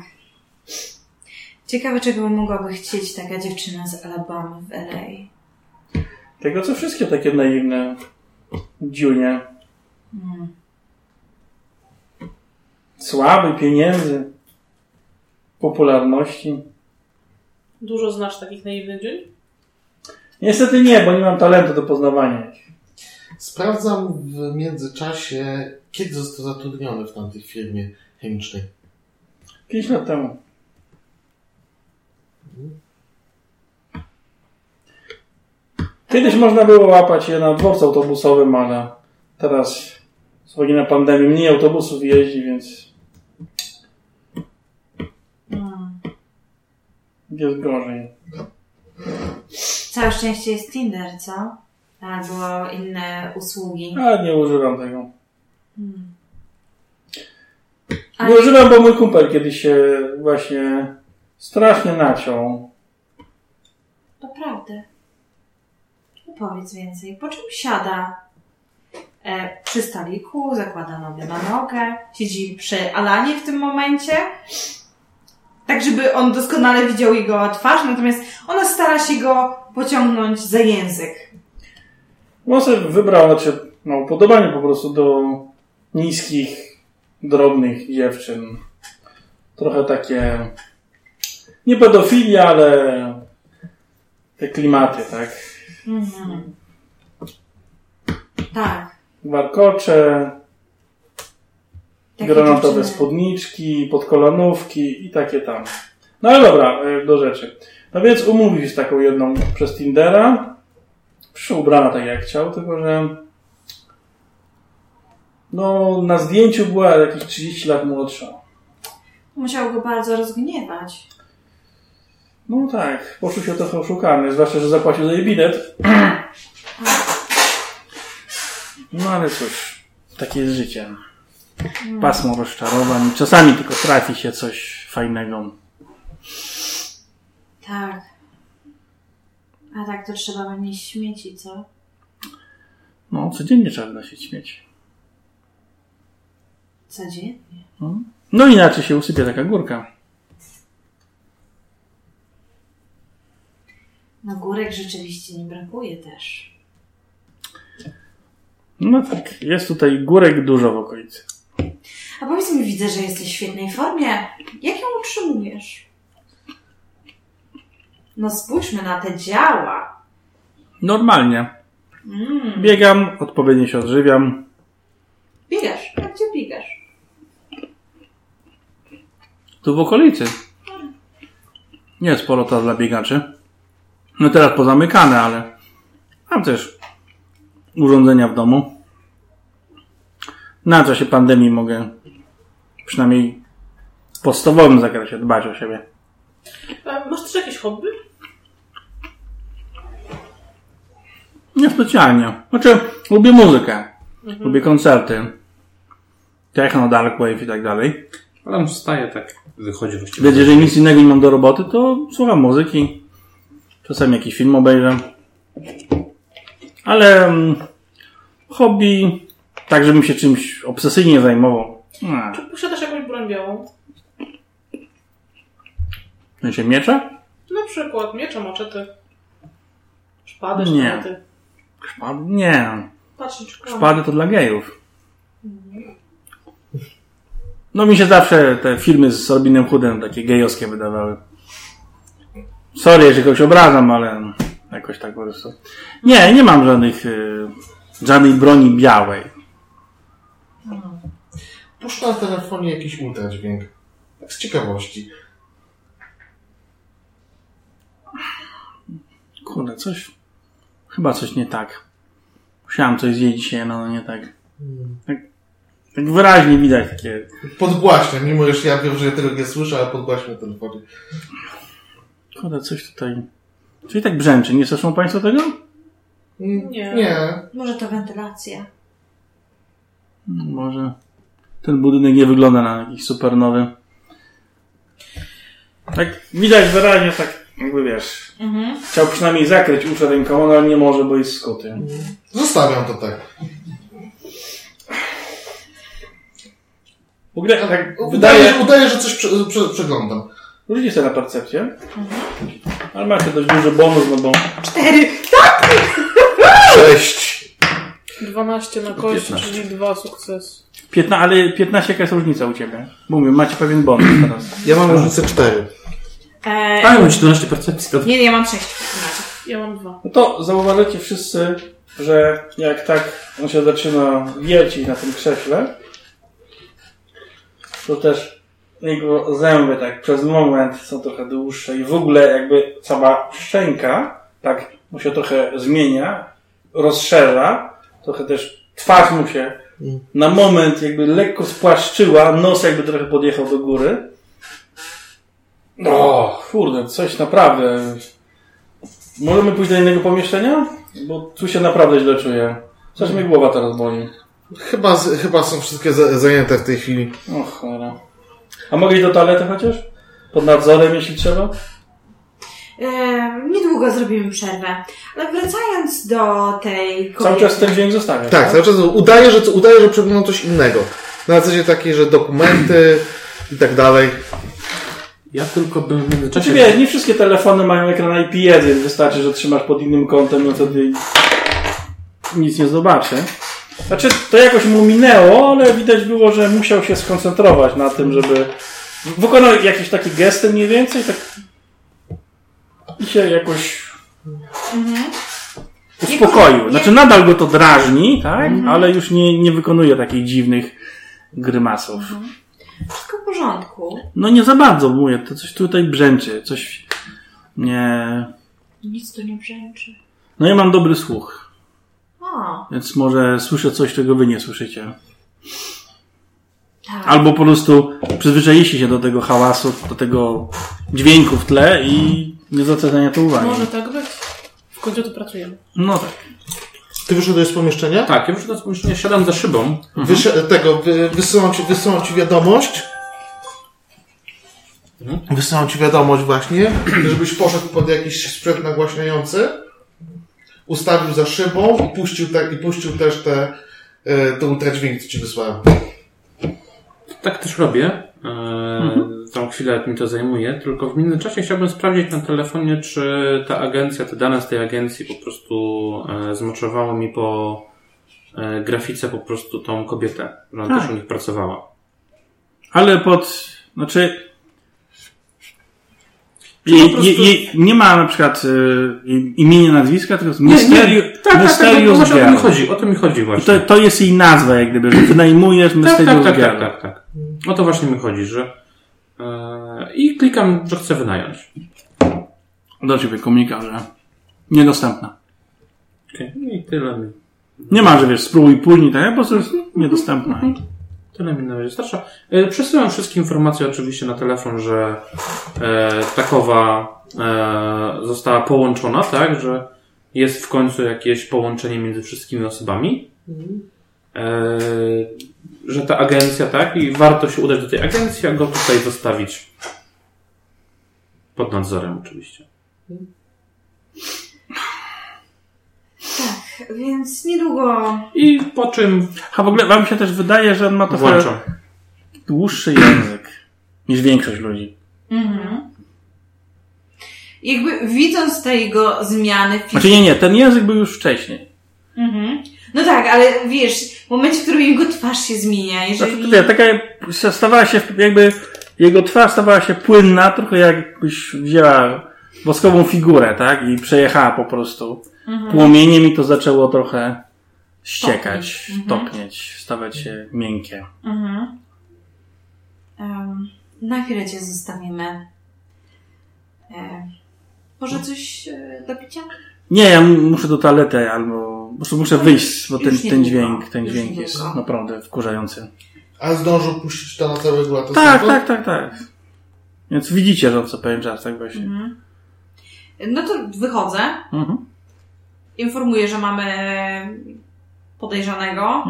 Ciekawe, czego mogłaby chcieć taka dziewczyna z Alabamy w LA. Tego co wszystkie takie naiwne dziunie. Hmm. sławy, pieniędzy, popularności. Dużo znasz takich naiwnych dzień? Niestety nie, bo nie mam talentu do poznawania ich. Sprawdzam w międzyczasie, kiedy został zatrudniony w tamtej firmie chemicznej. Pięć lat temu. Kiedyś można było łapać je na dworcu autobusowym, ale teraz z uwagi na pandemię mniej autobusów jeździ, więc jest gorzej. Całe szczęście jest Tinder, co? Albo inne usługi. A nie używam tego. Hmm. Nie Ale używam, bo mój kumpel kiedyś się właśnie strasznie naciął. naprawdę. Powiedz więcej. Po czym siada e, przy stoliku, zakłada nogę na nogę, siedzi przy Alanie w tym momencie, tak żeby on doskonale widział jego twarz, natomiast ona stara się go pociągnąć za język. On sobie wybrał, znaczy, ma upodobanie po prostu do niskich, drobnych dziewczyn. Trochę takie, nie pedofilia, ale te klimaty, tak? Mhm. Tak. Warkocze, granatowe spódniczki, podkolanówki i takie tam. No ale dobra, e, do rzeczy. No więc umówił się taką jedną przez Tindera. Przyszła ubrana tak jak chciał, tylko że no na zdjęciu była jakieś 30 lat młodsza. Musiał go bardzo rozgniewać. No tak, poczuł się trochę oszukany, zwłaszcza, że zapłacił za jej bilet. (clears throat) No ale cóż, takie jest życie. Pasmo rozczarowań. Czasami tylko trafi się coś fajnego. Tak. A tak to trzeba będzie śmieci, co? No, codziennie trzeba wynosić śmieci. Codziennie. No inaczej się usypia taka górka. No górek rzeczywiście nie brakuje też. No tak, jest tutaj górek dużo w okolicy. A powiedz mi, widzę, że jesteś w świetnej formie. Jak ją utrzymujesz? No spójrzmy na te działa. Normalnie. Mm. Biegam, odpowiednio się odżywiam. Biegasz. A gdzie biegasz? Tu w okolicy. Nie sporo to dla biegaczy. No teraz pozamykane, ale mam też urządzenia w domu. Na czasie pandemii mogę przynajmniej w podstawowym zakresie dbać o siebie. A masz też jakieś hobby? Nie specjalnie. Znaczy, lubię muzykę. Lubię koncerty. Techno, dark wave i tak dalej. Ale on wstaje tak, wychodzi właściwie. Więc jeżeli nic innego nie mam do roboty, to słucham muzyki. Czasami jakiś film obejrzę. Ale mm, hobby, tak żebym się czymś obsesyjnie zajmował. Nie. Czy posiadasz jakąś broń białą? W sensie miecze? Na przykład miecze, maczety, szpady, Nie. sztylety. Szpady? Nie. Patrz, Szpady to dla gejów. No mi się zawsze te filmy z Robinem Hoodem takie gejowskie wydawały. Sorry, jeżeli kogoś obrażam, ale jakoś tak po prostu. Nie, nie mam żadnych, y, żadnej broni białej. Puszcza na telefonie jakiś ultradźwięk. Tak z ciekawości. Kurde, coś, chyba coś nie tak. Musiałem coś zjeść dzisiaj, no nie tak. Tak, tak wyraźnie widać takie, Podgłaśnia, mimo że ja wiem, że ja tego nie słyszę, ale podgłaśnia telefony. kurde, coś tutaj, czyli tak brzęczy. Nie słyszą Państwo tego? Mm, Nie. Nie. Może to wentylacja. Może ten budynek nie wygląda na jakiś super nowy. Tak widać wyraźnie, tak jakby wiesz. Mhm. Chciał przynajmniej zakryć uszy ręką, ale nie może, bo jest skuty. Zostawiam to tak. W ogóle tak Udaję, wydaje... udaję że coś prze, prze, przeglądam. Rzućcie sobie na percepcję. Ale macie dość duży bonus, no bo... Cztery. Sześć. 12 na 15. czyli dwa sukcesy. 15, ale 15 jaka jest różnica u ciebie? Mówię, macie pewien bonus teraz. Ja mam różnicę 4. E, Tak, mam 17 percepcji. To... nie, nie, ja mam sześć w takim razie. Ja mam dwa. No to zauważycie wszyscy, że jak tak on się zaczyna wiercić na tym krześle, to też jego zęby tak przez moment są trochę dłuższe i w ogóle jakby cała szczęka tak mu się trochę zmienia, rozszerza, trochę też twarz mu się na moment jakby lekko spłaszczyła, nos jakby trochę podjechał do góry. O, kurde, coś naprawdę Możemy pójść do innego pomieszczenia? Bo tu się naprawdę źle czuję. Coś mnie głowa teraz boli. Chyba, z- chyba są wszystkie za- zajęte w tej chwili. O cholera. A mogę iść do toalety chociaż? Pod nadzorem, jeśli trzeba? E, niedługo zrobimy przerwę. Ale wracając do tej Cały czas ten dźwięk zostawia. Tak, cały czas udaje, że, udaje, że przeglądam coś innego. Na zasadzie takiej, że dokumenty i tak dalej. Ja tylko bym w Znaczy międzyczasie... wiesz, nie wszystkie telefony mają ekran IPS, więc wystarczy, że trzymasz pod innym kątem, no wtedy nic nie zobaczy. Znaczy, to jakoś mu minęło, ale widać było, że musiał się skoncentrować na tym, żeby wykonał jakieś takie gesty mniej więcej, tak i się jakoś uspokoił. Znaczy, nadal go to drażni, tak? Ale już nie, nie wykonuje takich dziwnych grymasów. Wszystko w porządku. No nie za bardzo, mówię, to coś tutaj brzęczy, coś nie... Nic tu nie brzęczy. No ja mam dobry słuch, O, więc może słyszę coś, czego wy nie słyszycie. tak. Albo po prostu przyzwyczailiście się do tego hałasu, do tego dźwięku w tle i nie zwracacie na to uwagi. Może tak być. W końcu tu pracujemy. No tak. Ty wyszedłeś z pomieszczenia? Tak, ja już do pomieszczenia siadam za szybą. Wysze- tego, wy, wysyłam, ci, wysyłam ci wiadomość. Wysyłam ci wiadomość właśnie, żebyś poszedł pod jakiś sprzęt nagłaśniający, ustawił za szybą i puścił, te, i puścił też te, e, te ultradźwięki, co ci wysłałem. Tak też robię. Eee, Tą chwilę mi to zajmuje, tylko w międzyczasie chciałbym sprawdzić na telefonie, czy ta agencja, te dane z tej agencji po prostu e, zmoczowało mi po e, grafice po prostu tą kobietę, ona Tak. też u nich pracowała. Ale pod, znaczy... Prostu- jej, nie ma na przykład y, imienia, nazwiska, tylko jest Mysterious, tak, tak, tak, tak, o to mi chodzi, o to mi chodzi właśnie. to, to jest jej nazwa, jak gdyby, że wynajmujesz tak, tak, tak, Girl. tak, tak, tak. O to właśnie mi chodzi, że e, i klikam, że chcę wynająć. Do ciebie komunikat, że niedostępna. Okay. I tyle mi, Nie ma, że wiesz, spróbuj później, tak? Po prostu jest niedostępna. Tyle mi na razie starcza. E, przesyłam wszystkie informacje oczywiście na telefon, że e, takowa e, została połączona, tak, że jest w końcu jakieś połączenie między wszystkimi osobami. E, że ta agencja, tak, i warto się udać do tej agencji, a go tutaj zostawić pod nadzorem oczywiście. Tak, więc niedługo. I po czym A w ogóle wam się też wydaje, że on ma trochę dłuższy język niż większość ludzi. Mhm. Jakby widząc te jego zmiany fizyczne. Znaczy nie, nie, ten język był już wcześniej. Mhm. No tak, ale wiesz, w momencie, w którym jego twarz się zmienia, Znaczy, jeżeli. to wie, taka stawała się jakby, jego twarz stawała się płynna, trochę jakbyś wzięła woskową figurę, tak? I przejechała po prostu płomieniem i to zaczęło trochę ściekać, Topnieć. topnieć, stawać się miękkie. Mhm. Em, na chwilę cię zostawimy. E, może coś e, do picia? Nie, ja muszę do toalety albo po prostu muszę wyjść, bo ten, ten dźwięk, ten dźwięk jest naprawdę wkurzający. A zdążył puścić to na całego? Tak, tak, tak, tak. Więc widzicie, że on co pewien czas, tak właśnie. Mhm. No to wychodzę. Mhm. Informuję, że mamy podejrzanego.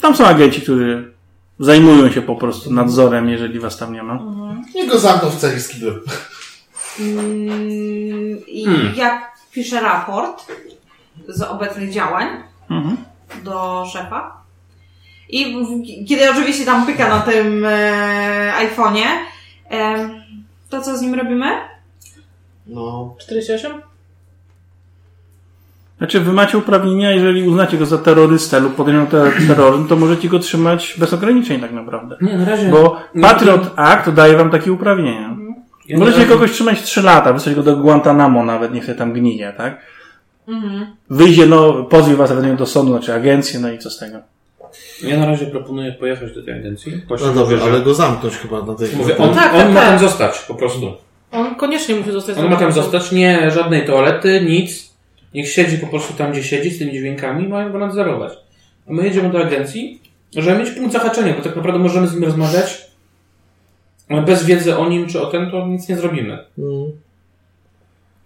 Tam są agenci, którzy zajmują się po prostu nadzorem, jeżeli was tam nie ma. Niech go zamknął w celi z. Mm, I Hmm. ja piszę raport z obecnych działań Mhm. do szefa. I kiedy oczywiście tam pyka na tym e, iPhone'ie, e, to co z nim robimy? No, 48? Znaczy, wy macie uprawnienia, jeżeli uznacie go za terrorystę lub podejmą ter- terroryzm, to możecie go trzymać bez ograniczeń tak naprawdę. Nie, na razie... Bo nie- Patriot Act daje wam takie uprawnienia. ja na Możecie razie- kogoś trzymać 3 lata, wysłać go do Guantanamo nawet, niech sobie tam gnije, tak? Mhm. Wyjdzie, no, pozwie was ewentualnie do sądu, znaczy agencję, no i co z tego? Ja na razie proponuję pojechać do tej agencji. No dobrze, że- ale go zamknąć chyba na tej Mówię, on, tak, on tak, ma tak. tam zostać, po prostu. On koniecznie musi zostać On ma tam zostać, nie żadnej toalety, nic. Niech siedzi po prostu tam, gdzie siedzi, z tymi dźwiękami, mają go nadzorować. A my jedziemy do agencji, żeby mieć punkt zahaczenia, bo tak naprawdę możemy z nim rozmawiać, ale bez wiedzy o nim czy o tym, to nic nie zrobimy. Mm.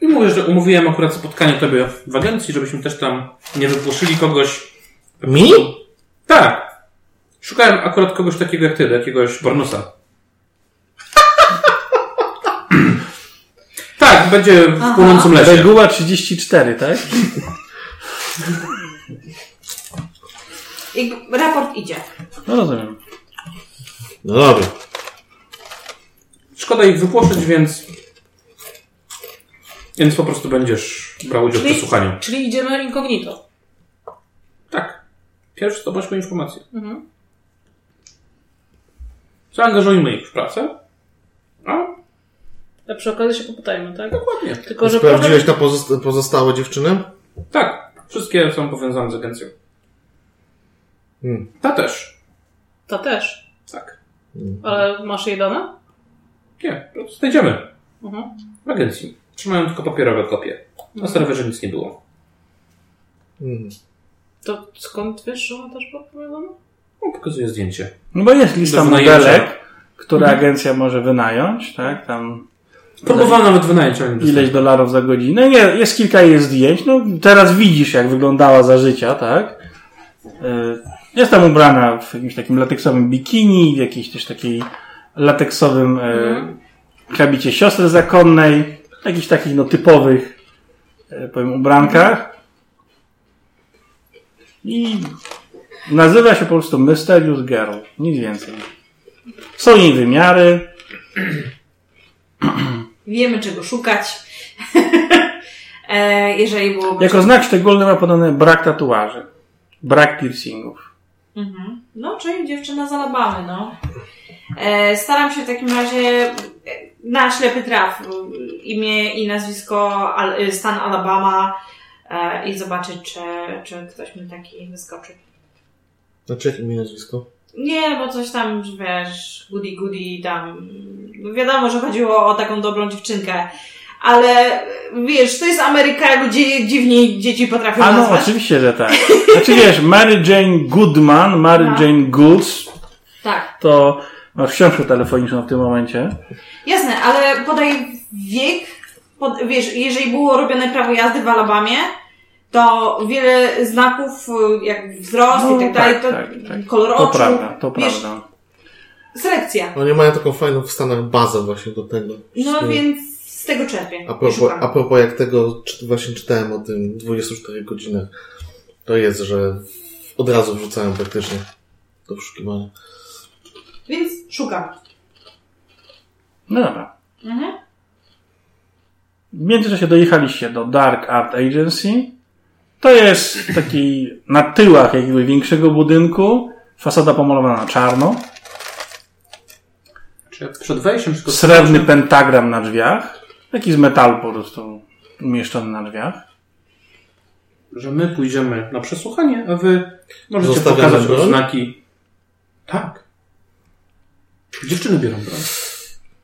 I mówię, że umówiłem akurat spotkanie tobie w agencji, żebyśmy też tam nie wypłoszyli kogoś. Mi? Tak. Szukałem akurat kogoś takiego jak ty, jakiegoś Bornusa. Tak, będzie w Aha. płonącym lesie. Reguła 34, tak? I raport idzie. No rozumiem. No dobra. Szkoda ich wypłoszyć, więc. Więc po prostu będziesz brał udział w Czyli- przesłuchaniu. Czyli idziemy incognito. Tak. Pierwszy zdobądźmy informacje. Mhm. Zaangażujmy ich w pracę. A A przy okazji się popytajmy, tak? dokładnie. Tylko, że Sprawdziłeś na pozosta- pozostałe dziewczyny? Tak. Wszystkie są powiązane z agencją. Hmm. Ta też. Ta też. Tak. Ale masz jej dane? Nie, znajdziemy. Mhm. W agencji. Trzymają tylko papierowe kopie. Na serwerze nic nie było. Mhm. To skąd wiesz, że ona też była powiązana? No, pokazuję zdjęcie. No bo jest lista modelek, które agencja może wynająć, tak? Tam Próbowałem nawet wynająć, ileś dolarów za godzinę. Nie, jest kilka jej zdjęć. No teraz widzisz, jak wyglądała za życia, tak? Y, Jest tam ubrana w jakimś takim lateksowym bikini, w jakiejś też takiej lateksowym y, habicie siostry zakonnej, jakichś takich no typowych, y, powiem, ubrankach. I nazywa się po prostu Mysterious Girl. Nic więcej. Są jej wymiary. (clears throat) Wiemy, czego szukać. (laughs) e, jeżeli byłoby... Jako znak szczególny ma podane brak tatuaży. Brak piercingów. Mhm. No, czyli dziewczyna z Alabamy, no. E, staram się w takim razie e, na ślepy traf imię i nazwisko Al, stan Alabama e, i zobaczyć, czy, czy ktoś mi taki wyskoczy. Znaczy jakie imię i nazwisko? Nie, bo coś tam, wiesz, goody goody tam. no Wiadomo, że chodziło o taką dobrą dziewczynkę. Ale wiesz, to jest Ameryka, gdzie dziwnie dzieci potrafią A no, nazwać. oczywiście, że tak. (laughs) Znaczy wiesz, Mary Jane Goodman, Mary No. Jane Goods, Tak. to masz książkę telefoniczną w tym momencie. Jasne, ale podaj wiek. Pod, wiesz, jeżeli było robione prawo jazdy w Alabamie, to wiele znaków, y, jak wzrost No, i tak dalej, to tak, tak. kolor To oczu. prawda, to wiesz, prawda. Selekcja. Oni mają taką fajną w Stanach bazę właśnie do tego. No więc z tego czerpię. A propos, a propos jak tego czy- właśnie czytałem o tym 24 godzinach, to jest, że od razu wrzucałem praktycznie do wyszukiwania. Więc szukam. No dobra. Mhm. W międzyczasie dojechaliście do Dark Art Agency. To jest taki na tyłach jakiegoś większego budynku. Fasada pomalowana na czarno. Czy przed wejściem tylko Srebrny pentagram na drzwiach. Taki z metalu po prostu umieszczony na drzwiach. że my pójdziemy na przesłuchanie, a wy możecie Zostawiamy pokazać broń? oznaki. Tak. Dziewczyny biorą broń.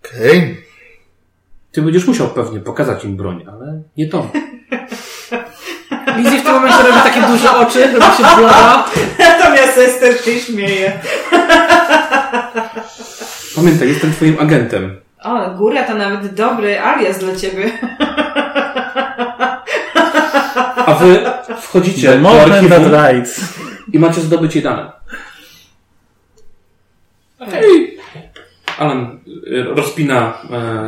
Okej. Ty będziesz musiał pewnie pokazać im broń, ale nie to. (laughs) Lizzie w tym momencie robi takie duże oczy, robi się blada. Natomiast Ester się śmieje. Pamiętaj, jestem twoim agentem. O, góra to nawet dobry alias dla ciebie. A wy wchodzicie do archiwum i macie zdobyć jej dane. Hej! Alan y, rozpina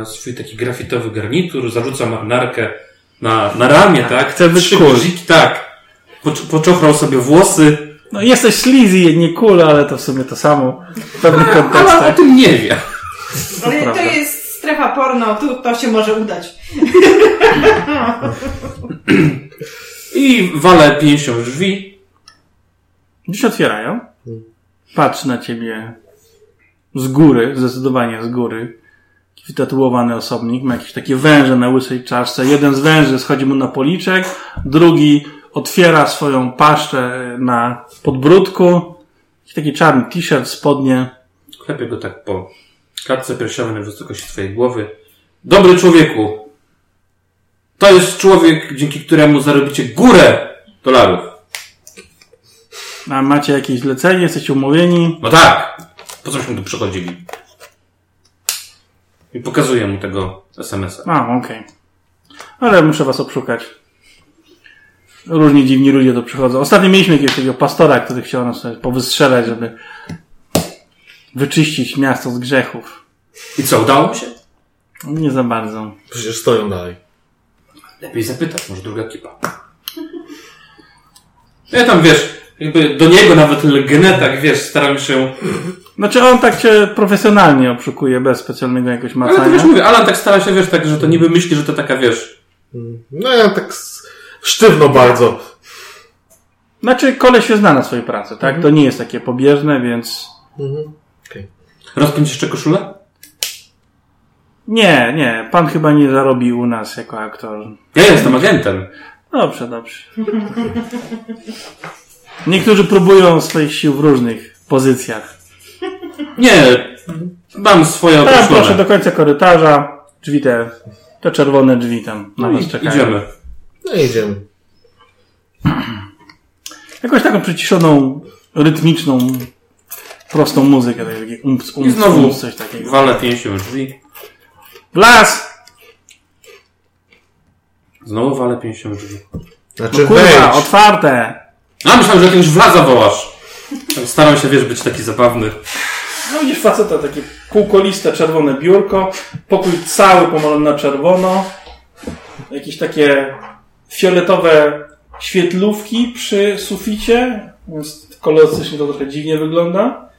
e, swój taki grafitowy garnitur, zarzuca marynarkę na, na ramię, tak? chce być Trzy cool. guziki, tak. Pocz- Poczochrał sobie włosy, No jesteś sleazy, nie cool, ale to w sumie to samo. W pewnych ale o tym nie wie. Ale to prawda. jest strefa porno, tu to się może udać. I walę pięścią w drzwi. Dziś otwierają. Patrz na ciebie z góry, zdecydowanie z góry. Wytatuowany osobnik, ma jakieś takie węże na łysej czaszce. Jeden z węży schodzi mu na policzek, drugi otwiera swoją paszczę na podbródku. Taki czarny t-shirt, spodnie. Klepię go tak po klatce piersiowej na wysokości twojej głowy. Dobry człowieku! To jest człowiek, dzięki któremu zarobicie górę dolarów. A macie jakieś zlecenie, jesteście umówieni. No tak! Po cośmy tu przychodzili? I pokazuję mu tego SMS-a. A, okej. Ale muszę was obszukać. Różni dziwni ludzie tu przychodzą. Ostatnio mieliśmy jakiegoś takiego pastora, który chciał nas sobie powystrzelać, żeby wyczyścić miasto z grzechów. I co, udało mu się? Nie za bardzo. Przecież stoją dalej. Lepiej zapytać, może druga kipa. Ja tam, wiesz, jakby do niego nawet Legene, tak wiesz, staram się... Znaczy on tak cię profesjonalnie obszukuje, bez specjalnego jakoś Ale to wiesz, macania. mówię, Alan tak stara się, wiesz, tak, że to niby myśli, że to taka, wiesz... No ja tak sztywno bardzo. Znaczy koleś się zna na swojej pracy, tak? To nie jest takie pobieżne, więc... Mhm. Rozpiąć jeszcze koszulę? Nie, nie. Pan chyba nie zarobi u nas jako aktor. Ja jestem agentem. Dobrze, dobrze. Niektórzy próbują swoich sił w różnych pozycjach. Nie, mam swoje Tam proszę określone. do końca korytarza. Drzwi te, te czerwone drzwi tam na No was i czekają. idziemy. No i idziemy. Jakąś taką przyciszoną, rytmiczną, prostą muzykę. tak Taki umps, I umps, znowu umps, coś takiego. walę pięścią w drzwi. W las! Znowu walę pięścią w drzwi. Znaczy No kurwa, wejdź. otwarte! A, myślałem, że jakiegoś wlaza wołasz. Staram się, wiesz, być taki zabawny. No widzisz faceta, takie półkoliste, czerwone biurko, pokój cały pomalony na czerwono, jakieś takie fioletowe świetlówki przy suficie, więc kolorystycznie to trochę dziwnie wygląda.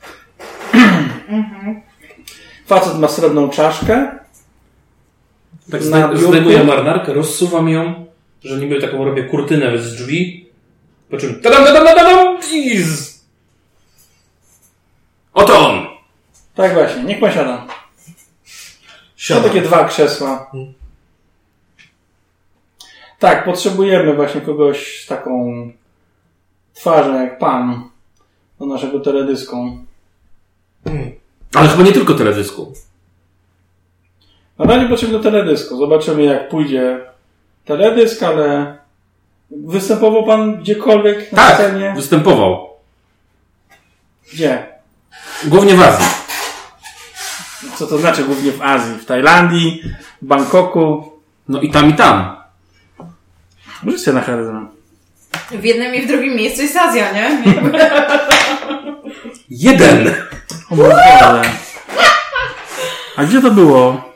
(clears throat) Facet ma srebrną czaszkę, Tak Na zda- biurku? zdejmuję marynarkę, rozsuwam ją, że niby taką robię kurtynę z drzwi. Po czym tadam, tadam, tadam, tadam, i z... Oto on! Tak właśnie, niech pan siada. Są Siadam. takie dwa krzesła. Tak, potrzebujemy właśnie kogoś z taką twarzą jak pan do naszego teledysku. Ale chyba nie tylko teledysku. Na razie potrzebny teledysku. Zobaczymy jak pójdzie teledysk, ale występował pan gdziekolwiek na Tak, scenie? występował. Gdzie? Głównie w Azji. Co to znaczy głównie w Azji? W Tajlandii, w Bangkoku? No i tam, i tam. Możecie na charyzmę. W jednym i w drugim miejscu jest Azja, nie? (laughs) Jeden! O mój Boże. A gdzie to było?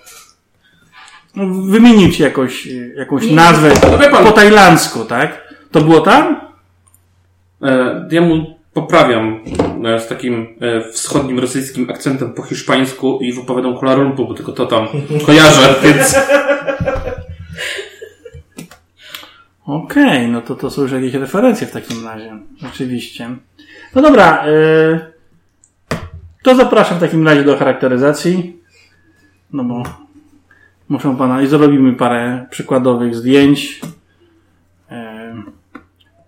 No, wymienił ci jakoś, jakąś nazwę No po tajlandzku, tak? To było tam? E, ja mu poprawiam e, z takim e, wschodnim rosyjskim akcentem po hiszpańsku i wypowiadam Kuala Lumpur, bo tylko to tam (laughs) kojarzę, więc... Okej, no to to są już jakieś referencje w takim razie. Oczywiście. No dobra, yy, to zapraszam w takim razie do charakteryzacji. No bo muszę pana i zrobimy parę przykładowych zdjęć.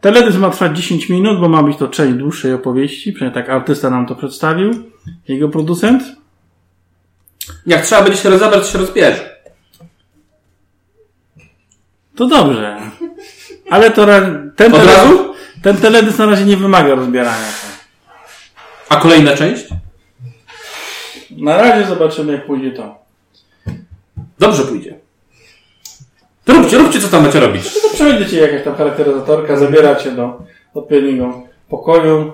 Teledysk ma trwać 10 minut, bo ma być to część dłuższej opowieści. Przynajmniej tak artysta nam to przedstawił. Jego producent. Jak trzeba będzie się rozebrać, to się rozbierze. To dobrze. Ale to ten, Od razu? ten teledysk na razie nie wymaga rozbierania się. A kolejna część? Na razie zobaczymy, jak pójdzie to. Dobrze pójdzie. To róbcie, róbcie, co tam macie robić. No to przejdzie cię jakaś tam charakteryzatorka, zabiera cię do odpowiedniego pokoju.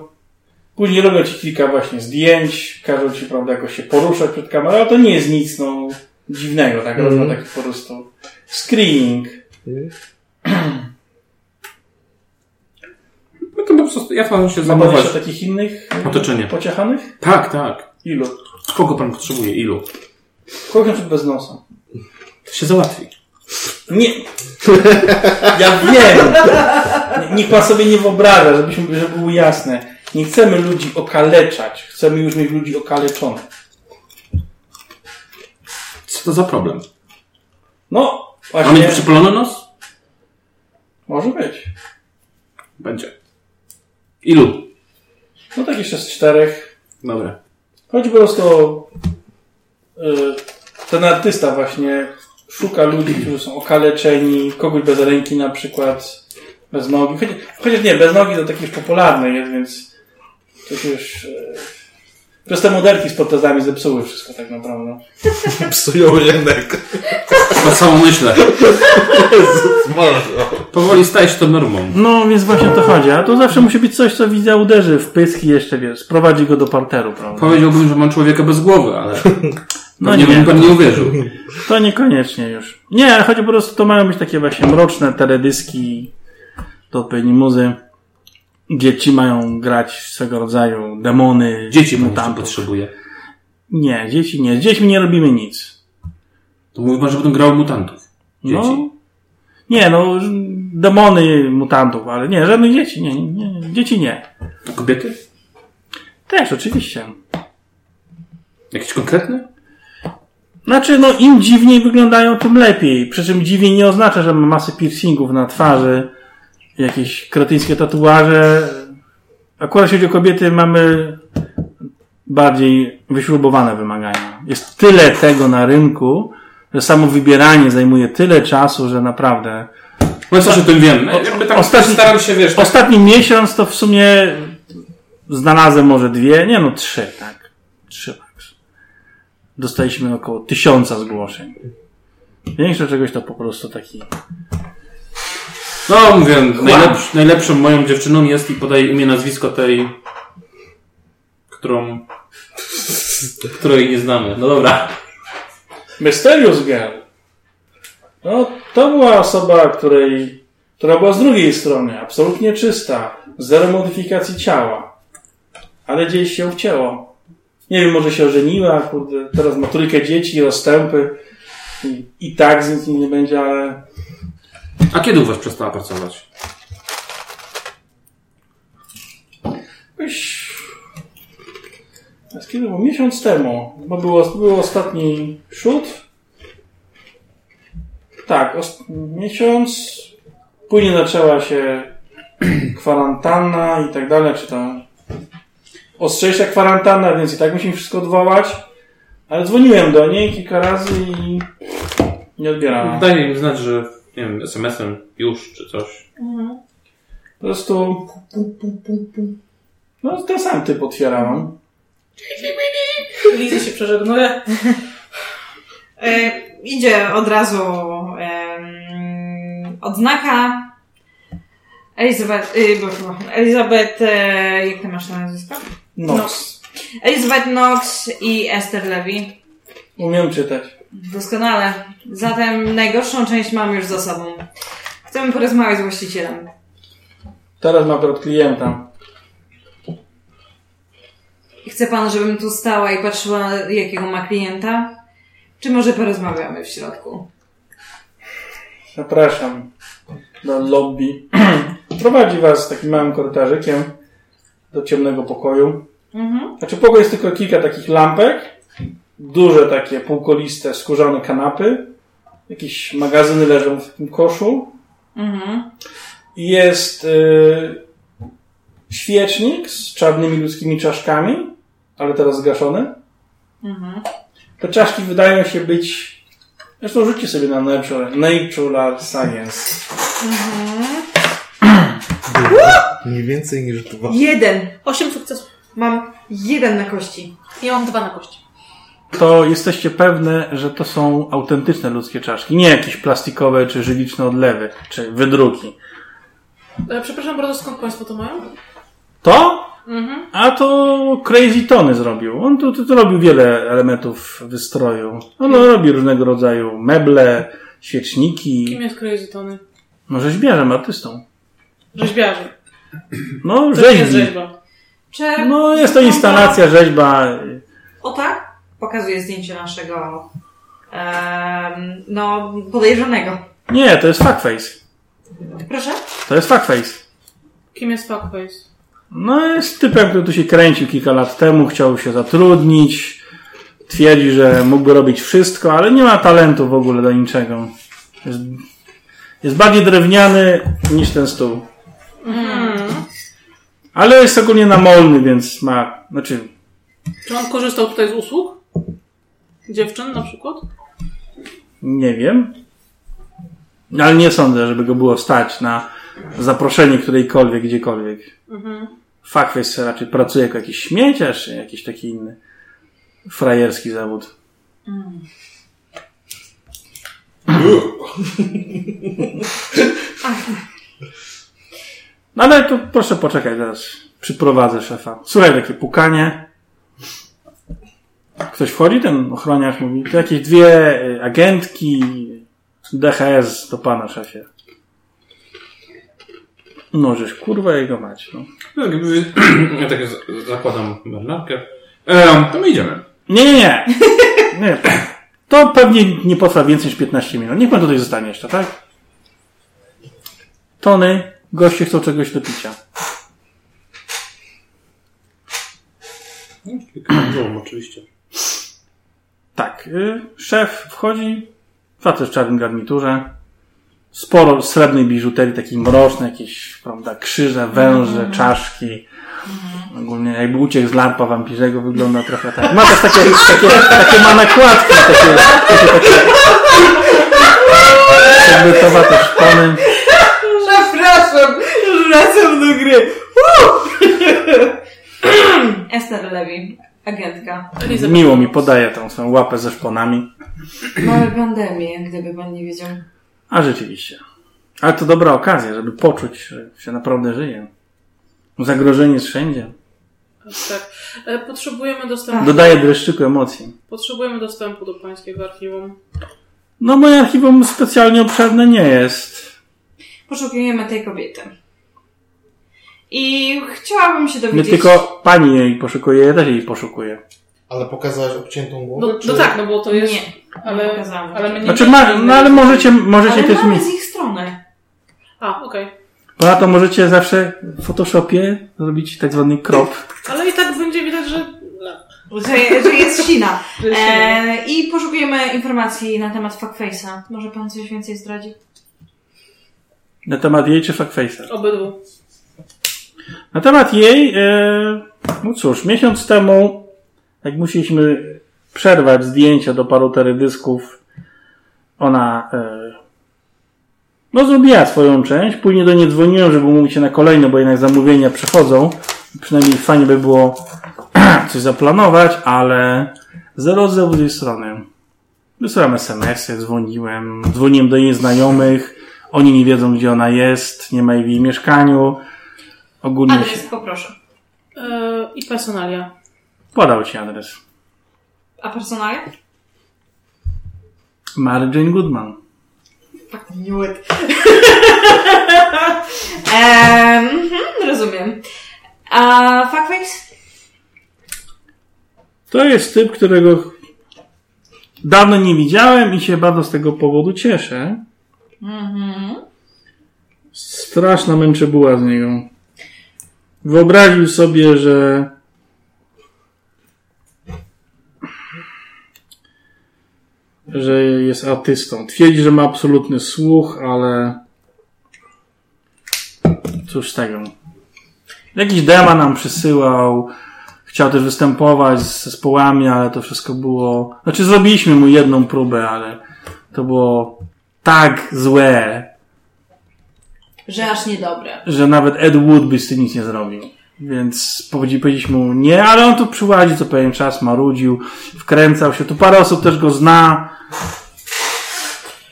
Później robią ci kilka właśnie zdjęć, każą ci, prawda, jakoś się poruszać przed kamerą, ale to nie jest nic, no, dziwnego, tak? Robią taki po prostu screening. No to po prostu, ja mam się zajmować. jeszcze takich innych e, Otoczenie. pociachanych? Tak, tak. Ilu? Kogo pan potrzebuje? Ilu? Kogoś na przykład bez nosa. To się załatwi. Nie. Ja wiem. Niech pan sobie nie wyobraża, żebyśmy, żeby było jasne. Nie chcemy ludzi okaleczać. Chcemy już mieć ludzi okaleczonych. Co to za problem? No, Mamy właśnie. przypalony nos? Może być. Będzie. Ilu? No tak jeszcze z czterech. Dobra. Chodzi po prostu o... y, ten artysta właśnie szuka ludzi, którzy są okaleczeni, kogoś bez ręki na przykład, bez nogi. Chociaż, chociaż nie, bez nogi to takie już popularne jest, więc to już... y, Przez te modelki z protezami zepsuły wszystko tak naprawdę. (laughs) Psują rynek. To samo myślę. Jezus Maria. Powoli staje się to normą. No, więc właśnie o to chodzi. A to zawsze musi być coś, co widza uderzy w pyski jeszcze, wiesz, sprowadzi go do parteru, prawda? Powiedziałbym, że mam człowieka bez głowy, ale (laughs) No nie pan nie uwierzył. to niekoniecznie już. Nie, ale chodzi po prostu, to mają być takie właśnie mroczne teledyski do odpowiedniej muzy. Dzieci mają grać swego rodzaju demony, Dzieci mutantów. potrzebuje. Nie, dzieci nie. Z dziećmi nie robimy nic. To mówi pan, że będą grały mutantów. Dzieci. No, nie, no, demony mutantów, ale nie, żadnych dzieci, nie, nie, nie, dzieci nie. A kobiety? Też, oczywiście. Jakieś konkretne? Znaczy, no im dziwniej wyglądają, tym lepiej. Przy czym dziwniej nie oznacza, że ma masę piercingów na twarzy, jakieś kretyńskie tatuaże. Akurat jeśli chodzi o kobiety, mamy bardziej wyśrubowane wymagania. Jest tyle tego na rynku, że samo wybieranie zajmuje tyle czasu, że naprawdę. No coś o tym wiem. Jakby tak Ostatni- staram się, wiesz, tak, Ostatni miesiąc to w sumie znalazłem może dwie, nie no trzy, tak. Trzy. Dostaliśmy około tysiąca zgłoszeń. Większość czegoś to po prostu taki. No, mówię, najlepsz, najlepszą moją dziewczyną jest i podaję imię, nazwisko tej, którą, (laughs) której nie znamy. No dobra. Mysterious Girl. No, to była osoba, której, która była z drugiej strony, absolutnie czysta, zero modyfikacji ciała. Ale gdzieś się wcięło. Nie wiem, może się ożeniła, kurde, teraz ma trójkę dzieci, rozstępy. I, i tak z nim nie będzie, ale A kiedy u was przestała pracować? Jakoś... Kiedy było? Miesiąc temu. Bo było, był ostatni shoot. Tak, miesiąc. Później zaczęła się kwarantanna i tak dalej, czy to ostrzejsza kwarantanna, więc i tak musimy wszystko odwołać. Ale dzwoniłem do niej kilka razy i nie odbierała. Daj im znać, że, nie wiem, SMS-em już, czy coś. Po prostu... No, ten sam typ otwierałam. Lizy się przeżegnuje. E, idzie od razu em, odznaka Elizabeth, bo- Elizabeth, e, jak ty masz na nazwisko? Nox. Elizabeth Knox i Esther Levy. Umiem czytać. Doskonale. Zatem najgorszą część mam już za sobą. Chcemy porozmawiać z właścicielem. Teraz mam od klienta. Chce pan, żebym tu stała i patrzyła, jakiego ma klienta? Czy może porozmawiamy w środku? Zapraszam do lobby. (clears throat) Prowadzi was takim małym korytarzykiem do ciemnego pokoju. Mhm. Znaczy pokój jest tylko kilka takich lampek, duże takie półkoliste skórzane kanapy, jakieś magazyny leżą w tym koszu Mhm. jest y, świecznik z czarnymi ludzkimi czaszkami, ale teraz zgaszony. Mhm. Te czaszki wydają się być. Zresztą rzućcie sobie na Natural, natural Science. Mniej więcej niż dwa. Jeden. Osiem sukcesów. Mam jeden na kości. Ja mam dwa na kości. To jesteście pewne, że to są autentyczne ludzkie czaszki, nie jakieś plastikowe czy żyliczne odlewy, czy wydruki. E, przepraszam bardzo, skąd Państwo to mają? To? Mhm. A to Crazy Tony zrobił. On tu, tu, tu robił wiele elementów wystroju. On robi różnego rodzaju meble, świeczniki. Kim jest Crazy Tony? No rzeźbiarzem, artystą. Rzeźbiarzy. No To nie jest rzeźbi. rzeźba. Czy... No jest to instalacja, rzeźba. O tak? Pokazuję zdjęcie naszego em, no, podejrzanego. Nie, to jest fuckface. Proszę? To jest fuckface. Kim jest Fuckface? No jest typem, który tu się kręcił kilka lat temu, chciał się zatrudnić. Twierdzi, że mógłby robić wszystko, ale nie ma talentu w ogóle do niczego. Jest, jest bardziej drewniany niż ten stół. Ale jest ogólnie namolny, więc ma, znaczy, Czy on korzystał tutaj z usług? Dziewczyn na przykład? nie wiem. Ale nie sądzę, żeby go było stać na zaproszenie którejkolwiek, gdziekolwiek. Fuckface raczej pracuje jako jakiś śmieciarz, czy jakiś taki inny frajerski zawód. (laughs) No ale to proszę poczekaj, zaraz przyprowadzę szefa. Słuchaj, takie pukanie. Ktoś wchodzi, ten ochroniarz mówi, to jakieś dwie y, agentki DHS do pana szefie. No, żeś kurwa jego mać, no. No, (clears throat) Ja tak z- zakładam marynarkę. E, to my idziemy. Nie, nie, nie. nie. To pewnie nie potrwa więcej niż 15 minut. Niech pan tutaj zostanie jeszcze, tak? Tony, goście chcą czegoś do picia. No, oczywiście. Tak, y, szef wchodzi, facet w czarnym garniturze, sporo srebrnej biżuterii, takiej mrocznej, jakieś, prawda, krzyże, węże, czaszki. Ogólnie jakby uciekł z larpa wampirzego wygląda trochę tak. Ma też takie, takie, takie ma nakładki, takie, takie, takie przedmiotowate szpony. Wracam do gry. Esther Levy, agentka. Elizabeth. Miło mi podaje tą swoją łapę ze szponami. Mamy pandemię, gdyby pan nie wiedział. A rzeczywiście. Ale to dobra okazja, żeby poczuć, że się naprawdę żyje. Zagrożenie jest wszędzie. Tak. E, Potrzebujemy dostępu, Dodaje dreszczyku emocji. potrzebujemy dostępu do pańskiego archiwum. No moje archiwum specjalnie obszerne nie jest. Poszukujemy tej kobiety. I chciałabym się Nie dowiedzieć... tylko pani jej poszukuje, ja też jej poszukuję. Ale pokazałeś obciętą głowę? No, czy... no tak, no bo to jest... Nie, ale, pokazałam. ale my nie Znaczy, ma, no ale możecie, możecie Ale też mamy mi. z ich strony. A, okej. Ponadto możecie zawsze w Photoshopie zrobić tak zwany crop. Ale i tak będzie widać, że... Że, że jest sina. (laughs) E, I poszukujemy informacji na temat Fuckface'a. Może pan coś więcej zdradzi? Na temat jej czy fuckface'a. Obydwu. Na temat jej, e, no cóż, miesiąc temu, jak musieliśmy przerwać zdjęcia do paru teledysków, ona e, no zrobiła swoją część. Później do niej dzwoniłem, żeby umówić się na kolejne, bo jednak zamówienia przychodzą. Przynajmniej fajnie by było (clears throat) coś zaplanować, ale zero z jej strony. Wysłałem SMS-y, dzwoniłem, dzwoniłem do jej znajomych. Oni nie wiedzą, gdzie ona jest, nie ma jej w jej mieszkaniu. Ogólnie się... Adres poproszę. E, I personalia. Podał ci adres. A personalia? Mary Jane Goodman. Fuck knew it. Ehm, rozumiem. A Fuckface? To jest typ, którego dawno nie widziałem i się bardzo z tego powodu cieszę. Mhm. Straszna męczybuła z niego. Wyobraził sobie, że że jest artystą. Twierdzi, że ma absolutny słuch, ale cóż tego. Jakiś dema nam przysyłał. Chciał też występować z zespołami, ale to wszystko było. Znaczy, zrobiliśmy mu jedną próbę, ale to było tak złe, Że aż niedobre. że nawet Ed Wood by z tym nic nie zrobił. Więc powiedzi- powiedzieliśmy mu nie, ale on tu przyłazi co pewien czas, marudził, wkręcał się. Tu parę osób też go zna.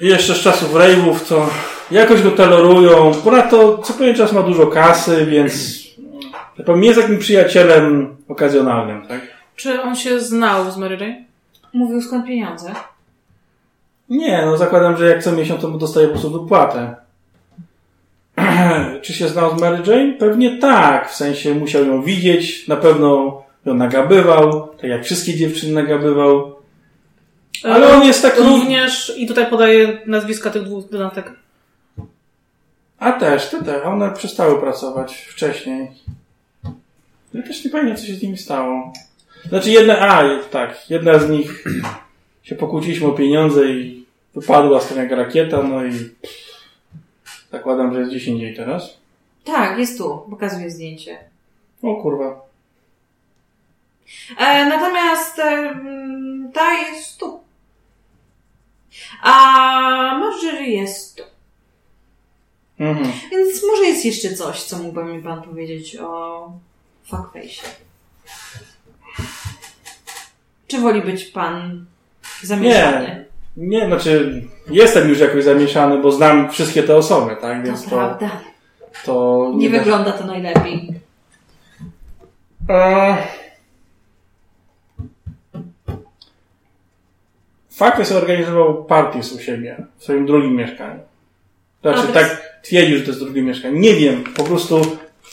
I jeszcze z czasów rave'ów, co jakoś go tolerują. Ponadto co pewien czas ma dużo kasy, więc powiem, jest takim przyjacielem okazjonalnym, tak? Czy on się znał z Mary Jane? Mówił skąd pieniądze? Nie, no zakładam, że jak co miesiąc to mu dostaje po prostu wypłatę. (clears throat) Czy się znał z Mary Jane? Pewnie tak. W sensie musiał ją widzieć, na pewno ją nagabywał, tak jak wszystkie dziewczyny nagabywał. Ale on jest taki... Również, i tutaj podaję nazwiska tych dwóch dodatek. A też, te, te. One przestały pracować wcześniej. Ja też nie pamiętam, co się z nimi stało. Znaczy jedna, a tak, jedna z nich (clears throat) się pokłóciliśmy o pieniądze i wypadła z tym jak rakieta, no i zakładam, że jest gdzieś indziej teraz. Tak, jest tu. Pokazuję zdjęcie. O kurwa. E, natomiast e, mm, ta jest tu. A Marjorie jest tu. Mhm. Więc może jest jeszcze coś, co mógłby mi pan powiedzieć o fuckface. Czy woli być pan zamieszany? Nie, znaczy jestem już jakoś zamieszany, bo znam wszystkie te osoby, tak? Więc To to, prawda. to Nie da- wygląda to najlepiej. E... Fakty sobie organizował partię u siebie, w swoim drugim mieszkaniu. Znaczy, tak twierdził, że to jest drugie mieszkanie. Nie wiem, po prostu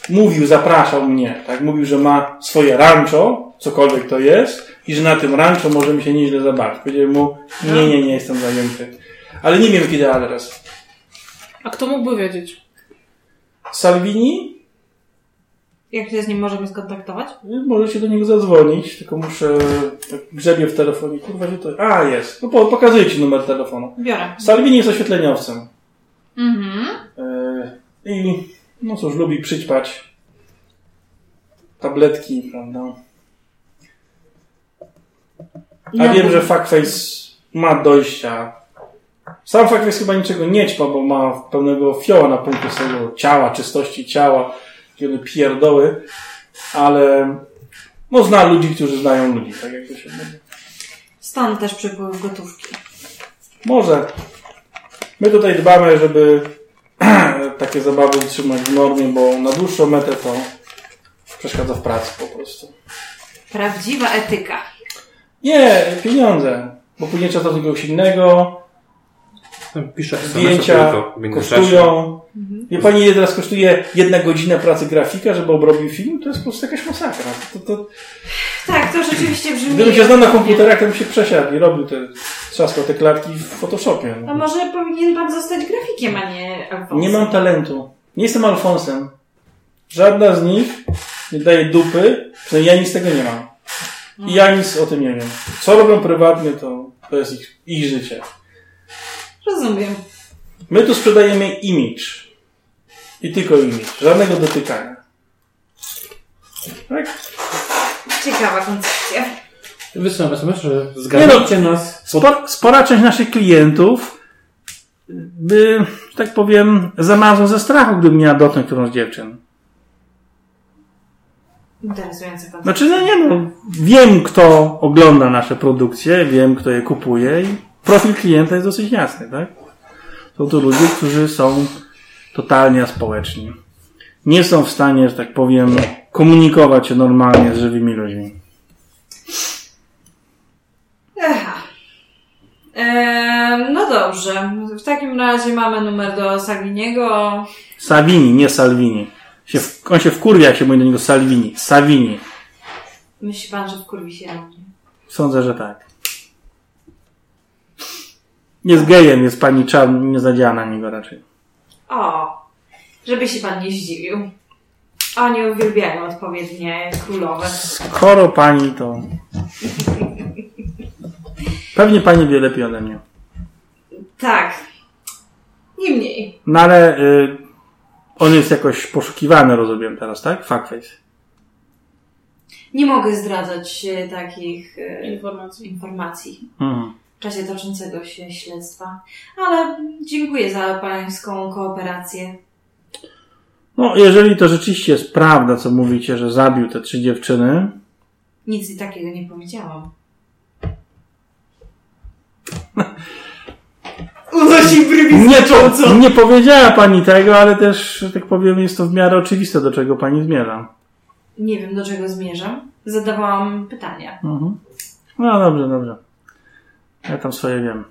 mówił, zapraszał mnie, tak? Mówił, że ma swoje rancho, cokolwiek to jest, i że na tym rancho możemy się nieźle zabawić. Powiedziałem mu, nie, nie, nie jestem zajęty. Ale nie wiem, kiedy adres. A kto mógłby wiedzieć? Salvini? Jak się z nim możemy skontaktować? Możecie do niego zadzwonić, tylko muszę... Tak grzebię w telefonie. Kurwa, gdzie to... A, jest. No po, pokazuję ci numer telefonu. Biorę. Salvini jest oświetleniowcem. Mhm. Yy, I no cóż, lubi przyćpać tabletki, prawda? A No, wiem, że Fuckface ma dojścia. Sam Fuckface chyba niczego nie ćpa, bo ma pełnego fioła na punkcie swojego ciała, czystości ciała, kiedy pierdoły, ale no zna ludzi, którzy znają ludzi, tak jak to się mówi. Stąd też przepływ gotówki. Może. My tutaj dbamy, żeby (clears throat) takie zabawy utrzymać w normie, bo na dłuższą metę to przeszkadza w pracy po prostu. Prawdziwa etyka. Nie, pieniądze. Bo później trzeba do kogoś innego, Piszę zdjęcia kosztują. Wie pani, ile teraz kosztuje jedna godzina pracy grafika, żeby obrobił film? To jest po prostu jakaś masakra. To, to, Tak, to rzeczywiście brzmi... gdybym się znał na komputerach, to bym się przesiadł i robił te, trzaskał te klatki w Photoshopie. A może powinien pan zostać grafikiem, a nie Alfonsem? Nie mam talentu. Nie jestem Alfonsem. Żadna z nich nie daje dupy, przynajmniej ja nic z tego nie mam. I ja nic o tym nie wiem. Co robią prywatnie, to, to jest ich, ich życie. Rozumiem. My tu sprzedajemy image. I tylko image. Żadnego dotykania. Tak? Ciekawa koncepcja. Wysyłam SMS, że zgadnijcie nas. Spor, spora część naszych klientów by, że tak powiem, zamarzła ze strachu, gdyby miała dotknąć którąś z dziewczyn. Interesująca koncepcja. Znaczy, no nie no, wiem kto ogląda nasze produkcje, wiem kto je kupuje i profil klienta jest dosyć jasny, tak? Są to ludzie, którzy są totalnie aspołeczni. Nie są w stanie, że tak powiem, komunikować się normalnie z żywymi ludźmi. Eha. Eee, no dobrze. W takim razie mamy numer do Salviniego. Savini, nie Salvini. Się on się wkurwia, jak się mówi do niego Salvini. Savini. Myśli pan, że wkurwi się na mnie? Sądzę, że tak. Jest gejem, jest pani czarna, nie zadziała na niego raczej. O, żeby się pan nie zdziwił. Oni uwielbiają odpowiednie królowe. Skoro pani to... Pewnie pani wie lepiej ode mnie. Tak. Nie mniej. No ale y, on jest jakoś poszukiwany, rozumiem teraz, tak? Fuckface. Nie mogę zdradzać e, takich e, Informacji. informacji Mhm. w czasie toczącego się śledztwa. Ale dziękuję za pańską kooperację. No, jeżeli to rzeczywiście jest prawda, co mówicie, że zabił te trzy dziewczyny, Nic takiego nie powiedziałam. (laughs) Unosi brwi nie, po, nie powiedziała pani tego, ale też, że tak powiem, jest to w miarę oczywiste, do czego pani zmierza. Nie wiem, do czego zmierzam. Zadawałam pytania. Mhm. No dobrze, dobrze. Ja tam swoje wiem.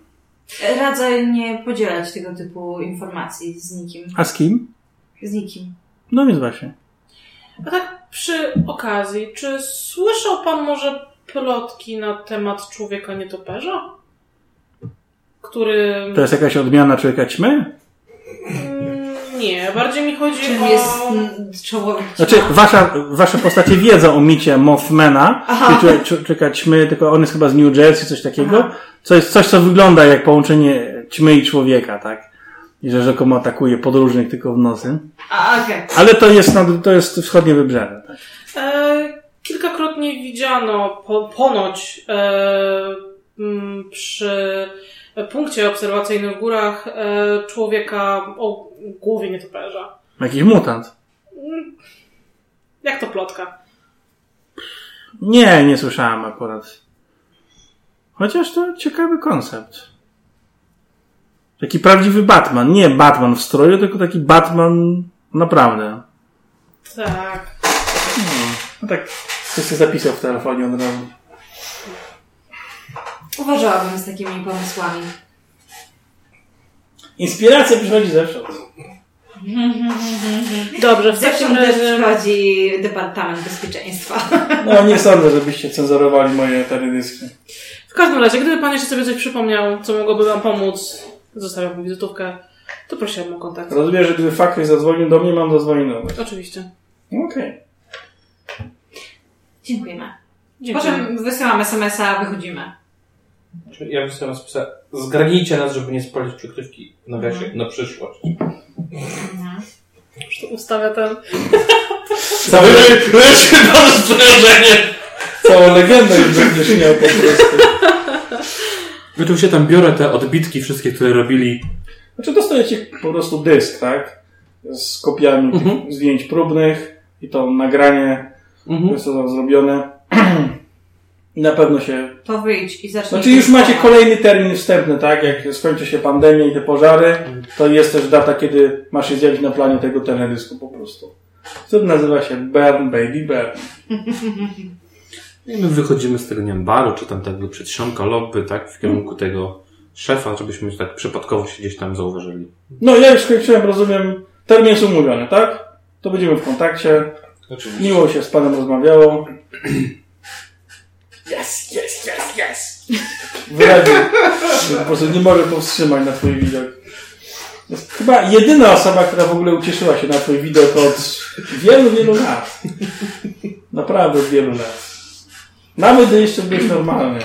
Radzę nie podzielać tego typu informacji z nikim. A z kim? Z nikim. No więc właśnie. A tak przy okazji, czy słyszał pan może plotki na temat człowieka nietoperza? Który... To jest jakaś odmiana człowieka ćmy? Mm, Nie, bardziej mi chodzi Czym o... jest mm, czołowy Znaczy, wasza, wasze postacie wiedzą o micie Mothmana, czyli człowiek- człowieka ćmy, tylko on jest chyba z New Jersey, coś takiego. Aha. Co jest coś, co wygląda jak połączenie ćmy i człowieka, tak? I że rzekomo atakuje podróżnych tylko w nocy. A, okej. Ale to jest, to jest wschodnie wybrzeże. Tak? E, kilkakrotnie widziano po, ponoć e, m, przy punkcie obserwacyjnym w górach e, człowieka o głowie nietoperza. Jakiś mutant. Jak to plotka? Nie, nie słyszałem akurat. Chociaż to ciekawy koncept. Taki prawdziwy Batman. Nie Batman w stroju, tylko taki Batman naprawdę. Tak. No tak, ktoś się zapisał w telefonie od razu. Uważałabym z takimi pomysłami. Inspiracja przychodzi zewsząd. (laughs) Dobrze, w takim też razie... przychodzi Departament Bezpieczeństwa. (laughs) No nie sądzę, żebyście cenzurowali moje teledyski. W każdym razie, gdyby pan jeszcze sobie coś przypomniał, co mogłoby wam pomóc, zostawiam mu wizytówkę, to prosiłam o kontakt. Rozumiem, że gdyby faktycznie zadzwonił do mnie, mam zadzwonić do was. Oczywiście. Okej. Dziękujemy. Dziękuję. Potem wysyłam SMS-a, wychodzimy. Ja bym sobie spisał, zgarnijcie nas, żeby nie spalić przykrywki w nawiasie na przyszłość. Już to ustawia ten... (laughs) Całe, Lecz (laughs) mam sprężenie! całą legendę już będziesz miał po prostu. Tu się tam biorę te odbitki wszystkie, które robili. Znaczy dostajecie po prostu dysk, tak? Z kopiami tych Mhm. zdjęć próbnych i to nagranie, Mhm. jest to zrobione. (clears throat) I na pewno się... To wyjdź i zacznij. Znaczy już macie kolejny termin wstępny, tak? Jak skończy się pandemia i te pożary, to jest też data, kiedy masz się zjawić na planie tego teledysku po prostu. Co nazywa się Burn Baby Burn. I my wychodzimy z tego, nie wiem, baru, czy tam tego przedsionka lobby, tak? W kierunku tego szefa, żebyśmy tak przypadkowo się gdzieś tam zauważyli. No ja już skończyłem, rozumiem. Termin jest umówiony, tak? To będziemy w kontakcie. Oczywiście. Miło się z panem rozmawiało. Yes, yes, yes, yes. Wyraźnie. Po prostu nie mogę powstrzymać na twój widok. Jest chyba jedyna osoba, która w ogóle ucieszyła się na twój widok od wielu, wielu lat. Naprawdę od wielu lat. Nawet gdy jeszcze byłeś normalny.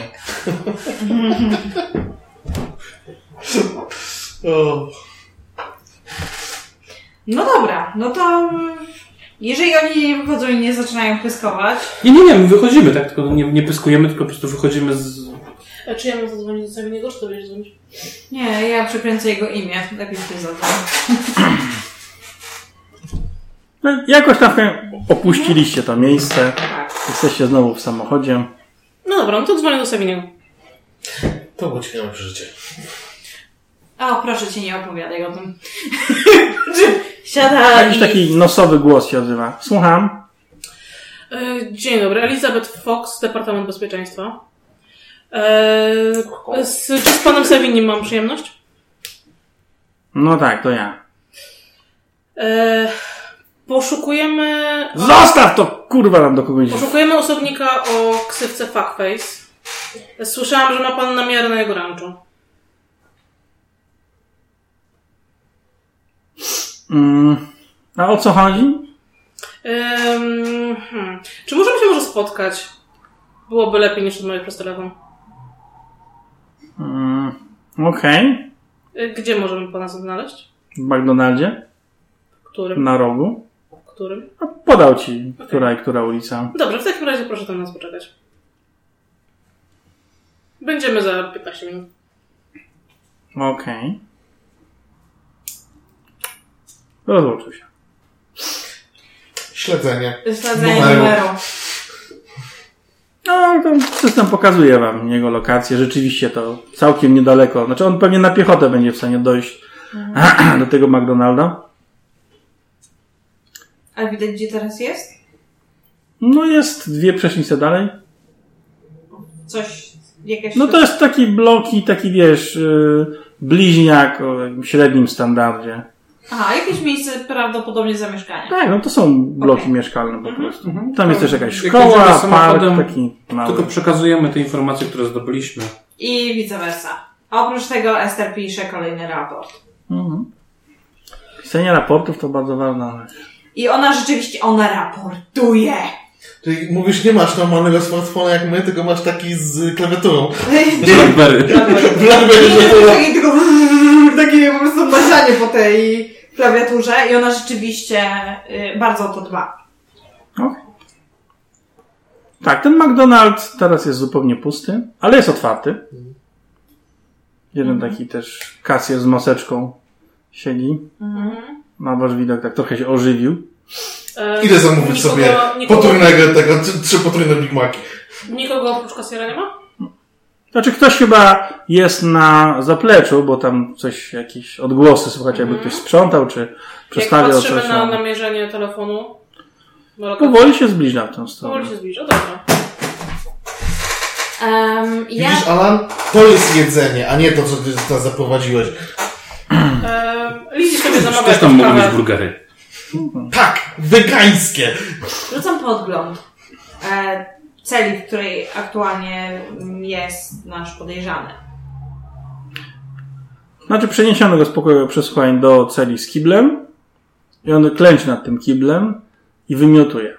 O, No dobra, no to jeżeli oni nie wychodzą i nie zaczynają pyskować, Nie, nie, nie, my wychodzimy, tak? Tylko nie, nie pyskujemy, tylko po prostu wychodzimy z... A czy ja mam zadzwonić do Samiego, czy to będziesz dzwonić? nie, ja przekręcę jego imię. Lepiej ty zadzwoń. (clears throat) No, jakoś tam opuściliście to miejsce. Tak. Jesteście znowu w samochodzie. No dobra, no to dzwonię do Saviniego. to było ciekawe przeżycie. O, proszę cię, nie opowiadaj o tym. (laughs) Siada Jakiś i... taki nosowy głos się odzywa. Słucham. E, Dzień dobry, Elizabeth Fox, Departament Bezpieczeństwa. E, z, czy z panem Savinim mam przyjemność? No tak, to ja. E, poszukujemy... Zostaw to kurwa nam do kogoś. Poszukujemy osobnika o ksywce Fuckface. Słyszałam, że ma pan namiary na jego ranczu. Mm, a o co chodzi? Em, hmm. Czy możemy się może spotkać? Byłoby lepiej niż rozmawiać przez telefon. Mm, Okej. E, Gdzie możemy pana znaleźć? W McDonaldzie? Którym? Na rogu? Którym? A podał ci, która i która ulica. Dobrze, w takim razie proszę tam nas poczekać. Będziemy za 15 minut. Okej. Rozłączył się. Śledzenie. Śledzenie Numeru. numeru. No, to system pokazuje wam jego lokację. Rzeczywiście to całkiem niedaleko. Znaczy on pewnie na piechotę będzie w stanie dojść (clears throat) do tego McDonalda. A widać, gdzie teraz jest? No jest dwie przecznice dalej. Coś, jakaś... No to jest taki bloki, taki wiesz, yy, bliźniak o jakimś średnim standardzie. Aha, jakieś miejsce prawdopodobnie zamieszkania. Tak, no to są bloki Okej. mieszkalne po prostu. Tam jest też jakaś Jak szkoła, jedziemy park, taki mały. Tylko przekazujemy te informacje, które zdobyliśmy. I vice versa. A oprócz tego Ester pisze kolejny raport. Mhm. Pisanie raportów to bardzo ważna rzecz. I ona rzeczywiście, ona raportuje. Czyli mówisz, nie masz normalnego smartfona jak my, tylko masz taki z klawiaturą. (laughs) Blackberry. Blackberry. Takie tylko (laughs) takie po prostu marzanie po tej klawiaturze i ona rzeczywiście y, bardzo o to dba. Okej. Tak, ten McDonald's teraz jest zupełnie pusty, ale jest otwarty. Jeden taki też kasjer z maseczką siedzi. Ma wasz widok, tak trochę się ożywił. E, Idę zamówić nikogo, sobie Nikogo, potrójnego tego, trzy- potrójne Big Maci. nikogo oprócz kasjera nie ma? Znaczy ktoś chyba jest na zapleczu, bo tam coś, jakieś odgłosy słychać, jakby ktoś sprzątał, czy Jak przestawiał patrzymy coś. na no. namierzenie telefonu, Powoli się zbliża w tę stronę. powoli się zbliża, dobra. Um, ja, Widzisz, Alan? To jest jedzenie, a nie to, co ty zaprowadziłeś. E, Lizzie sobie zamawia Też tam mogą być kawę. Tak, wegańskie. rzucam podgląd e, celi, w której aktualnie jest nasz podejrzany. Znaczy przeniesiono go z pokoju przesłuchań do celi z kiblem i on klęczy nad tym kiblem i wymiotuje.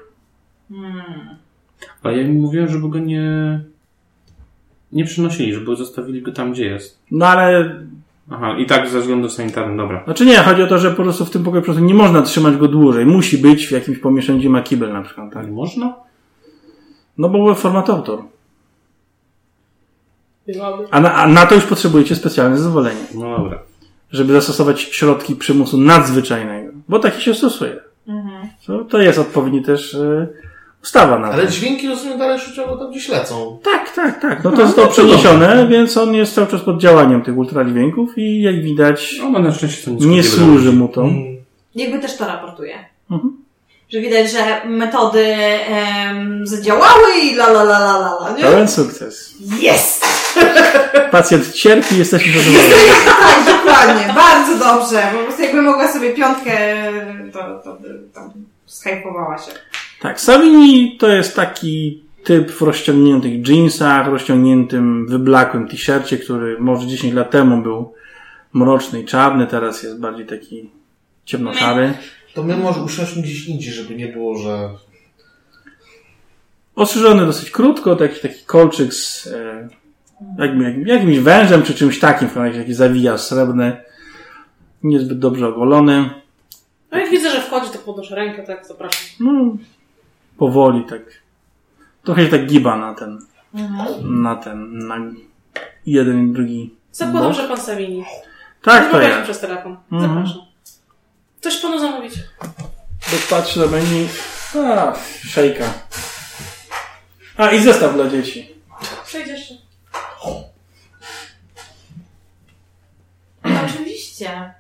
A ja im mówiłem, żeby go nie... Nie przynosili, żeby zostawili go tam, gdzie jest. No ale, Aha, i tak ze względów sanitarnych, dobra. znaczy nie, chodzi o to, że po prostu w tym pokoju po prostu nie można trzymać go dłużej. Musi być w jakimś pomieszczeniu, gdzie ma kibel na przykład, tak? Nie można? No bo formatautor. Byłaby. A na, a na to już potrzebujecie specjalne zezwolenie, No dobra. żeby zastosować środki przymusu nadzwyczajnego, bo taki się stosuje. To, to jest odpowiedni też e, ustawa na to. Ale dźwięki, rozumiem, dalej szuciowo tam gdzieś lecą. Tak, tak, tak. No to zostało przeniesione, więc on jest cały czas pod działaniem tych ultradźwięków i jak widać No, na szczęście to nie takiego służy mu to. Mm. Jakby też to raportuje. Mhm. Że widać, że metody em, zadziałały i la la la la la, nie? Pełen sukces. Jest! (laughs) Pacjent cierpi, jesteśmy (laughs) zadowoleni. Tak, dokładnie. Bardzo dobrze. Po prostu jakby mogła sobie piątkę, to, to by tam shypowała się. Tak, Savini to jest taki typ w rozciągniętych jeansach, rozciągniętym, wyblakłym t-shircie, który może 10 lat temu był mroczny i czarny, teraz jest bardziej taki ciemnoszary. To my może usiądźmy gdzieś indziej, żeby nie było, że... Ostrzyżony dosyć krótko, taki, taki kolczyk z e, jakby, jakim- jakimś wężem czy czymś takim, w każdym razie zawijasz srebrny, niezbyt dobrze ogolony. No jak widzę, że wchodzi, to podnoszę rękę, tak, zapraszam. No, powoli tak. Trochę się tak giba na ten, na ten, na jeden i drugi. Zakładam, że pan Savini. Tak, to ja. przez telefon. Mhm. Zapraszam. Coś panu zamówić? Patrzy na menu. A, szejka. A, i zestaw dla dzieci. Przejdziesz się. Oczywiście.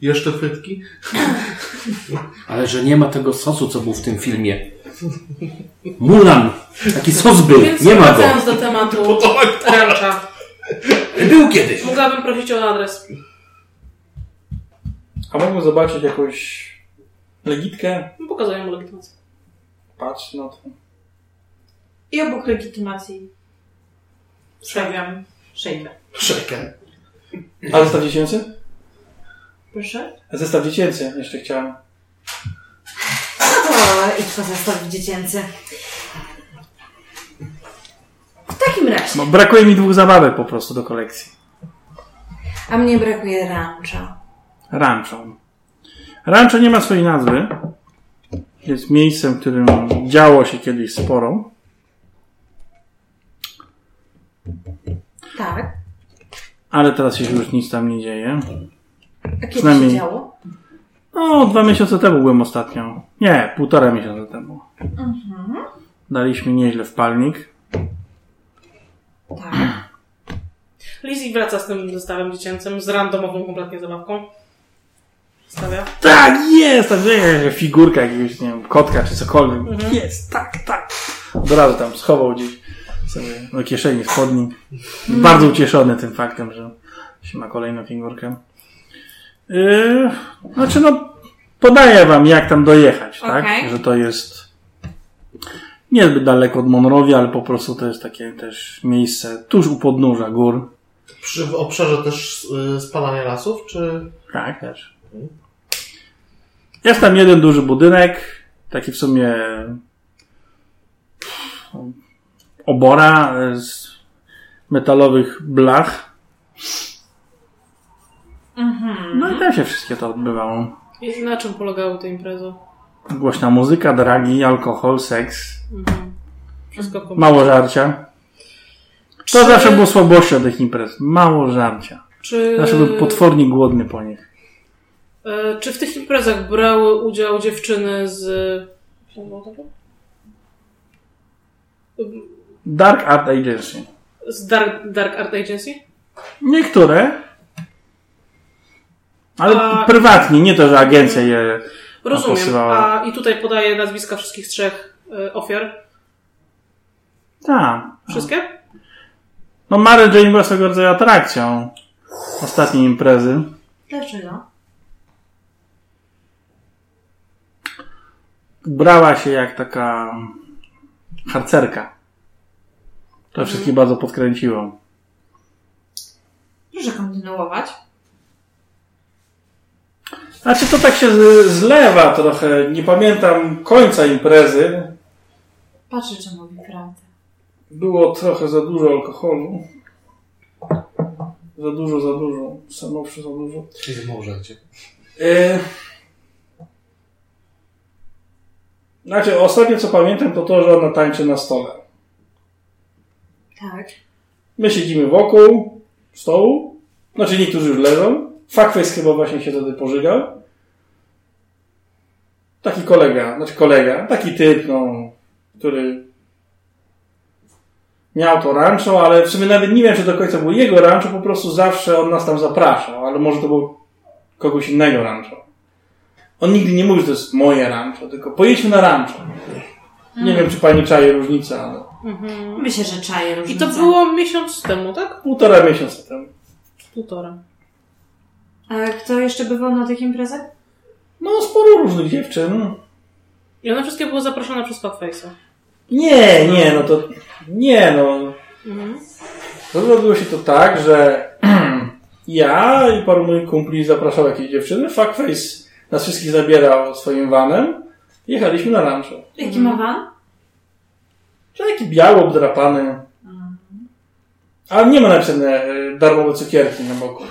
Jeszcze frytki? (laughs) Ale że nie ma tego sosu, co był w tym filmie. Mulan! Taki sos był, Więc nie ma go. wracając do tematu (laughs) cruncha. Był kiedyś. Mogłabym prosić o adres. A mógłbym zobaczyć jakąś legitkę? No, Pokazuję mu legitymację. Patrz na to. I obok legitymacji stawiam szejkę. Szejkę. A zestaw dziecięcy? Proszę? A zestaw dziecięcy jeszcze chciałem. No to idź po zestaw dziecięcy. W takim razie. No, brakuje mi dwóch zabawek po prostu do kolekcji. A mnie brakuje rancha. Rancho. Rancho nie ma swojej nazwy. Jest miejscem, w którym działo się kiedyś sporo. Tak. Ale teraz się już nic tam nie dzieje. A kiedy Przynajmniej- się działo? No, dwa miesiące temu byłem ostatnio. Nie, półtora miesiąca temu. Daliśmy nieźle w palnik. Tak. Lizzie wraca z tym zestawem dziecięcym, z randomową kompletnie zabawką. Stawia. Tak, jest! Tam figurka jakiegoś, nie wiem, kotka czy cokolwiek. Jest, tak, tak. Od razu tam schował gdzieś sobie do kieszeni spodni. Bardzo ucieszony tym faktem, że się ma kolejną figurkę. Yy, znaczy no, podaję wam jak tam dojechać, tak? Okej. Że to jest niezbyt daleko od Monrovia, ale po prostu to jest takie też miejsce tuż u podnóża gór. Przy w obszarze też y, spalania lasów, czy... Tak, też. Jest tam jeden duży budynek, taki w sumie obora z metalowych blach. No i tam się wszystkie to odbywało. I na czym polegały te imprezy? Głośna muzyka, dragi, alkohol, seks, Wszystko kom- mało żarcia. To Czy- zawsze było słabością tych imprez. Mało żarcia. Czy, Zawsze byłem potwornie głodny po nich. e, czy w tych imprezach brały udział dziewczyny z... Dark Art Agency. Z Dark, Dark Art Agency? Niektóre. Ale A- prywatnie, nie to, że agencja je Rozumiem. posyłała. A i tutaj podaję nazwiska wszystkich trzech e, ofiar. Tak. Wszystkie? No Mary Jane była swego rodzaju atrakcją ostatniej imprezy. Dlaczego? Brała się jak taka harcerka. To wszystkich bardzo podkręciło. Proszę kontynuować. Znaczy to tak się zlewa trochę. Nie pamiętam końca imprezy. Patrzę, czy mówi prawdę. Było trochę za dużo alkoholu. Za dużo, za dużo. Stanowczo za dużo. Ile możecie? Yy... Znaczy, ostatnie co pamiętam to to, że ona tańczy na stole. Tak. My siedzimy wokół stołu. Znaczy, niektórzy już leżą. Fuckface chyba właśnie się wtedy pożygał. Taki kolega, znaczy kolega, taki typ, no, który miał to rancho, ale w sumie nawet nie wiem, czy do końca było jego rancho, po prostu zawsze on nas tam zapraszał, ale może to było kogoś innego rancho. On nigdy nie mówił, że to jest moje rancho, tylko pojedźmy na rancho. Nie wiem, czy pani czaje różnicę, ale Myślę, że czaję I różnicę. to było miesiąc temu, tak? półtora miesiąca temu. Półtora. A kto jeszcze bywał na tych imprezach? No, sporo różnych dziewczyn. I one wszystkie były zaproszone przez Fatface'a. Nie, nie, no to. Nie, no. Mhm. Zrobiło się to tak, że (clears throat) ja i paru moich kumpli zapraszał jakieś dziewczyny. Fuckface nas wszystkich zabierał swoim vanem. Jechaliśmy na rancho. Jaki ma van? Taki biały, obdrapany. Ale nie ma napisane e, darmowe cukierki na boku.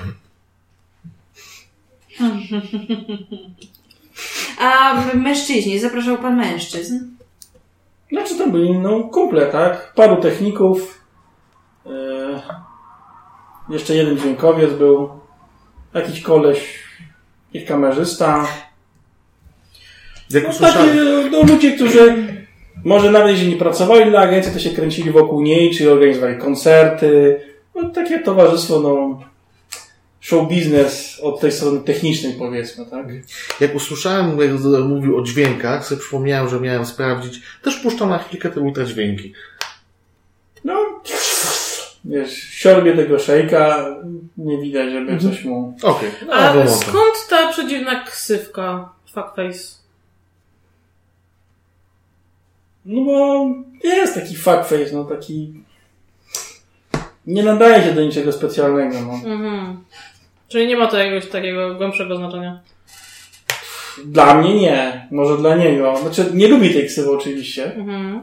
A mężczyźni, zapraszał pan mężczyzn? Znaczy to byli no, kumple, tak? Paru techników. E, jeszcze jeden dźwiękowiec był. Jakiś koleś, jakiś kamerzysta. Jak No, takie no, ludzie, którzy może nawet jeśli nie pracowali dla agencji, to się kręcili wokół niej, czy organizowali koncerty. No, takie towarzystwo, no, show biznes od tej strony technicznej powiedzmy, tak? Jak usłyszałem, jak mówił o dźwiękach, sobie przypomniałem, że miałem sprawdzić. Też puszczam na chwilkę te ultradźwięki. No, wiesz, siorbie tego szejka, nie widać, żeby coś mu... Okej. No, A wyłączam. skąd ta przedziwna ksywka Fuckface? No bo jest taki fuckface, no taki... Nie nadaje się do niczego specjalnego, no. Mhm. Czyli nie ma to jakiegoś takiego głębszego znaczenia. Dla mnie nie, może dla niego. Znaczy, nie lubi tej ksywy oczywiście. Mhm.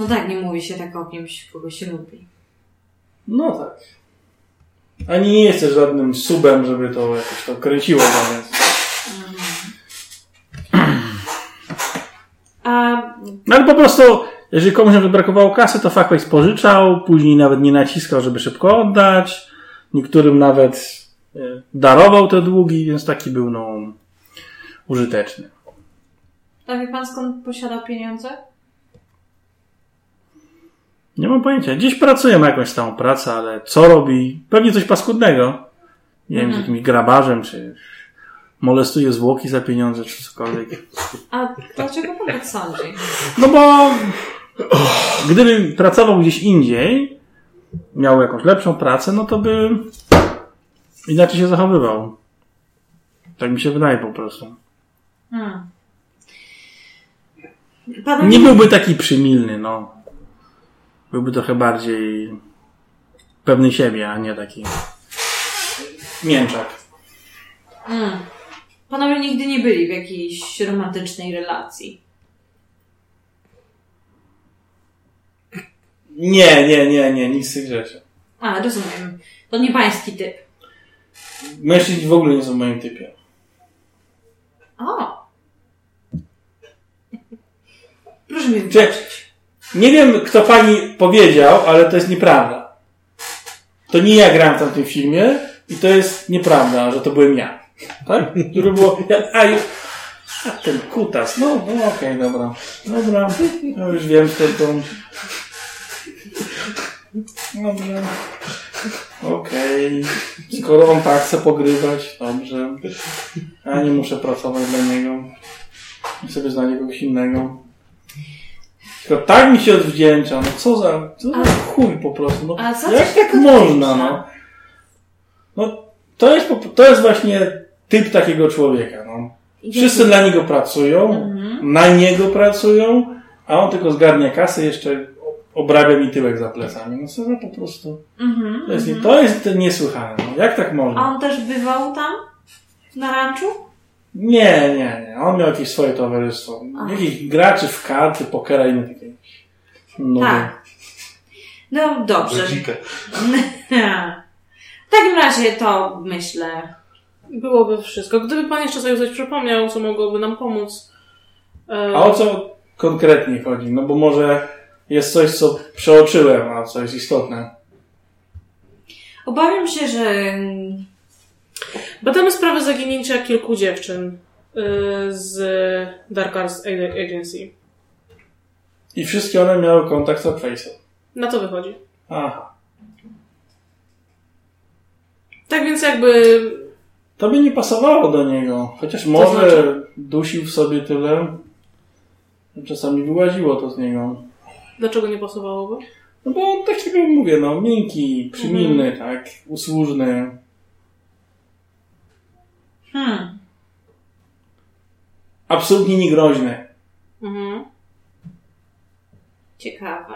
No tak, nie mówi się tak o kimś, kogo się lubi. No tak. Ani nie jesteś żadnym subem, żeby to jakoś to kręciło, no więc... A No ale po prostu, jeżeli komuś nawet brakowało kasy, to Fuckface pożyczał, później nawet nie naciskał, żeby szybko oddać. Niektórym nawet darował te długi, więc taki był, no, użyteczny. a wie pan skąd posiadał pieniądze? Nie mam pojęcia. Gdzieś pracuje, ma jakąś stałą pracę, ale co robi? Pewnie coś paskudnego. Nie wiem, z jakimś grabarzem, czy molestuje zwłoki za pieniądze, czy cokolwiek. A dlaczego pan tak sądzi? No bo gdyby pracował gdzieś indziej, miał jakąś lepszą pracę, no to by inaczej się zachowywał. Tak mi się wydaje po prostu. Hmm. Nie byłby taki przymilny, no. Byłby trochę bardziej pewny siebie, a nie taki mięczak. Mm. Panowie nigdy nie byli w jakiejś romantycznej relacji. Nie, nie, nie, nie, nic z tych rzeczy. A, rozumiem. To nie pański typ. Mężczyźni w ogóle nie są w moim typie. O! (laughs) Proszę mi Czy, nie wiem, kto pani powiedział, ale to jest nieprawda. To nie ja grałem w tamtym filmie i to jest nieprawda, że to byłem ja. Tak? Żeby było... Ja, a, już, a, ten kutas. No, no okej, dobra. Dobra. No już wiem, kto to... Dobra. Okej. Skoro on tak chce pogrywać, dobrze. Ja nie muszę pracować dla niego. I sobie znajdę kogoś innego. Tylko tak mi się odwdzięcza, no co za, co za chuj po prostu, no A co jak tak można, no. No, to jest, to jest właśnie typ takiego człowieka, no. Wszyscy dla niego pracują, Mhm. na niego pracują, a on tylko zgarnia kasę jeszcze obrabia mi tyłek za plecami. No co za po prostu. Mhm. To jest, nie- to jest niesłychane. No. Jak tak A można? on też bywał tam? Na ranczu? Nie, nie, nie. On miał jakieś swoje towarzystwo. A. Jakichś graczy w karty, pokera i inne takie. No, Tak. No dobrze. (laughs) W takim razie to myślę. Byłoby wszystko. Gdyby pan jeszcze sobie coś przypomniał, co mogłoby nam pomóc. e, A o co konkretnie chodzi? No bo może jest coś, co przeoczyłem, a co jest istotne. Obawiam się, że Badamy sprawę zaginięcia kilku dziewczyn e, z Dark Arts Agency. I wszystkie one miały kontakt z Face'em. Na to wychodzi. Aha. Tak więc jakby To by nie pasowało do niego. Chociaż może znaczy? dusił w sobie tyle. że Czasami wyłaziło to z niego. Dlaczego nie pasowałoby? No bo on tak jak mówię, no miękki, przymilny, Mhm. tak, usłużny. hmm, Absolutnie niegroźny. Mhm. ciekawe.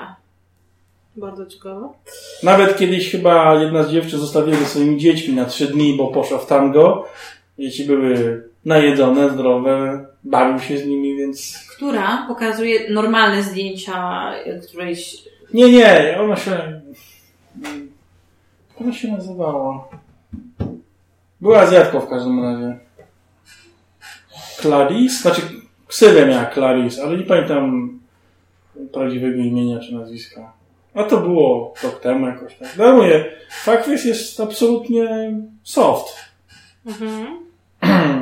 Bardzo ciekawe. Nawet kiedyś chyba jedna z dziewczyn zostawiła ze swoimi dziećmi na trzy dni, bo poszła w tango. Dzieci były najedzone, zdrowe, bawił się z nimi, więc... Która pokazuje normalne zdjęcia którejś. Nie, nie, ona się... Ona się nazywała? Była Azjatką w każdym razie. Clarice? Znaczy, ksywę miała Clarice, ale nie pamiętam prawdziwego imienia czy nazwiska. A to było rok temu jakoś tak. No mówię, Fuckface jest absolutnie soft. Mhm. (clears throat)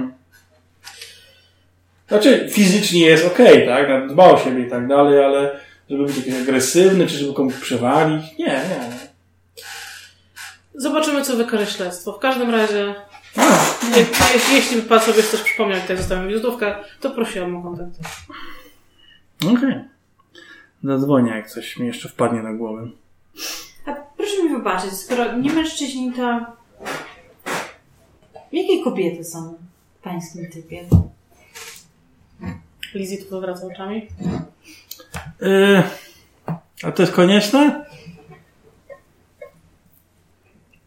Znaczy, fizycznie jest okej, tak? Dba o siebie i tak dalej, ale żeby być jakiś agresywny, czy żeby komuś przewalić, nie, nie. Zobaczymy, co wykaże śledztwo. W każdym razie, je, je, jeśli pan sobie coś przypomniał, jak zostawiam wizytówkę, to prosiłam o kontakt. Okej. Zadzwonię, jak coś mi jeszcze wpadnie na głowę. A proszę mi wybaczyć, skoro nie mężczyźni, to. Jakie kobiety są w pańskim typie? Lizzie tu powraca oczami. Yy, a to jest konieczne?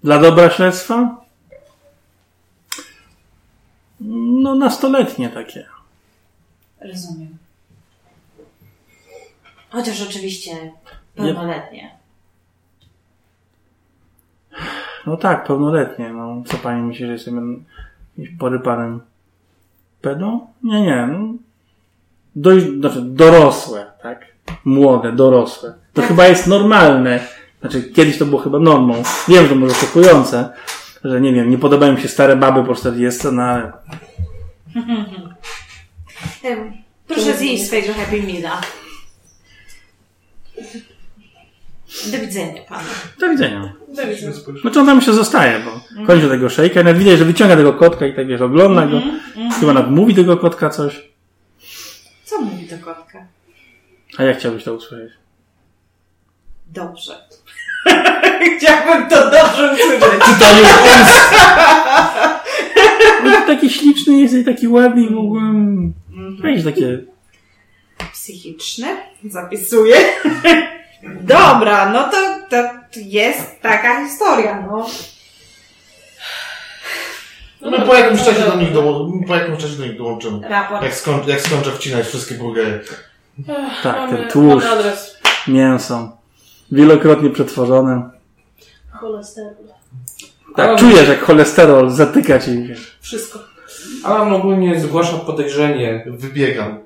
Dla dobra śledztwa? No, nastoletnie takie. Rozumiem. Chociaż oczywiście pełnoletnie. No tak, pełnoletnie. No, co pani myśli, że jestem jakimś porypanym pedą? Nie, nie. No, dość, znaczy dorosłe, tak? Młode, dorosłe. To chyba jest normalne. Znaczy, kiedyś to było chyba normą. Wiem, że to może szokujące, że nie wiem, nie podobają mi się stare baby po 40, no ale Proszę zjeść swojego Happy Meala. Do widzenia panu. do widzenia. Do widzenia. Znaczy on tam jeszcze zostaje, bo kończy tego szejka nawet widać, że wyciąga tego kotka i tak wiesz, ogląda go. Chyba nawet mówi tego kotka coś. Co mówi do kotka? A jak chciałbyś to usłyszeć? Dobrze. (laughs) Chciałbym to dobrze usłyszeć. (laughs) No, taki śliczny jest i taki ładny i Jakieś takie... psychiczny. Zapisuję. (laughs) Dobra, no to, to jest taka historia, no. No, po jakimś czasie do nich, do, po jakimś czasie do nich dołączymy. Raport. Jak, skoń, jak skończę wcinać wszystkie burgery. Ech, Tak, mamy, ten tłuszcz. mamy adres. Mięso. Wielokrotnie przetworzone. Cholesterol. Tak, czujesz jak cholesterol zatyka ci. Wszystko. Alan ogólnie zgłasza podejrzenie Wybiegam. e,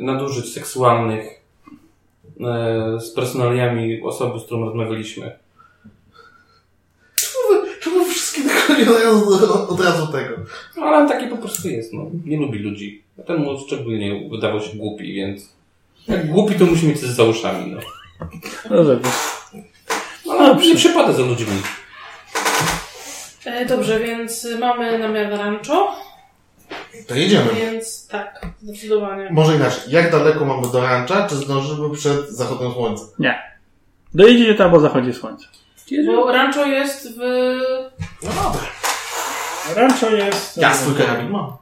nadużyć seksualnych e, z personaliami osoby, z którą rozmawialiśmy. Czemu dochodzi od razu, od razu tego? No, Alan taki po prostu jest, no. Nie lubi ludzi. A ten mu szczególnie wydawał się głupi, więc jak głupi, to musi mieć coś za uszami, no. No, żeby. Ale nie przepada za ludźmi. E, dobrze, więc mamy namiar na rancho, To jedziemy. więc tak, zdecydowanie. Może inaczej. Jak daleko mamy do rancha, czy zdążymy przed zachodem słońca? Nie. Dojedziecie tam, bo zachodzi słońce. Bo rancho jest w... No dobra. Rancho jest... Ja swój karabin mam.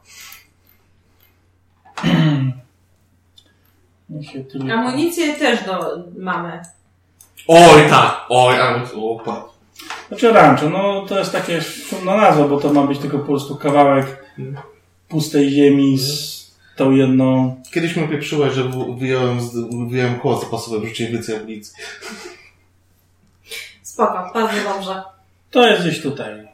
(clears throat) Amunicję też do, mamy. Oj tak, oj, opa. Znaczy rancho, no to jest takie szumna nazwa, bo to ma być tylko po prostu kawałek pustej ziemi z tą jedną... Kiedyś mi pieprzyłeś, że wyjąłem, z, wyjąłem koło zapasowe, wrzuciłem więcej amunicji. Spoko, bardzo dobrze. To jest gdzieś tutaj.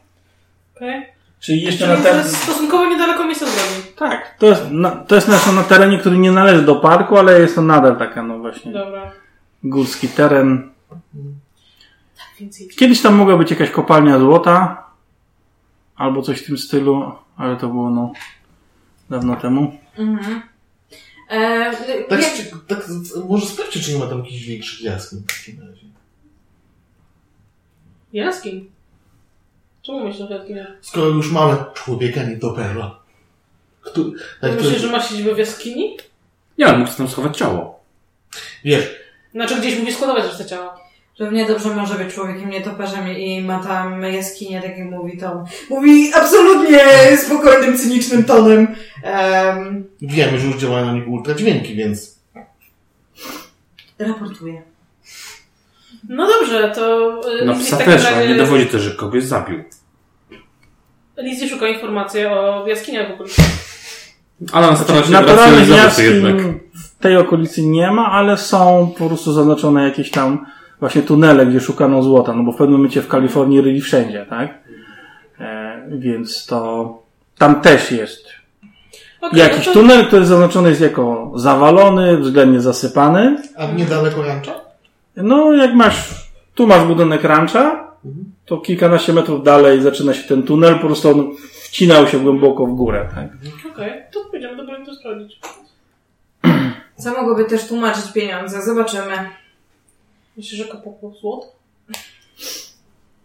Okej. Czyli jeszcze Czyli na to ten... jest stosunkowo niedaleko miejsca zbrodni. Tak, to jest, na, to jest na, na terenie, który nie należy do parku, ale jest to nadal taka, no właśnie, Dobra. górski teren. Więcej. Kiedyś tam mogła być jakaś kopalnia złota, albo coś w tym stylu, ale to było, no, dawno temu. Mhm. E, Tak, jak, tak, może sprawdźcie, czy nie ma tam jakichś większych jaskiń w takim razie. Jaskiń. Czemu myślisz o jaskiniach? Skoro już mamy człowieka nietoperza. Który, tak, Myślisz, który, że ma siedzibę w jaskini? Nie, ale mógł tam schować ciało. wiesz, Znaczy gdzieś mówi składować resztę ciała. Równie dobrze może być człowiekiem nietoperzem i ma tam jaskinię, tak jak mówi Tom. Mówi absolutnie spokojnym, cynicznym tonem. Um, wiemy, że już działają na niego ultradźwięki, więc raportuję. No dobrze, to... y, No psa też, ale razie- nie dowodzi też, że kogoś zabił. Lizzie szuka informacji o jaskiniach w okolicy. Alan stara się Naturalnych jednak. w tej okolicy nie ma, ale są po prostu zaznaczone jakieś tam właśnie tunele, gdzie szukano złota, no bo w pewnym momencie w Kalifornii ryli wszędzie, tak? E, więc to tam też jest Okej, jakiś no to... tunel, który zaznaczony jest jako zawalony, względnie zasypany. a niedaleko rancha? No, jak masz, tu masz budynek rancha, to kilkanaście metrów dalej zaczyna się ten tunel, po prostu on wcinał się głęboko w górę, tak? Okej, to pójdziemy do Brent to sprawdzić. (clears throat) Co mogłoby też tłumaczyć pieniądze? Zobaczymy. Myślisz, że kopał złot?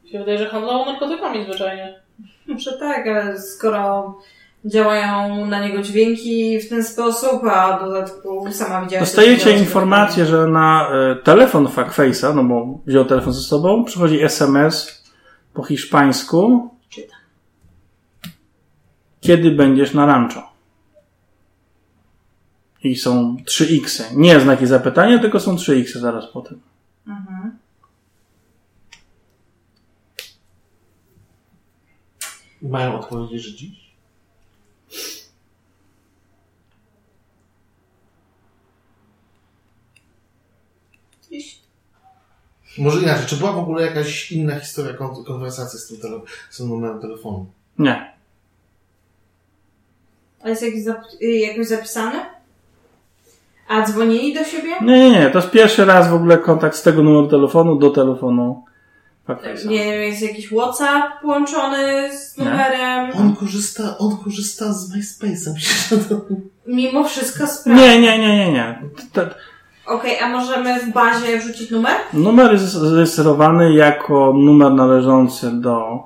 Mi się wydaje, że handlował narkotykami zwyczajnie. Może tak, ale skoro działają na niego dźwięki w ten sposób, a w dodatku sama widziałam... Dostajecie informację, że na e, telefon Fuckface'a, no bo wziął telefon ze sobą, przychodzi SMS po hiszpańsku. Czytam. Kiedy będziesz na rancho? I są 3 x Nie znaki zapytania, tylko są 3 x zaraz po tym. Mhm. Mają odpowiedzieć, że dziś? Może inaczej, czy była w ogóle jakaś inna historia kon- konwersacji z tym, tele- z tym numerem telefonu? Nie. A jest jakiś zap- y, jakoś zapisane? A dzwonili do siebie? Nie, nie, nie. To jest pierwszy raz w ogóle kontakt z tego numeru telefonu do telefonu. Nie wiem, jest jakiś WhatsApp połączony z numerem. On korzysta, on korzysta z MySpace'a. To... (laughs) Mimo wszystko sprawdza. Nie, nie, nie, nie, nie. Te- Okej, a możemy w bazie wrzucić numer? Numer jest zarejestrowany jako numer należący do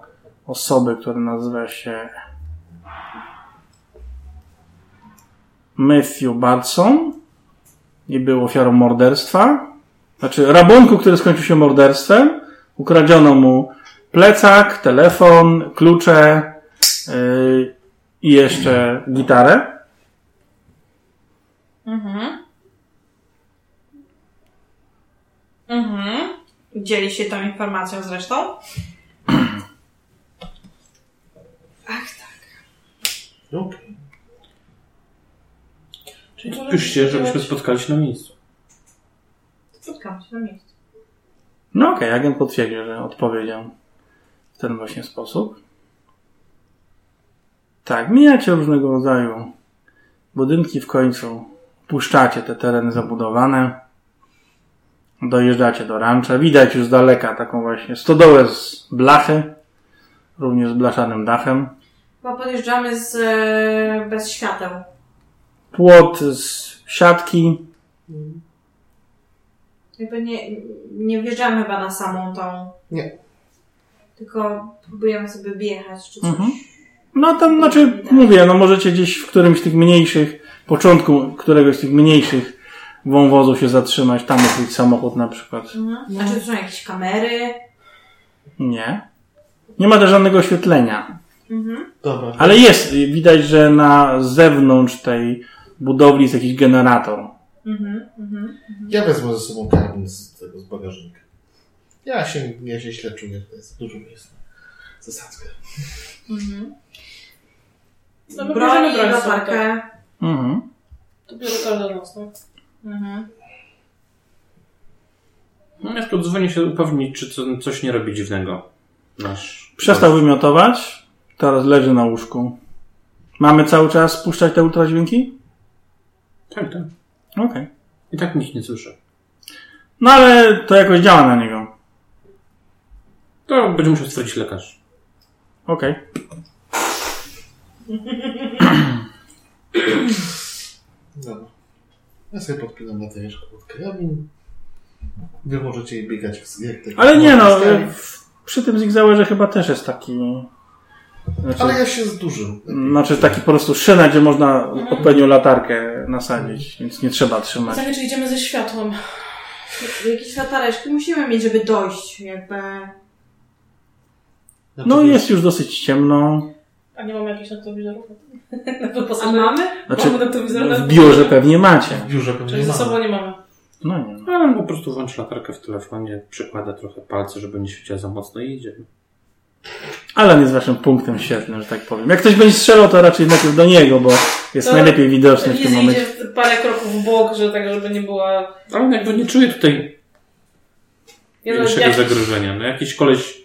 osoby, która nazywa się Matthew Bartson i był ofiarą morderstwa. Znaczy rabunku, który skończył się morderstwem. Ukradziono mu plecak, telefon, klucze yy, i jeszcze gitarę. Mhm. Mhm. Dzieli się tą informacją zresztą. (clears throat) Ach tak. Okej. Czyli to Piszcie, żebyśmy spotkali się na miejscu. Spotkam się na miejscu. No okej, agent potwierdził, że odpowiedział w ten właśnie sposób. Tak, mijacie różnego rodzaju budynki w końcu. Puszczacie te tereny zabudowane. Dojeżdżacie do rancza. Widać już z daleka taką właśnie stodołę z blachy. Również z blaszanym dachem. Chyba podjeżdżamy z, e, bez świateł. Płot z siatki. Jakby nie, nie wjeżdżamy chyba na samą tą. Nie. Tylko próbujemy sobie wjechać czy coś. Mhm. No tam, znaczy, mówię, no możecie gdzieś w którymś z tych mniejszych, początku któregoś z tych mniejszych wąwozów się zatrzymać, tam ukryć samochód na przykład. Mhm. A czy tu są jakieś kamery? Nie. Nie ma też żadnego oświetlenia. Mhm. Dobra. Ale jest, widać, że na zewnątrz tej budowli jest jakiś generator. Mhm. Mhm. Ja wezmę ze sobą karabin z tego, z bagażnika. Ja się, ja się źle czuję, to jest dużo miejsca. Zasadzkę. Mhm. No my Broń bierzemy i broń sobie, latarkę. Mhm. To bierze każdy nas, tak? Mhm. No, ja dzwonię się upewnić, czy co, coś nie robi dziwnego. Nasz. Przestał wymiotować, teraz leży na łóżku. Mamy cały czas puszczać te ultradźwięki? Tak, tak. Okej. I tak nic nie słyszę. No ale to jakoś działa na niego. To będzie musiał stwierdzić lekarz. Okej. Dobra. Ja sobie podpinam baterieczkę pod karabin. Wy możecie jej biegać w jak tak- Ale nie no, w- przy tym Zigzauerze chyba też jest taki... Znaczy, Ale ja się zdłużył. Znaczy taki po prostu szyna, gdzie można odpowiednią latarkę nasadzić, więc nie trzeba trzymać. Znaczy, czy idziemy ze światłem? Jakieś latareczki musimy mieć, żeby dojść, jakby. No jest już dosyć ciemno. A nie mamy jakichś noktowizorów? (laughs) A mamy? Znaczy Mamy w biurze pewnie macie. W biurze pewnie Czyli ze sobą nie mamy. No nie. no. Ale po prostu włącz latarkę w telefonie, przykłada trochę palce, żeby nie świeciła za mocno i idziemy. Alan jest waszym punktem świetnym, że tak powiem. Jak ktoś będzie strzelał, to raczej najpierw do niego, bo jest To najlepiej widoczny w tym momencie. idzie parę kroków w bok, że tak, żeby nie była... Ale jakby nie czuję tutaj no, większego jakiś- zagrożenia. No, jakiś koleś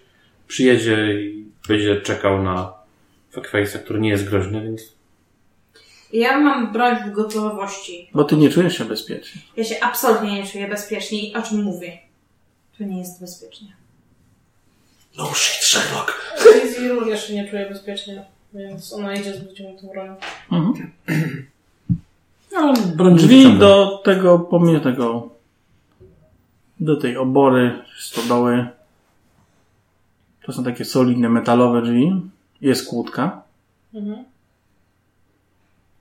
przyjedzie i będzie czekał na Fuckface'a, który nie jest groźny, więc Ja mam broń w gotowości. Bo ty nie czujesz się bezpiecznie. Ja się absolutnie nie czuję bezpiecznie i o czym mówię? Tu nie jest bezpiecznie. No shit, Sherlock. Lizzie również się nie czuje bezpiecznie, więc ona idzie z wyciągniętą bronią. Mhm. ale broń Drzwi do tego, pomimo tego, do tej obory, stodoły, to są takie solidne metalowe drzwi. Jest kłódka. Mhm.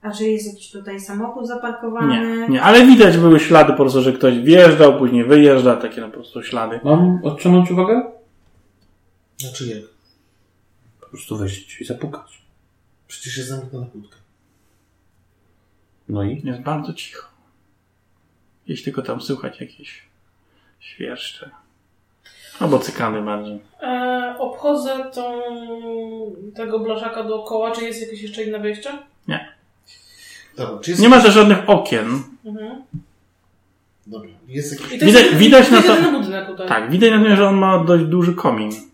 A czy jest jakiś tutaj samochód zaparkowany? Nie, nie, ale widać były ślady po prostu, że ktoś wjeżdżał, później wyjeżdża, takie po prostu ślady. Mam odciągnąć uwagę? Znaczy jak? Po prostu wejść drzwi zapukać. Przecież jest zamknięta kłódka. No i? Jest bardzo cicho. Jeśli tylko tam słychać jakieś świerszcze. Albo cykany bardziej. E, obchodzę tą, tego blaszaka dookoła. Czy jest jakieś jeszcze inne wyjście? Dobra, czy jest... Nie ma też żadnych okien. Mhm. Dobra, jest jakiś... I to Widać- jest, widać na to- jedyny budynek tutaj. Tak, widać na tym, że on ma dość duży komin.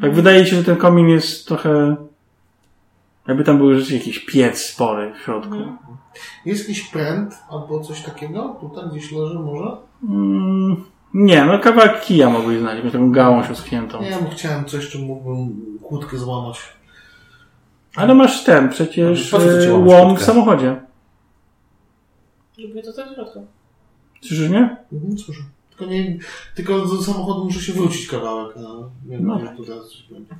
Tak wydaje się, że ten komin jest trochę... Jakby tam był rzeczywiście jakiś piec spory w środku. Mhm. Jest jakiś pręt albo coś takiego? Tutaj gdzieś leży może? Mm, nie, no kawałek kija mogłeś znaleźć, mieć taką gałąź oschniętą. Nie, ja chciałem coś, czym mógłbym kłódkę złamać. Ale masz ten, przecież łamać łom kłódkę? w samochodzie. Żeby to tutaj w środku. Słyszysz mnie? Mhm, słyszę. Tylko, nie, tylko do samochodu muszę się wrócić kawałek. No, nie wiem, No to będzie.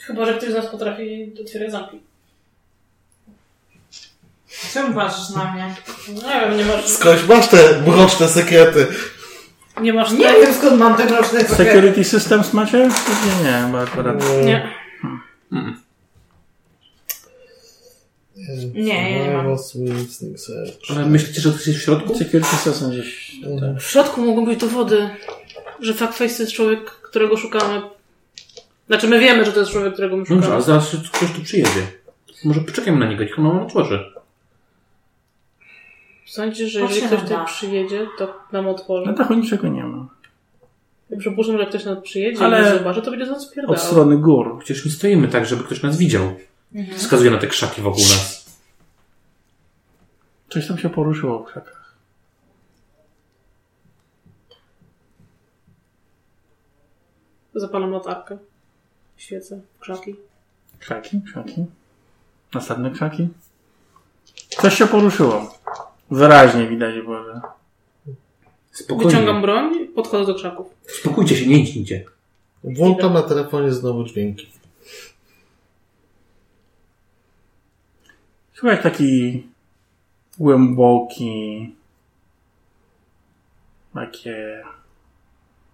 Chyba, że ktoś z nas potrafi otwierać zamki. Czemu patrzysz na mnie? Nie wiem, nie masz... Skądś masz te mroczne sekrety. Nie masz... Nie wiem skąd mam te roczne Security Systems macie? Nie, nie, bo akurat... Nie. Nie, ja nie mam. Ale myślicie, że ktoś jest w środku? Security Systems gdzieś W środku mogą być dowody, że Fuckface to jest człowiek, którego szukamy. Znaczy, my wiemy, że to jest człowiek, którego my Dobrze, szukamy. ale zaraz ktoś tu przyjedzie. Może poczekajmy na niego, niech on nam otworzy. Sądzisz, że jeżeli ktoś tutaj przyjedzie, to nam otworzy? Na dachu niczego nie ma. Ja przypuszczam, że ktoś nas przyjedzie Ale- i zobaczy, to będzie za nas Od spierdalał. strony gór. Przecież nie stoimy tak, żeby ktoś nas widział. Wskazuje na te krzaki wokół nas. Coś tam się poruszyło w krzakach. Zapalam latarkę. Świecę krzaki. Krzaki, krzaki. Następne krzaki. Coś się poruszyło. Wyraźnie widać było, że... Spokojnie. Wyciągam broń, podchodzę do krzaków. Spokójcie się, nie idźcie. Włączam na telefonie znowu dźwięki. Słuchaj, taki głęboki, takie,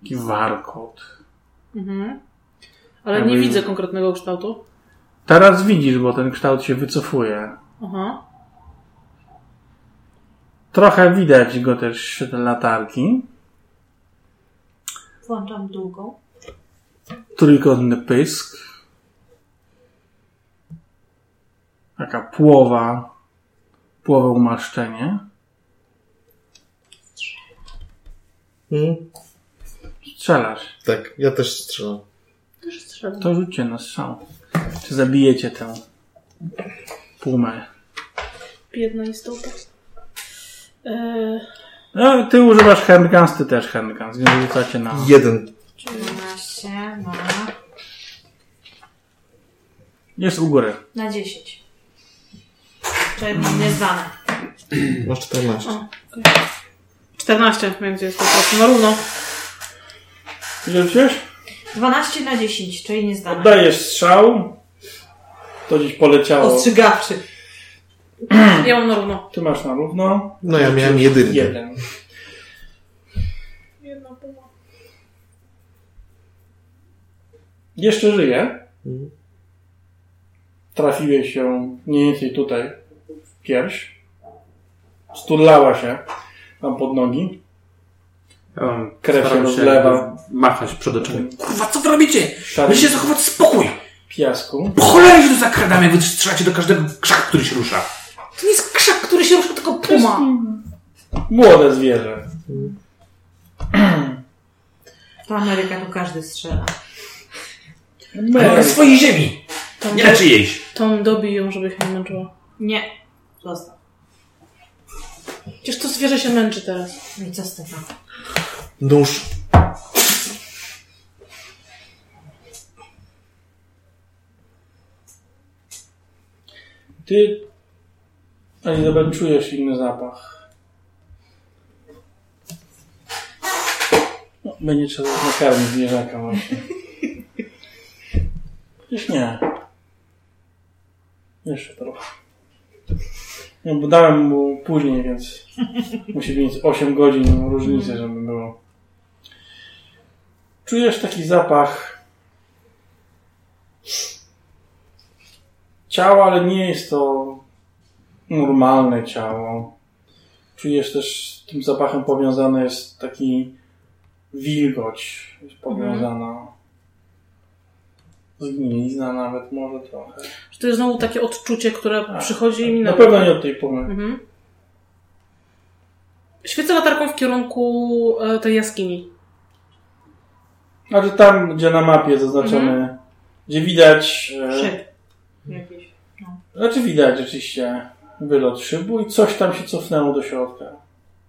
taki warkot. Mhm. Ale Jakby- nie widzę konkretnego kształtu. Teraz widzisz, bo ten kształt się wycofuje. Aha. Trochę widać go też w świetle latarki. Włączam długą. Trójkątny pysk. Taka płowa, płowe umaszczenie. Mhm. Strzelasz. Tak, ja też strzelam. Też strzelam. To rzućcie na strzał. Czy zabijecie tę pumę? Biedna istota. Eee, No, ty używasz handguns, ty też handguns, więc rzucacie na... Jeden. 12 na, Jest u góry. na 10. Czyli nieznane. Masz 14. o, okej. 14, wiem gdzie jest po prostu, na równo. Ile rzuciłeś? 12 na 10, czyli nieznane. Oddajesz strzał. To gdzieś poleciało. Ostrzegawczy. Ja mam na równo. Ty masz na równo. No ja miałem jedynkę. Jeden. Jedna. Jeszcze żyje. Mhm. Trafiłeś ją mniej więcej tutaj w pierś. Sturlała się tam pod nogi. Krew się rozlewa. Machać przed oczami. Kurwa, co wy robicie? Szary Musicie zachować spokój! piasku. Po cholerę się tu zakradamy, wy strzelacie do każdego krzaka, który się rusza. To nie jest krzak, który się rusza, tylko puma. Młode zwierzę. To Ameryka, tu każdy strzela. Ale na swojej ziemi! Tom, Nie na czyjejś! Tom dobij ją, żeby się nie męczyła. Nie. Zostaw. Przecież to zwierzę się męczy teraz. No i co z tego? Nóż. Ty, Elizabeth, czujesz inny zapach. No, będzie trzeba nakarmić zwierzaka właśnie. Przecież nie. Jeszcze trochę. No, bo dałem mu później, więc musi mieć 8 godzin różnicy, żeby było. Czujesz taki zapach ciała, ale nie jest to normalne ciało. Czujesz też z tym zapachem powiązany jest taki wilgoć jest powiązana. Zgnilizna nawet może trochę. Że to jest znowu takie odczucie, które A, przychodzi i Na minęło. pewno nie od tej pory. Mhm. Świecę latarką w kierunku e, tej jaskini. Znaczy tam, gdzie na mapie zaznaczone, gdzie widać... e, Szyb. Znaczy widać rzeczywiście wylot szybu i coś tam się cofnęło do środka.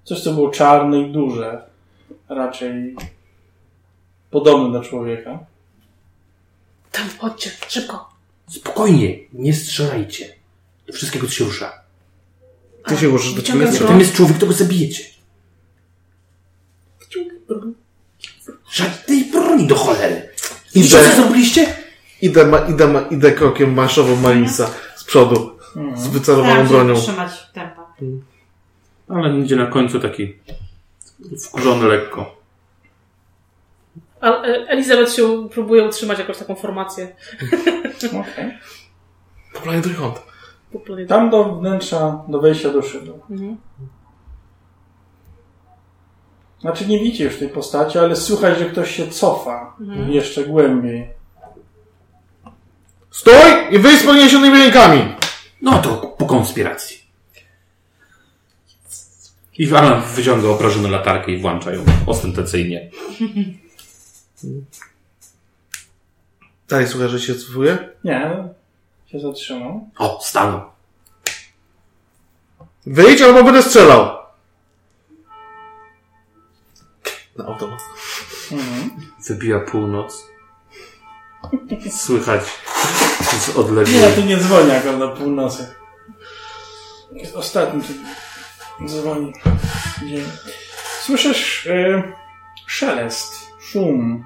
Coś, co było czarne i duże. Raczej podobne do człowieka. Tam, chodźcie, szybko. Spokojnie, nie strzelajcie. Do wszystkiego, co się rusza. Ty się użysz do ciebie. Jak tam jest człowiek, to go zabijecie. Żadnej broni do cholery. Widzicie, co zrobiliście? Idę, ma, idę, ma, idę krokiem marszową Malisa z przodu. Z wycelowaną Staram się bronią. trzymać tempa. Ale idzie na końcu taki wkurzony lekko. A e, Elizabeth się próbuje utrzymać jakąś taką formację. Okej. Po planie trójkąta. Po planie. Tam do wnętrza, do wejścia do szybu. Mhm. Znaczy nie widzicie już tej postaci, ale słychać, że ktoś się cofa jeszcze głębiej. Stój i wyjdź z podniesionymi rękami! No to po konspiracji. I Alan wyciąga obrażoną latarkę i włącza ją ostentacyjnie. Dalej słuchaj, że się cofuje? Nie, się zatrzymał. O, stanął. Wyjdź albo będę strzelał! Na automat. Wybija północ. Słychać z Nie, odległej. tu nie dzwoni akurat na północy. Jest ostatni, który dzwoni. Dzień. Słyszysz y, szelest, szum.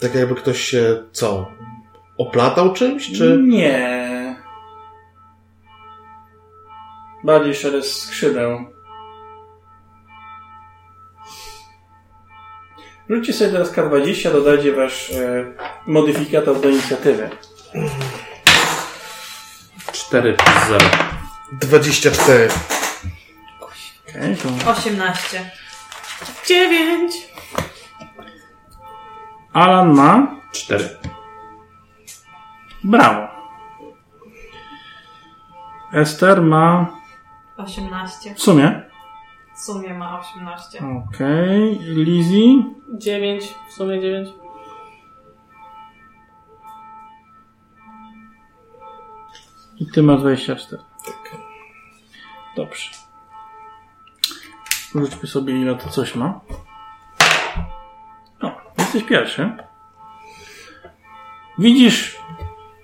Tak jakby ktoś się, co, oplatał czymś, czy... Nie. Bardziej szelest skrzydeł. Rzućcie sobie teraz K20, dodajcie wasz e, modyfikator do inicjatywy. 4 plus 0. 24. Okej, to 18. Dziewięć. Alan ma 4. brawo. Ester ma 18. w sumie. W sumie ma 18. Okej, Lizzie Dziewięć. W sumie dziewięć. i ty masz 24. Dobrze. Rzućmy sobie ile to coś ma. O, jesteś pierwszy. Widzisz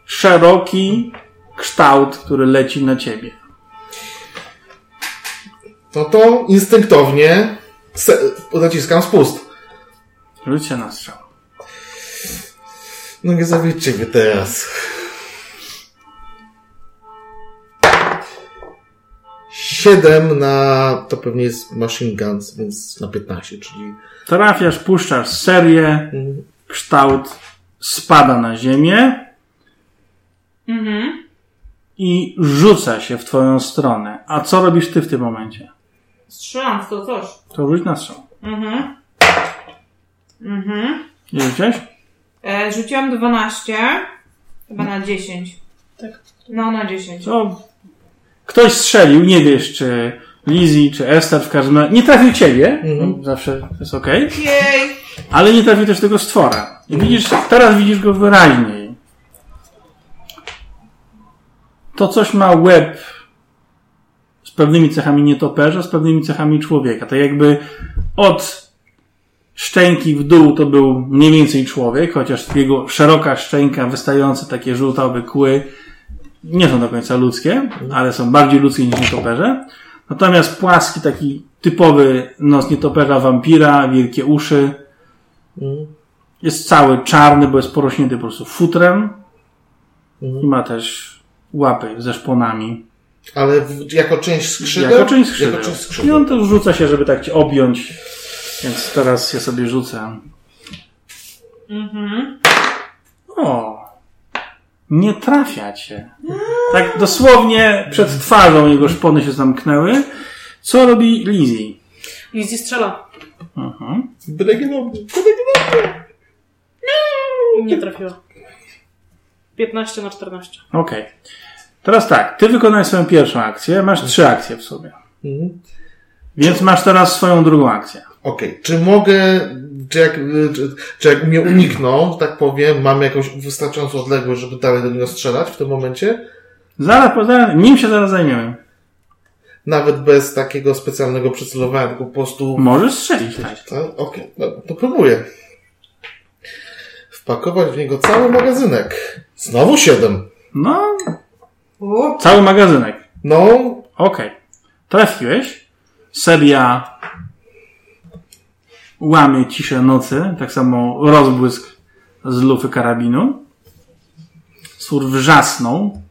szeroki kształt, który leci na ciebie. No to instynktownie se- naciskam spust. Rzuć się na strzał. No nie zawiedźcie mnie teraz. Siedem na... to pewnie jest machine guns, więc na 15, czyli... Trafiasz, puszczasz serię, kształt spada na ziemię Mhm. i rzuca się w twoją stronę. A co robisz ty w tym momencie? Strzelam w to coś. To rzuć na strzał. Mhm. Mhm. Nie rzuciłeś? E, rzuciłam 12. Chyba na 10. Tak. No, na 10. To ktoś strzelił, nie wiesz, czy Lizzie, czy Esther w każdym razie. Nie trafił ciebie, no, zawsze to jest okej, Jej! ale nie trafił też tego stwora. I widzisz, teraz widzisz go wyraźniej. To coś ma łeb pewnymi cechami nietoperza, z pewnymi cechami człowieka. Tak jakby od szczęki w dół to był mniej więcej człowiek, chociaż jego szeroka szczęka, wystające takie żółtawe kły nie są do końca ludzkie, ale są bardziej ludzkie niż nietoperze. Natomiast płaski, taki typowy nos nietoperza wampira, wielkie uszy. Jest cały czarny, bo jest porośnięty po prostu futrem. I ma też łapy ze szponami. Ale w, jako część skrzydeł? Jako część skrzydeł. Jako część I skrzydeł. on to rzuca się, żeby tak cię objąć. Więc teraz ja sobie rzucę. Mhm. O! Nie trafia cię. Tak dosłownie przed twarzą jego szpony się zamknęły. Co robi Lizzie? Lizzie strzela. Mhm. Bregenowy. Nie trafiła. 15 na 14. Okej. Teraz tak, ty wykonałeś swoją pierwszą akcję, masz trzy akcje w sobie. Mhm. Więc masz teraz swoją drugą akcję. Okej, czy mogę, czy jak, czy, czy jak mnie unikną, tak powiem, mam jakąś wystarczającą odległość, żeby dalej do niego strzelać w tym momencie? Zaraz, zaraz nim się zaraz zajmiemy. Nawet bez takiego specjalnego przycelowania, tylko po prostu... Możesz strzelić, tak. Tak? Okej, dobra, to próbuję. Wpakować w niego cały magazynek. Znowu siedem. No, U, cały magazynek. No, Okej. Trafiłeś. Seria łamie ciszę nocy. Tak samo rozbłysk z lufy karabinu. Sur wrzasnął.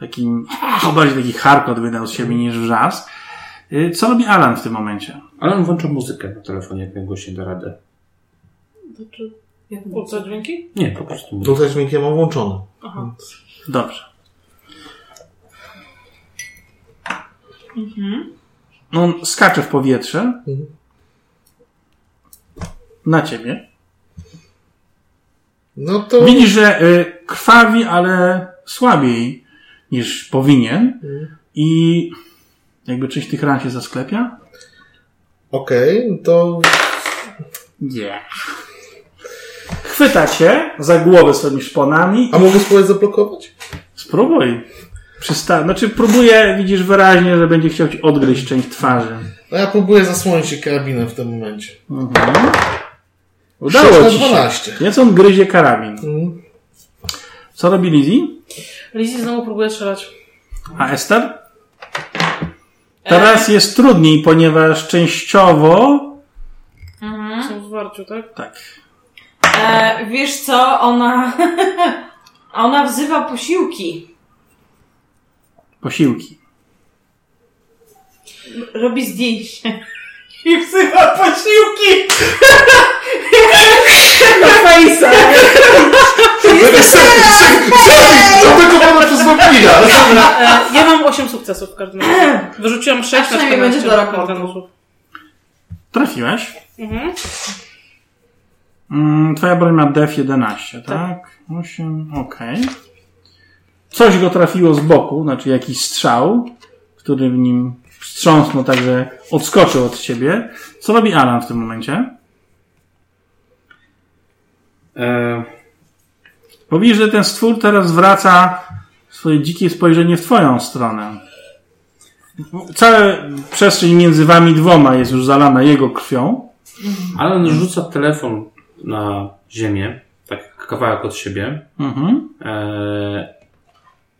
Takim, bardziej taki harkot wydał z siebie niż wrzask. Y, Co robi Alan w tym momencie? Alan włącza muzykę na telefonie, jak najgłośniej da radę. Znaczy, jak co dźwięki? Nie, po prostu tutaj dźwiękiem mam włączone. Aha. Dobrze. On skacze w powietrze. Na ciebie. No to... Widzisz, że y, krwawi, ale słabiej niż powinien. I jakby czyś tych ran się zasklepia? Okej, no to... Nie. Chwyta cię za głowę swoimi szponami. A mogę spróbować zablokować? Spróbuj. Przysta- znaczy próbuję, widzisz wyraźnie, że będzie chciał ci odgryźć część twarzy. No ja próbuję zasłonić się karabinem w tym momencie. Udało Sześć na ci się. 12. Więc on gryzie karabin. Mhm. Co robi Lizzie? Lizzie znowu próbuje strzelać. A Ester? Teraz jest trudniej, ponieważ częściowo... Są w zwarciu, tak? Tak. E, wiesz co, ona... (laughs) ona wzywa posiłki. Posiłki. Robi zdjęcie. (laughs) I wzywa posiłki. Na fejsa. Co tego pana przez wampira? E, ja mam 8 sukcesów w każdym razie. Wyrzuciłam 6 A na przynajmniej 14 będzie do raportu. Trafiłeś. Mhm. Mm, twoja broń ma def 11, tak? 8, okej. Coś go trafiło z boku, znaczy jakiś strzał, który w nim wstrząsnął, także odskoczył od ciebie. Co robi Alan w tym momencie? E, że ten stwór teraz zwraca swoje dzikie spojrzenie w twoją stronę. Cała przestrzeń między wami dwoma jest już zalana jego krwią. Alan rzuca telefon na ziemię, tak kawałek od siebie, Mhm. e,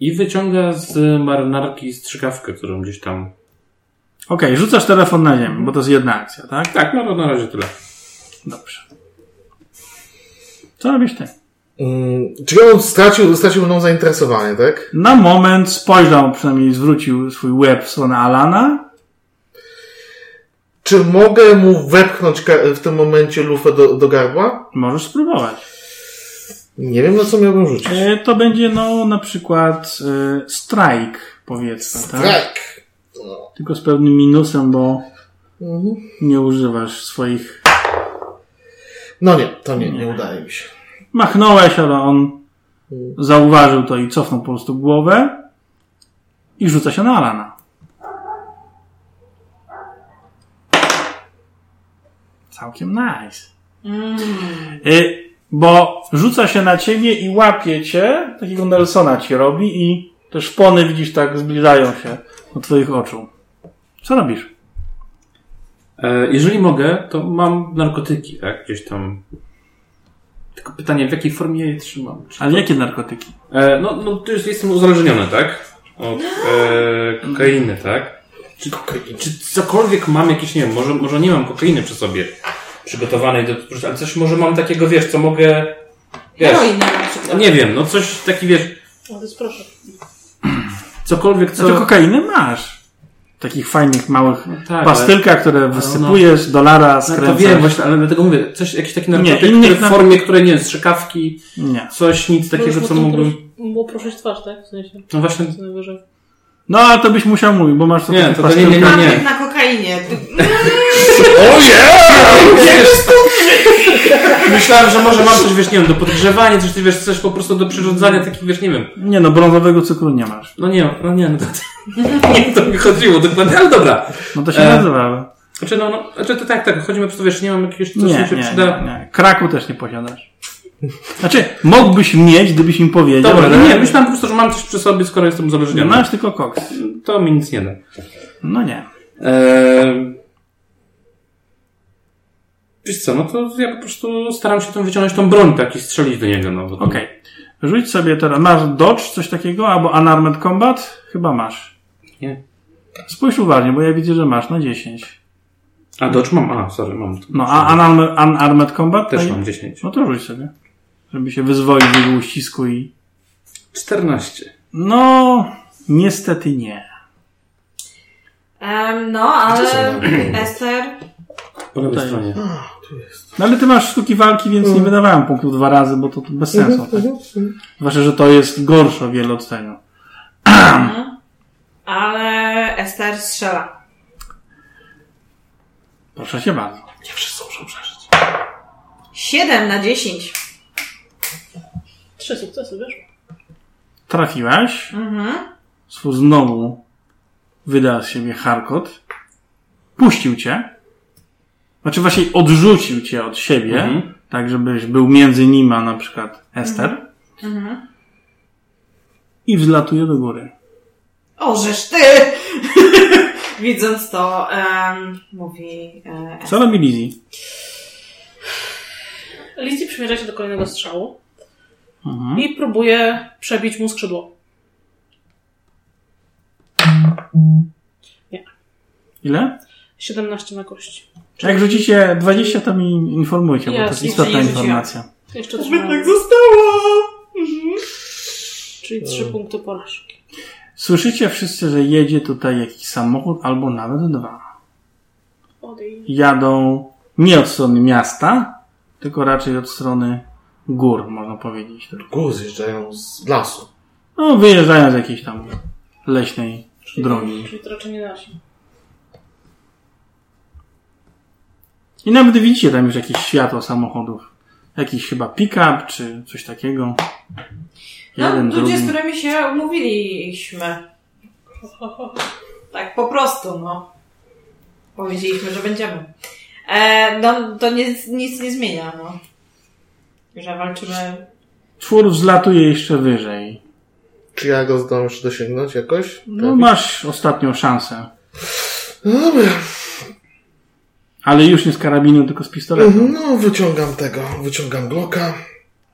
i wyciąga z marynarki strzykawkę, którą gdzieś tam. Okej, rzucasz telefon na ziemię, bo to jest jedna akcja, tak? Tak, no to na razie tyle. Dobrze. Co robisz ty? Mm, Czyli on stracił, stracił mną zainteresowanie, tak? Na moment spojrzał, przynajmniej zwrócił swój łeb w stronę Alana. Czy mogę mu wepchnąć w tym momencie lufę do, do gardła? Możesz spróbować. Nie wiem, na co miałbym rzucić. E, to będzie, no, na przykład e, strike, powiedzmy, tak? Tak. Tylko z pewnym minusem, bo Mhm. nie używasz swoich... No nie, to nie, nie udaje mi się. Machnąłeś, ale on zauważył to i cofnął po prostu głowę i rzuca się na Alana. Całkiem nice. Y, bo rzuca się na ciebie i łapie cię, takiego Nelsona ci robi i te szpony widzisz tak zbliżają się do twoich oczu. Co robisz? E, jeżeli mogę, to mam narkotyki, tak? Gdzieś tam. Tylko pytanie, w jakiej formie je trzymam? Czy Ale to- jakie narkotyki? E, no, no, to jest, jestem uzależniony, tak? Od e, kokainy, tak? Czy, czy cokolwiek mam jakieś, nie wiem, może, może nie mam kokainy przy sobie przygotowanej do ale coś może mam takiego, wiesz, co mogę, wiesz, Heroinę na przykład. no nie wiem, no coś taki, wiesz, O, to jest proszę. cokolwiek, co... Znaczy kokainę masz. W takich fajnych, małych tak, pastylkach, które wysypujesz, dolara No, to skręcasz. wiem, właśnie, ale dlatego mówię, coś, jakiś taki narkotyk, innych który w na- formie, które, nie wiem, strzykawki, Nie. coś, nic takiego, co mógłbym... Mu proszę twarz, tak? W sensie, No właśnie, co najwyżej. No, ale to byś musiał mówić, bo masz to Nie, to- to nie, nie, nie, nie. Na kokainie. (laughs) Ty- (laughs) Myślałem, że może mam coś, wiesz, nie wiem, do podgrzewania, coś, wiesz, coś po prostu do przyrządzania, takich, wiesz, nie wiem. Nie no, brązowego cukru nie masz. No nie, no nie, no to, (laughs) nie to mi chodziło dokładnie, ale dobra. No to się E, nazywa. Znaczy, no, no, znaczy to tak, tak, chodzi mi po prostu, wiesz, nie mam jakiegoś, coś Nie, mi się nie, przyda. nie, nie. Kraku też nie posiadasz. Znaczy, mógłbyś mieć, gdybyś im powiedział, Dobra, ale no nie, myślałem po prostu, że mam coś przy sobie, skoro jestem uzależniony. masz tylko koks. To mi nic nie da. No nie. Eee... Wiesz co, no to ja po prostu staram się tam wyciągnąć tą broń, tak, i strzelić do niego, no. Okej. Rzuć sobie teraz. Masz dodge, coś takiego, albo unarmed combat? Chyba masz. Nie. Spójrz uważnie, bo ja widzę, że masz na 10. A, dodge mam, a, sorry, mam. No, a unarmed, unarmed combat? Też mam 10. No to rzuć sobie. Żeby się wyzwolić z jego uścisku i... 14. No, niestety nie. Em, no, ale Ester... Po lewej Tutaj. stronie. A, tu jest. No ale ty masz sztuki walki, więc nie wydawałem punktów dwa razy, bo to, to bez sensu. Tak? Zwłaszcza, że to jest gorsze o wiele od tego. Ale Ester strzela. Proszę cię bardzo. Nie wszyscy muszą przeżyć. 7 na 10. Trzy sukcesy, wiesz? Trafiłaś. Mhm. Znowu wydał z siebie Harkot. Puścił cię. Znaczy właśnie odrzucił cię od siebie. Mhm. Tak, żebyś był między nim, a na przykład Ester. Mhm. I wzlatuje do góry. O, żeż ty! (laughs) Widząc to, em, mówi e, Co robi Lizzie? Lizzie przymierza się do kolejnego strzału Mhm. i próbuje przebić mu skrzydło. Ile? 17 na kości. Jak rzucicie 20, to mi informujcie, bo to jest istotna nie informacja. Jeszcze tak trzymam. zostało! Czyli 3 punkty porażki. Słyszycie wszyscy, że jedzie tutaj jakiś samochód, albo nawet dwa. Jadą nie od strony miasta, tylko raczej od strony gór, można powiedzieć. Góry zjeżdżają z lasu. No, wyjeżdżają z jakiejś tam leśnej drogi. Czyli to raczej nie nasi. I nawet widzicie tam już jakieś światło samochodów. Jakiś chyba pick-up, czy coś takiego. No, Jeden, ludzie, drugi. z którymi się umówiliśmy. Tak, po prostu, no. Powiedzieliśmy, że będziemy. E, no, to nic, nic nie zmienia, no. Że walczymy. Twór wzlatuje jeszcze wyżej. Czy ja go zdążę jeszcze dosięgnąć jakoś? No, masz ostatnią szansę. No dobra. Ale już nie z karabinu, tylko z pistoletu. Mhm, No, wyciągam tego, wyciągam Glocka.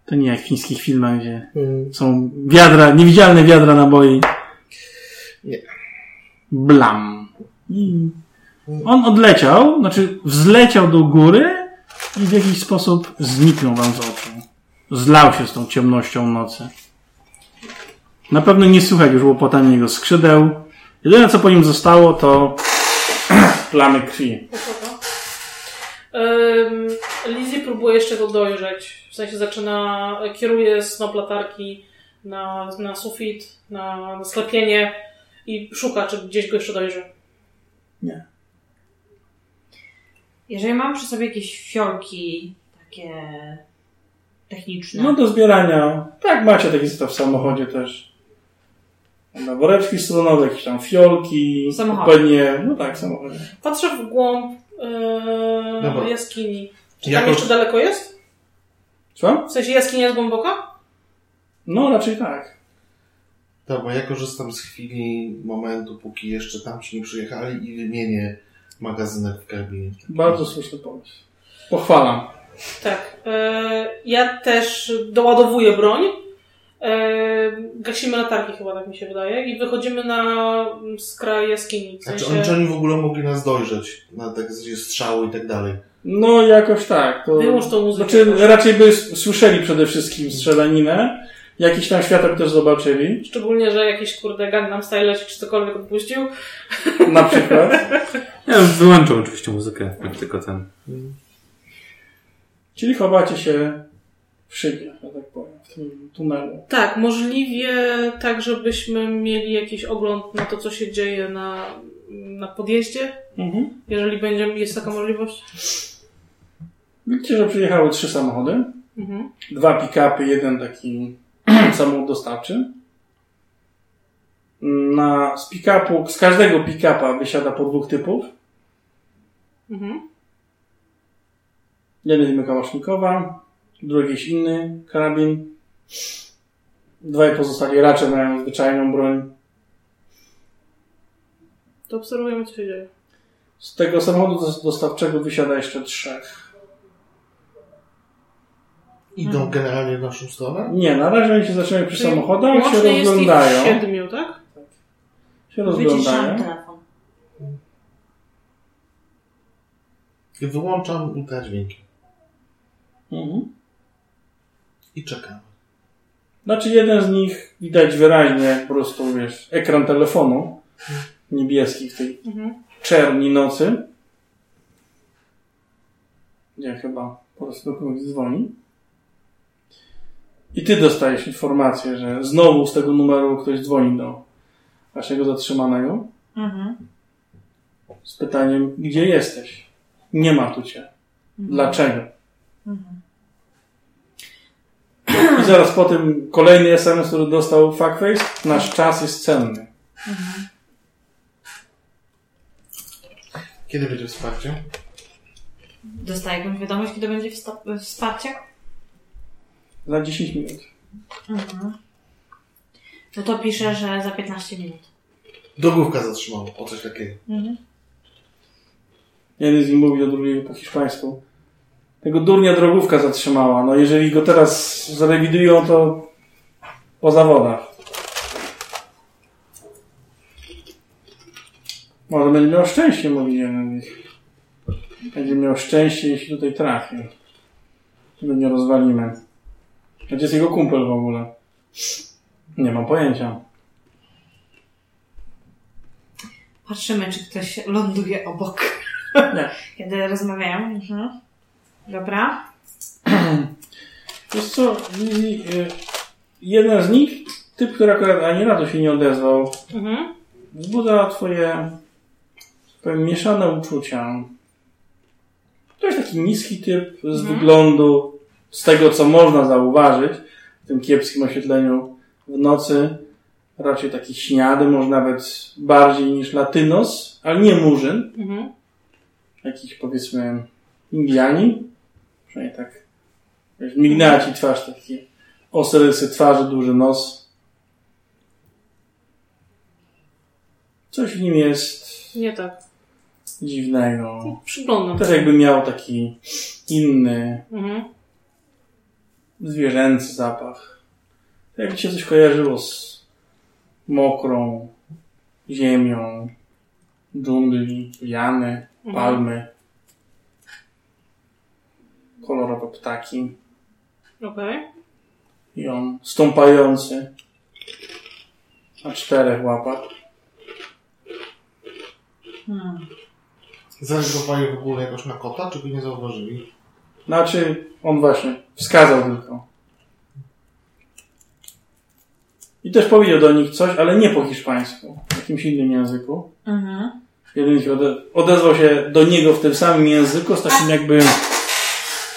To nie jak w chińskich filmach, gdzie Mm, są wiadra, niewidzialne wiadra naboi. Nie. Blam. I on odleciał, znaczy wzleciał do góry i w jakiś sposób zniknął wam z oczu. Zlał się z tą ciemnością nocy. Na pewno nie słychać już łopotania jego skrzydeł. Jedyne co po nim zostało to (clears throat) plamy krwi. Um, Lizzie próbuje jeszcze go dojrzeć. W sensie zaczyna, kieruje snop latarki na, na sufit, na, na sklepienie i szuka, czy gdzieś go jeszcze dojrzy. Jeżeli mam przy sobie jakieś fiolki takie techniczne. No do zbierania. Tak, macie takie to w samochodzie też. Na woreczki strunowe, jakieś tam fiolki. Pewnie, no tak, w samochodzie. Patrzę w głąb Dobra. jaskini. Czy tam jeszcze daleko jest? Co? W sensie jaskinia jest głęboka? No raczej tak. Tak, bo ja korzystam z chwili, momentu, póki jeszcze tam ci nie przyjechali i wymienię magazynek w kabinie. Bardzo słuszny pomysł. Pochwalam. Tak. E, ja też doładowuję broń. E, gasimy latarki chyba, tak mi się wydaje. I wychodzimy na skraj jaskini. W Znaczy, sensie... oni, czy oni w ogóle mogli nas dojrzeć? Na tak strzały i tak dalej. No jakoś tak. To... Wyłącz tą muzykę, Znaczy raczej by słyszeli przede wszystkim strzelaninę. Jakiś tam świateł też zobaczyli. Szczególnie, że jakiś kurde Gangnam Style czy cokolwiek odpuścił. Na przykład. Ja wyłączam oczywiście muzykę, jak tylko ten. Czyli chowacie się w szybie, że tak powiem, w tym tunelu. Tak, możliwie tak, żebyśmy mieli jakiś ogląd na to, co się dzieje na, na podjeździe, Mhm. jeżeli będzie, jest taka możliwość. Widzicie, że przyjechały trzy samochody. Mhm. Dwa pick-upy, jeden taki (clears throat) samochód dostawczy. Na, z pick-upu, z każdego pick-upa wysiada po dwóch typów. Mhm. Jeden jest Kałasznikowa, drugi jest inny karabin. Dwaj pozostali raczej mają zwyczajną broń. To obserwujemy, co się dzieje. Z tego samochodu dos- dostawczego wysiada jeszcze trzech. Idą generalnie w naszą stronę? Nie, na razie oni się zaczynają przy Czyli samochodach, się łącznie jest ich rozglądają. siedmiu, tak? Się rozglądają. I wyłączam ultradźwięki. Mhm. I czekam. Znaczy jeden z nich widać wyraźnie po prostu, wiesz, ekran telefonu niebieski w tej Mhm. czerni nocy. Gdzie chyba po prostu kogoś dzwoni. I ty dostajesz informację, że znowu z tego numeru ktoś dzwoni do waszego zatrzymanego Mhm. z pytaniem, gdzie jesteś? Nie ma tu cię. Dlaczego? I zaraz po tym kolejny SMS, który dostał Fuckface. Nasz czas jest cenny. Kiedy będzie wsparcie? Dostaję jakąś wiadomość, kiedy będzie wsparcie? Za 10 minut. No to piszę, że za 15 minut. Drogówka zatrzymało, o coś takiego. Jeden z nich mówi do drugiego po hiszpańsku. Tego durnia drogówka zatrzymała. No jeżeli go teraz zrewidują, to po zawodach. Może będzie miał szczęście, mówi jeden z nich. Będzie miał szczęście, jeśli tutaj trafi. Go nie rozwalimy. Gdzie jest jego kumpel w ogóle? Nie mam pojęcia. Patrzymy, czy ktoś ląduje obok. Nie. (laughs) Kiedy rozmawiają. Mhm. Dobra. Wiesz co, i- jeden z nich, typ, który akurat ani razu się nie odezwał, Mhm. wzbudza twoje powiem, mieszane uczucia. To jest taki niski typ z wyglądu, z tego co można zauważyć w tym kiepskim oświetleniu w nocy. Raczej taki śniady, może nawet bardziej niż latynos, ale nie murzyn. Mhm. Jakiś powiedzmy Indianin. Przynajmniej tak. Wiesz, mignęła ci twarz, takie ostre rysy twarzy, duży nos. Coś w nim jest Nie tak. dziwnego. Przyglądam Też jakby miał taki inny, Mhm. Zwierzęcy zapach. Jakby ci się coś kojarzyło z mokrą ziemią, dżungli, jany, palmy, kolorowe ptaki. Okej. I on stąpający na czterech łapach. Zareagowali w ogóle jakoś na kota, czy go nie zauważyli? Znaczy, on właśnie wskazał tylko. I też powiedział do nich coś, ale nie po hiszpańsku, w jakimś innym języku. Mhm. Jeden się ode odezwał się do niego w tym samym języku, z takim jakby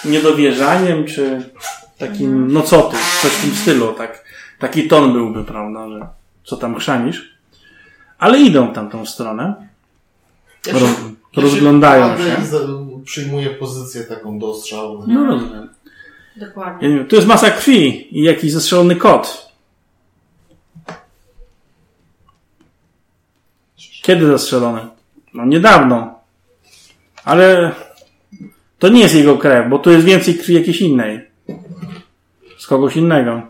niedowierzaniem, czy takim, no co ty, coś w tym stylu, tak, taki ton byłby, prawda, że co tam chrzanisz. Ale idą w tamtą stronę, Ja ja rozglądają się. Przyjmuje pozycję taką do ostrzału. No rozumiem. Dokładnie. Ja nie wiem, tu jest masa krwi i jakiś zestrzelony kot. Kiedy zastrzelony? No niedawno. Ale to nie jest jego krew, bo tu jest więcej krwi jakiejś innej. Z kogoś innego.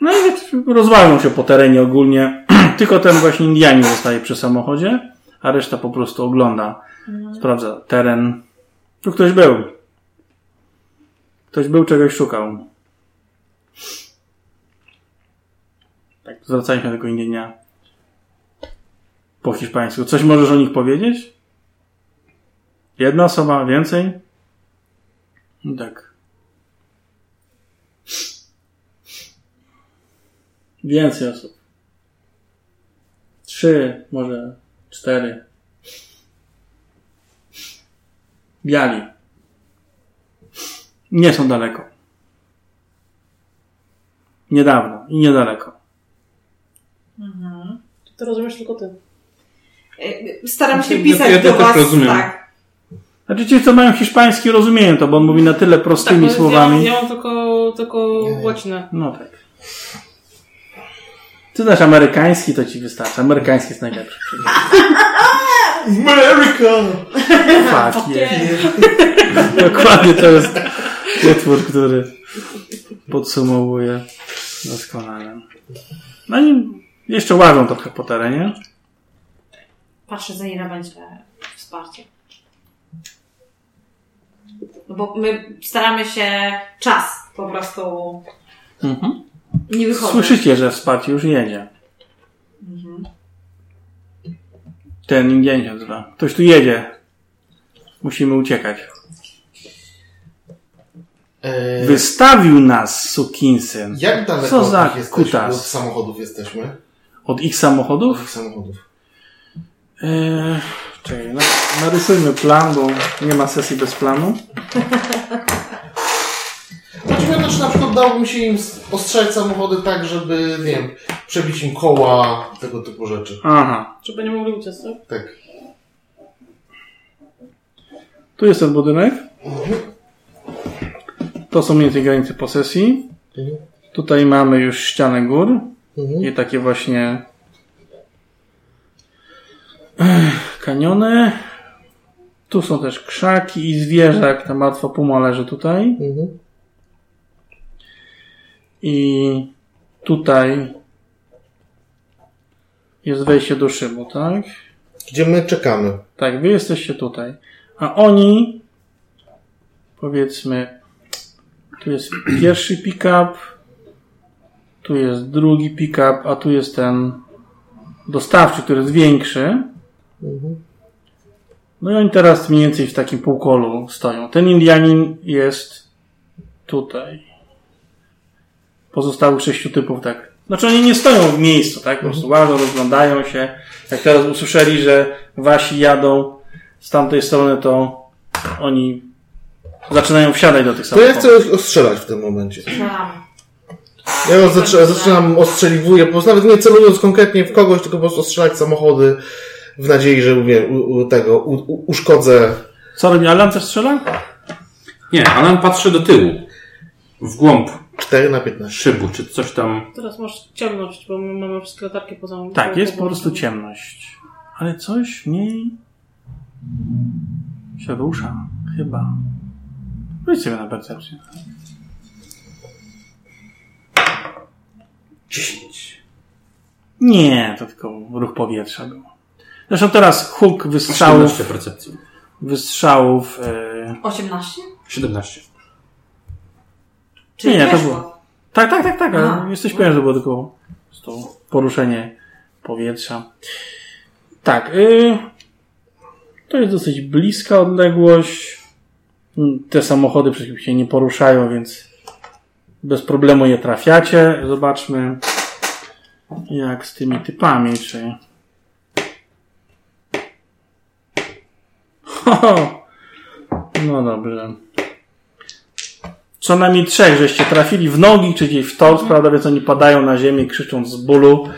No i tak rozwalą się po terenie ogólnie. (clears throat) Tylko ten właśnie Indianin zostaje przy samochodzie, a reszta po prostu ogląda. Sprawdza teren. Tu ktoś był. Ktoś był, czegoś szukał. Tak, zwracając się do tego po hiszpańsku. Coś możesz o nich powiedzieć? Jedna osoba, więcej? No Tak. Więcej osób. Trzy, może cztery. Biali. Nie są daleko. Niedawno i niedaleko. To rozumiesz tylko ty. Y, Staram się Ja- pisać ja- ja do was. rozumiem. Tak. Znaczy ci, co mają hiszpański, rozumieją to, bo on mówi na tyle prostymi Tak, ja, słowami. ja mam tylko, tylko Nie, nie. łacinę. No tak. Ty znasz amerykański, to ci wystarczy. Amerykański jest najlepszy. (laughs) America! Fuck yeah. (laughs) Dokładnie to jest utwór, który podsumowuje doskonale. No i jeszcze łażą trochę po terenie. Patrzę, za ile będzie wsparcie. No bo my staramy się czas po prostu Mhm. Nie wychodzić. Słyszycie, że wsparcie już jedzie. Ten Indian się nazywa. Ktoś tu jedzie. Musimy uciekać. E, Wystawił nas, sukinsyn. jak daleko Co za od, nich jesteśmy, kutas? od samochodów jesteśmy? Od ich Od samochodów? ich samochodów. Eee, Czekaj, no, narysujmy plan, bo nie ma sesji bez planu. (laughs) Chodziło o to, czy na przykład dałoby mi się im ostrzelać samochody tak, żeby, nie wiem, przebić im koła, tego typu rzeczy. Aha. Żeby nie mogli uciec, tak? Tak. Tu jest ten budynek. To są mniej więcej granice posesji. Mhm. Tutaj mamy już ścianę gór Mhm. i takie właśnie kaniony. Tu są też krzaki i zwierzak. Ta martwa puma leży tutaj. Mhm. I tutaj jest wejście do szybu, tak? Gdzie my czekamy. Tak, wy jesteście tutaj. A oni, powiedzmy, tu jest pierwszy pick-up, tu jest drugi pick-up, a tu jest ten dostawczy, który jest większy. Mhm. No i oni teraz mniej więcej w takim półkolu stoją. Ten Indianin jest tutaj. Pozostałych sześciu typów tak. Znaczy oni nie stoją w miejscu, tak? Po prostu łażą, rozglądają się. Jak teraz usłyszeli, że wasi jadą z tamtej strony, to oni zaczynają wsiadać do tych To ja samochodów. chcę ostrzelać w tym momencie. Strzelam. Ja zaczynam, zaczynam ostrzeliwuję, po prostu nawet nie celując konkretnie w kogoś, tylko po prostu ostrzelać samochody w nadziei, że mówię, u, u, tego, u, u, uszkodzę. Co robi Alan? Też strzela? Nie, Alan patrzy do tyłu. W głąb 4 na 15. szybu, czy coś tam. Teraz masz ciemność, bo my mamy wszystkie latarki poza Tak, jest po prostu ciemność. Ale coś w niej się rusza. Chyba. Rzuć sobie na percepcję. 10. Nie, to tylko ruch powietrza był. Zresztą teraz huk wystrzałów, 17 percepcji. wystrzałów, e, 18? 17. Czyli Nie, to weszło. było. tak, tak, tak, tak, Aha. jesteś pewien, że było tylko prostu poruszenie powietrza. Tak, y, to jest dosyć bliska odległość. Te samochody przecież się nie poruszają, więc bez problemu je trafiacie. Zobaczmy, jak z tymi typami, czy... Ho, (laughs) no dobrze. Co najmniej trzech, żeście trafili w nogi, czy gdzieś w tors, prawda, więc oni padają na ziemię krzycząc z bólu.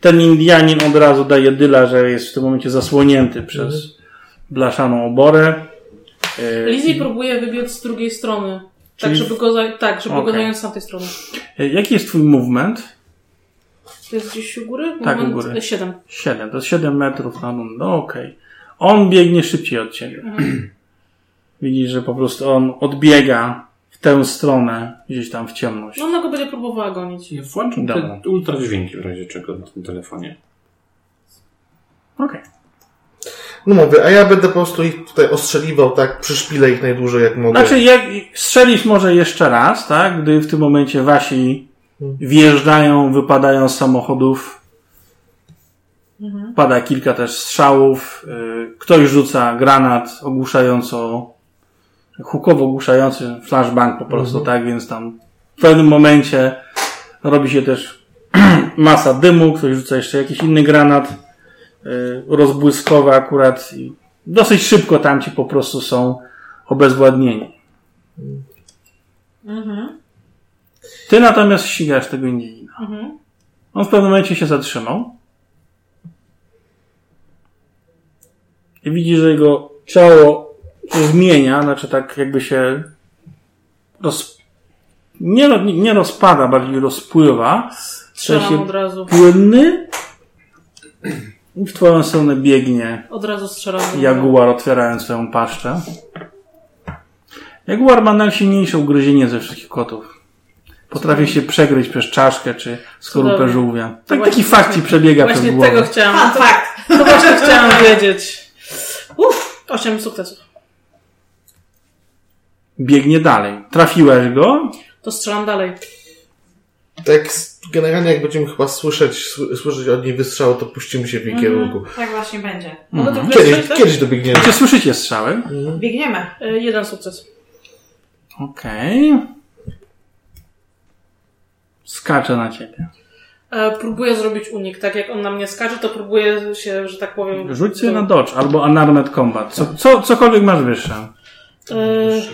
Ten Indianin od razu daje dyla, że jest w tym momencie zasłonięty przez blaszaną oborę. E, Lizzie próbuje wybiec z drugiej strony. Tak, Czyli- żeby go, za... tak, żeby go Okej. zająć z tamtej strony. e, Jaki jest twój movement? To jest gdzieś u góry? Tak, u Moment, góry. e, Siedem. 7, to jest 7 metrów na no okej. On biegnie szybciej od ciebie. (clears throat) Widzisz, że po prostu on odbiega tę stronę, gdzieś tam w ciemność. No ona go będzie próbowała gonić. Ja włączam Dobra. te ultradźwięki w razie czego na tym telefonie. Okej. No mówię, a ja będę po prostu ich tutaj ostrzeliwał, tak, przyszpilę ich najdłużej jak mogę. Znaczy, jak strzelisz może jeszcze raz, tak? Gdy w tym momencie wasi wjeżdżają, wypadają z samochodów. Pada kilka też strzałów. y, Ktoś rzuca granat ogłuszająco, hukowo ogłuszający flashbang po prostu, tak? Więc tam w pewnym momencie robi się też (clears throat) masa dymu, ktoś rzuca jeszcze jakiś inny granat y, rozbłyskowy akurat i dosyć szybko tam ci po prostu są obezwładnieni. Ty natomiast ścigasz tego Indianina. Mhm. On w pewnym momencie się zatrzymał. I widzi, że jego ciało zmienia, znaczy tak jakby się roz... nie, nie rozpada, bardziej rozpływa. W Strzelam sensie od razu. płynny. I w twoją stronę biegnie Od razu strzelam. Jaguar otwierając swoją paszczę. Jaguar ma najsilniejsze ugryzienie ze wszystkich kotów. Potrafi się przegryźć przez czaszkę czy skorupę żółwia. Tak, właśnie- taki fakt ci przebiega przez Właśnie głowę. tego chciałam. A, fakt. To właśnie chciałam wiedzieć. Uff, osiem sukcesów. Biegnie dalej. Trafiłeś go? To strzelam dalej. Tak, generalnie jak będziemy chyba słyszeć, sły- słyszeć od niej wystrzał, to puścimy się w jej kierunku. Tak właśnie będzie. Mogę to Kiedyś, kiedyś dobiegniemy. Czy słyszycie strzały? Biegniemy. E, Jeden sukces. Okej. Skacze na ciebie. E, próbuję zrobić unik. Tak jak on na mnie skacze, to próbuję się, że tak powiem... Rzuć sobie na dodge albo unarmed combat. Co, co, cokolwiek masz wyższe. E,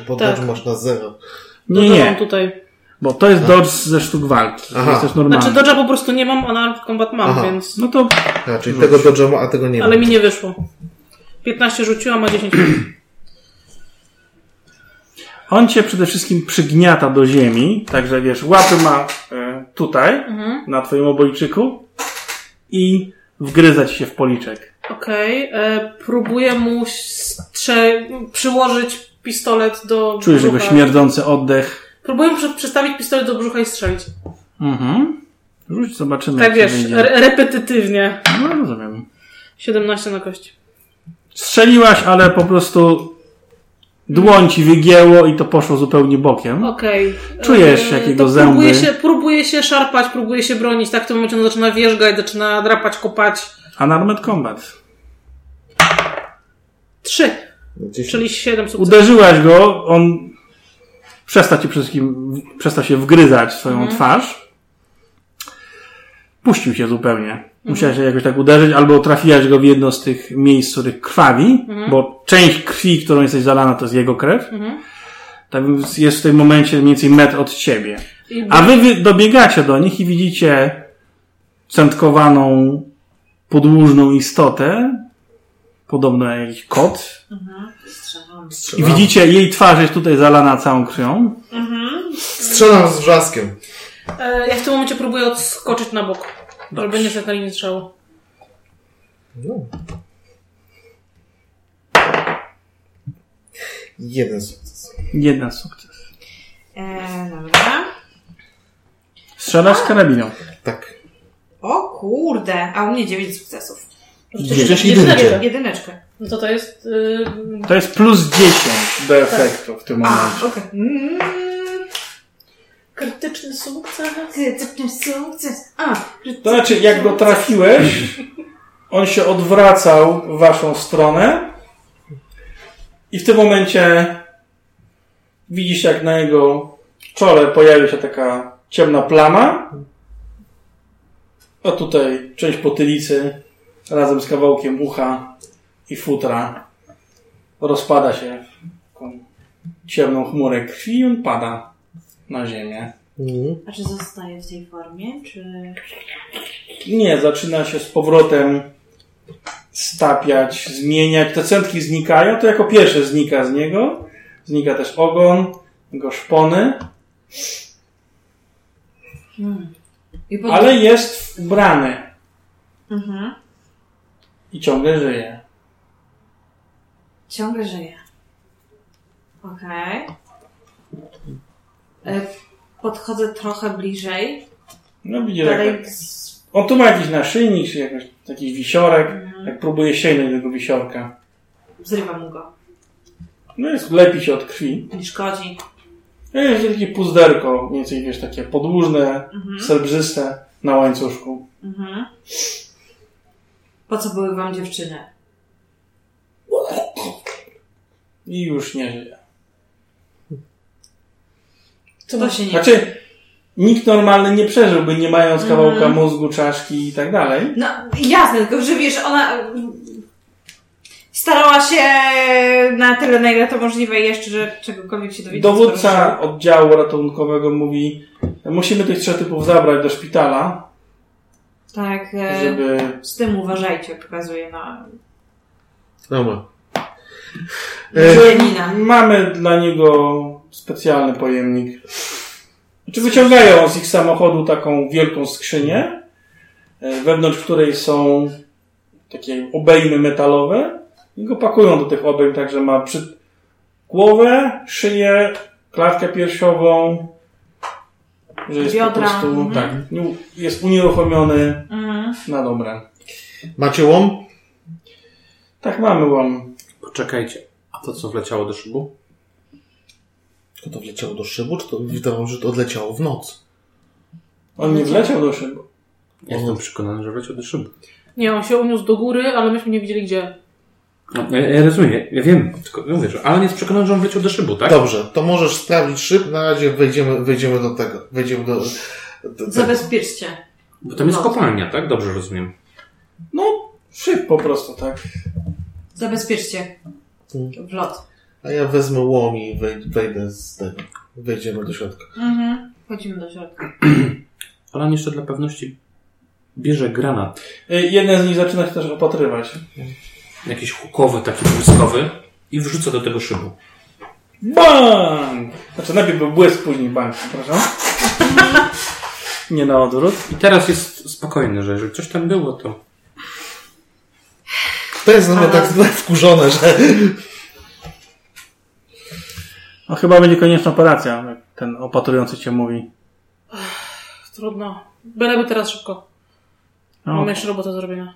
Bo tak. dodge masz na zero. Nie, No to nie. mam tutaj. Bo to jest dodge ze sztuk walki. Aha. Jest też normalny. Znaczy Dodge'a po prostu nie mam, a na Combat mam, Aha. więc... No to A, czyli tego dodge'a ma, a tego nie ma. Ale mi nie wyszło. 15 rzuciłam, a 10 (clears throat) on cię przede wszystkim przygniata do ziemi, także wiesz, łapy ma e, tutaj, na twoim obojczyku i wgryzać się w policzek. Okej, e, próbuję mu strze- przyłożyć pistolet do Czujesz jego śmierdzący oddech. Próbuję przy- przystawić pistolet do brzucha i strzelić. Mhm. Rzuć, zobaczymy. Tak wiesz, re- repetytywnie. No rozumiem. 17 na kości. Strzeliłaś, ale po prostu dłoń ci wygięło i to poszło zupełnie bokiem. Okej. Czujesz, E, jakiego zęby. Próbuję się, próbuję się szarpać, próbuję się bronić. Tak w tym momencie on zaczyna wierzgać, zaczyna drapać, kopać. Unarmed combat. 3, Gdzieś... czyli 7 sukcesów. Uderzyłaś go, on przestał ci wszystkim, przestał się wgryzać w swoją Mhm. twarz. Puścił się zupełnie. Musiałeś się jakoś tak uderzyć, albo trafiłaś go w jedno z tych miejsc, w których krwawi, Mhm. bo część krwi, którą jesteś zalana, to jest jego krew. Tak więc jest w tym momencie mniej więcej metr od ciebie. A wy, wy dobiegacie do nich i widzicie centkowaną, podłużną istotę, podobno jak jakiś kot. Strzelam. I Strzelam, widzicie, jej twarz jest tutaj zalana całą krwią. strzelam z wrzaskiem. E, ja w tym momencie próbuję odskoczyć na bok. Żeby nie stać na linii strzału. No. Jeden sukces. Jeden sukces. E, dobra. Strzelasz z karabiną. Tak. O kurde, a u mnie 9 sukcesów. Rzuciłeś Jedyneczkę. jedynkę. Jedyneczkę. No to to jest... y, To jest plus 10 do efektu w tym A, momencie. okej. Mm, krytyczny sukces. krytyczny sukces. A, To znaczy, jak go trafiłeś, on się odwracał w waszą stronę i w tym momencie widzisz, jak na jego czole pojawia się taka ciemna plama. A tutaj część potylicy razem z kawałkiem ucha i futra rozpada się w taką ciemną chmurę krwi i on pada na ziemię. Mhm. A czy zostaje w tej formie, czy... Nie, zaczyna się z powrotem stapiać, zmieniać. Te centki znikają, to jako pierwsze znika z niego. Znika też ogon, jego szpony, I pod... ale jest ubrany Mhm. I ciągle żyje. Ciągle żyje. Okej. E, Podchodzę trochę bliżej. No Dalej z... on tu ma jakiś naszyjnik, czy jakiś, jakiś wisiorek, jak próbuje sięgnąć do tego wisiorka. zrywam mu go. No jest, lepi się od krwi. Nie szkodzi. No jest takie puzderko, mniej więcej wiesz, takie podłużne, srebrzyste na łańcuszku. Mhm. Po co były wam dziewczyny? I już nie żyje. To się nie... Znaczy, nikt normalny nie przeżyłby, nie mając Mhm. kawałka mózgu, czaszki i tak dalej. No jasne, tylko że wiesz, ona mm, starała się na tyle, na ile to możliwe jeszcze, że czegokolwiek się dowiedzieć. Dowódca oddziału ratunkowego mówi, musimy tych trzech typów zabrać do szpitala, Tak, e, żeby... z tym uważajcie, pokazuje na Dobra. Janina. Mamy dla niego specjalny pojemnik. Znaczy wyciągają z ich samochodu taką wielką skrzynię, e, wewnątrz której są takie obejmy metalowe i go pakują do tych obejm, także ma przy głowę, szyję, klatkę piersiową, że jest Biodra, po prostu, mhm. tak, nie- jest unieruchomiony Mhm. na dobre. Macie łom? Tak, mamy łam. Poczekajcie. A to co wleciało do szybu? To to wleciało do szybu, czy to wydawało że to odleciało w noc? On nie wleciał do szybu. Ja Jestem przekonany, że wleciał do szybu. Nie, on się uniósł do góry, ale myśmy nie widzieli gdzie. No, ja, ja rozumiem, ja, wiem, tylko ja mówię, że Alan jest przekonany, że on wleciał do szybu, tak? Dobrze, to możesz sprawdzić szyb, na razie wejdziemy, wejdziemy do tego. Wejdziemy do... do, do Zabezpieczcie. Bo tam jest No. kopalnia, tak? Dobrze rozumiem. No, szyb po prostu, tak. Zabezpieczcie Mm. wlot. A ja wezmę łom i wej- wejdę z tego. Wejdziemy do środka. Mhm. Wchodzimy do środka. (clears throat) Ale on jeszcze dla pewności bierze granat. Y, Jeden z nich zaczyna się też opatrywać. Jakiś hukowy, taki błyskowy i wrzuca do tego szybu. Bang! Znaczy najpierw był błysk, później bang, przepraszam. Nie na odwrót. I teraz jest spokojny, że jeżeli coś tam było, to To jest nawet Ale- tak tak wkurzone, że... No chyba będzie konieczna operacja, jak ten opatrujący cię mówi. Trudno. Byleby teraz szybko. No, Mam jeszcze robotę do zrobienia.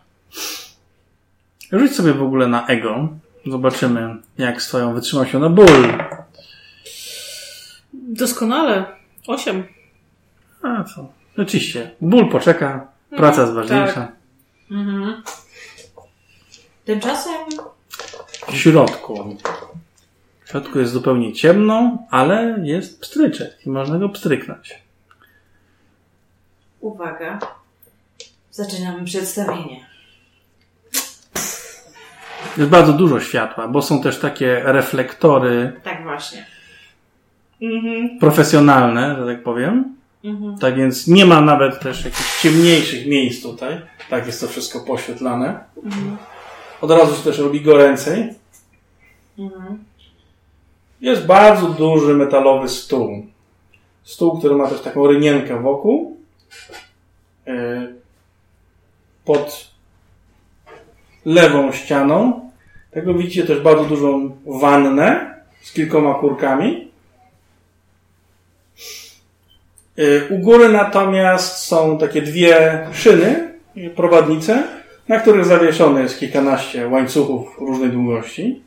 Rzuć sobie w ogóle na ego. Zobaczymy, jak swoją wytrzymałością na ból. Doskonale. Osiem. A co? Oczywiście. Ból poczeka, praca jest ważniejsza. tak. Mhm. Tymczasem W środku. W środku jest zupełnie ciemno, ale jest pstryczek i można go pstryknąć. uwaga. Zaczynamy przedstawienie. Jest bardzo dużo światła, bo są też takie reflektory Tak właśnie. Mhm. profesjonalne, że tak powiem. Mhm. Tak więc nie ma nawet też jakichś ciemniejszych miejsc tutaj. Tak jest to wszystko poświetlane. Mhm. Od razu się też robi goręcej. Mhm. Jest bardzo duży metalowy stół. Stół, który ma też taką rynienkę wokół. Yy, Pod lewą ścianą. Tego widzicie też bardzo dużą wannę z kilkoma kurkami. Yy, U góry natomiast są takie dwie szyny, yy, prowadnice, na których zawieszone jest kilkanaście łańcuchów różnej długości.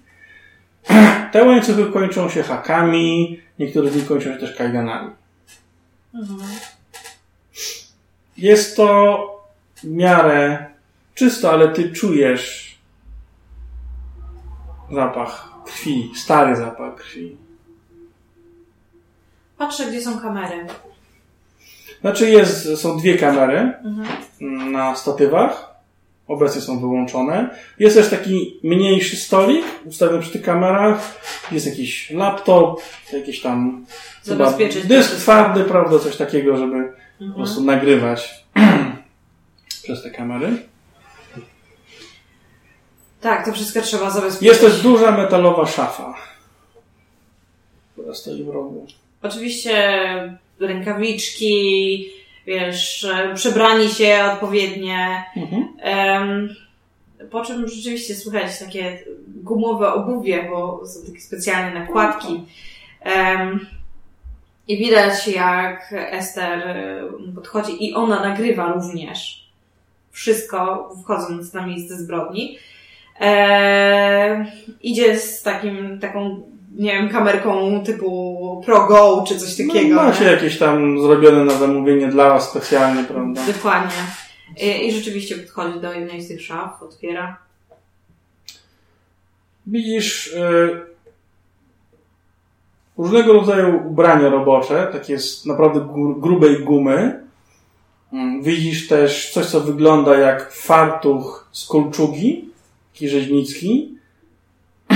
(clears throat) Te łańcuchy kończą się hakami, niektóre z nich kończą się też kajdanami. Jest to w miarę czysto, ale ty czujesz zapach krwi, stary zapach krwi. Patrzę, gdzie są kamery. Znaczy jest, są dwie kamery Mhm. na statywach. Obecnie są wyłączone. Jest też taki mniejszy stolik ustawiony przy tych kamerach. Jest jakiś laptop, jakieś tam Zabezpieczyć dysk twardy, prawda, coś takiego, żeby po Mhm. prostu nagrywać (clears throat) przez te kamery. Tak, to wszystko trzeba zabezpieczyć. Jest też duża metalowa szafa, która stoi w rogu. Oczywiście rękawiczki, wiesz, przebrani się odpowiednie. Mhm. Em, po czym rzeczywiście słychać takie gumowe obuwie, bo są takie specjalne nakładki. Em, I widać, jak Ester podchodzi i ona nagrywa również wszystko, wchodząc na miejsce zbrodni. E, idzie z takim, taką, nie wiem, kamerką typu Pro Go czy coś takiego. No, macie nie? jakieś tam zrobione na zamówienie dla was specjalnie, prawda? Dokładnie. I, I rzeczywiście podchodzi do jednej z tych szaf, otwiera. Widzisz y, różnego rodzaju ubrania robocze, takie z naprawdę gru- grubej gumy. Mm, Widzisz też coś, co wygląda jak fartuch z kolczugi, taki rzeźnicki. (clears throat)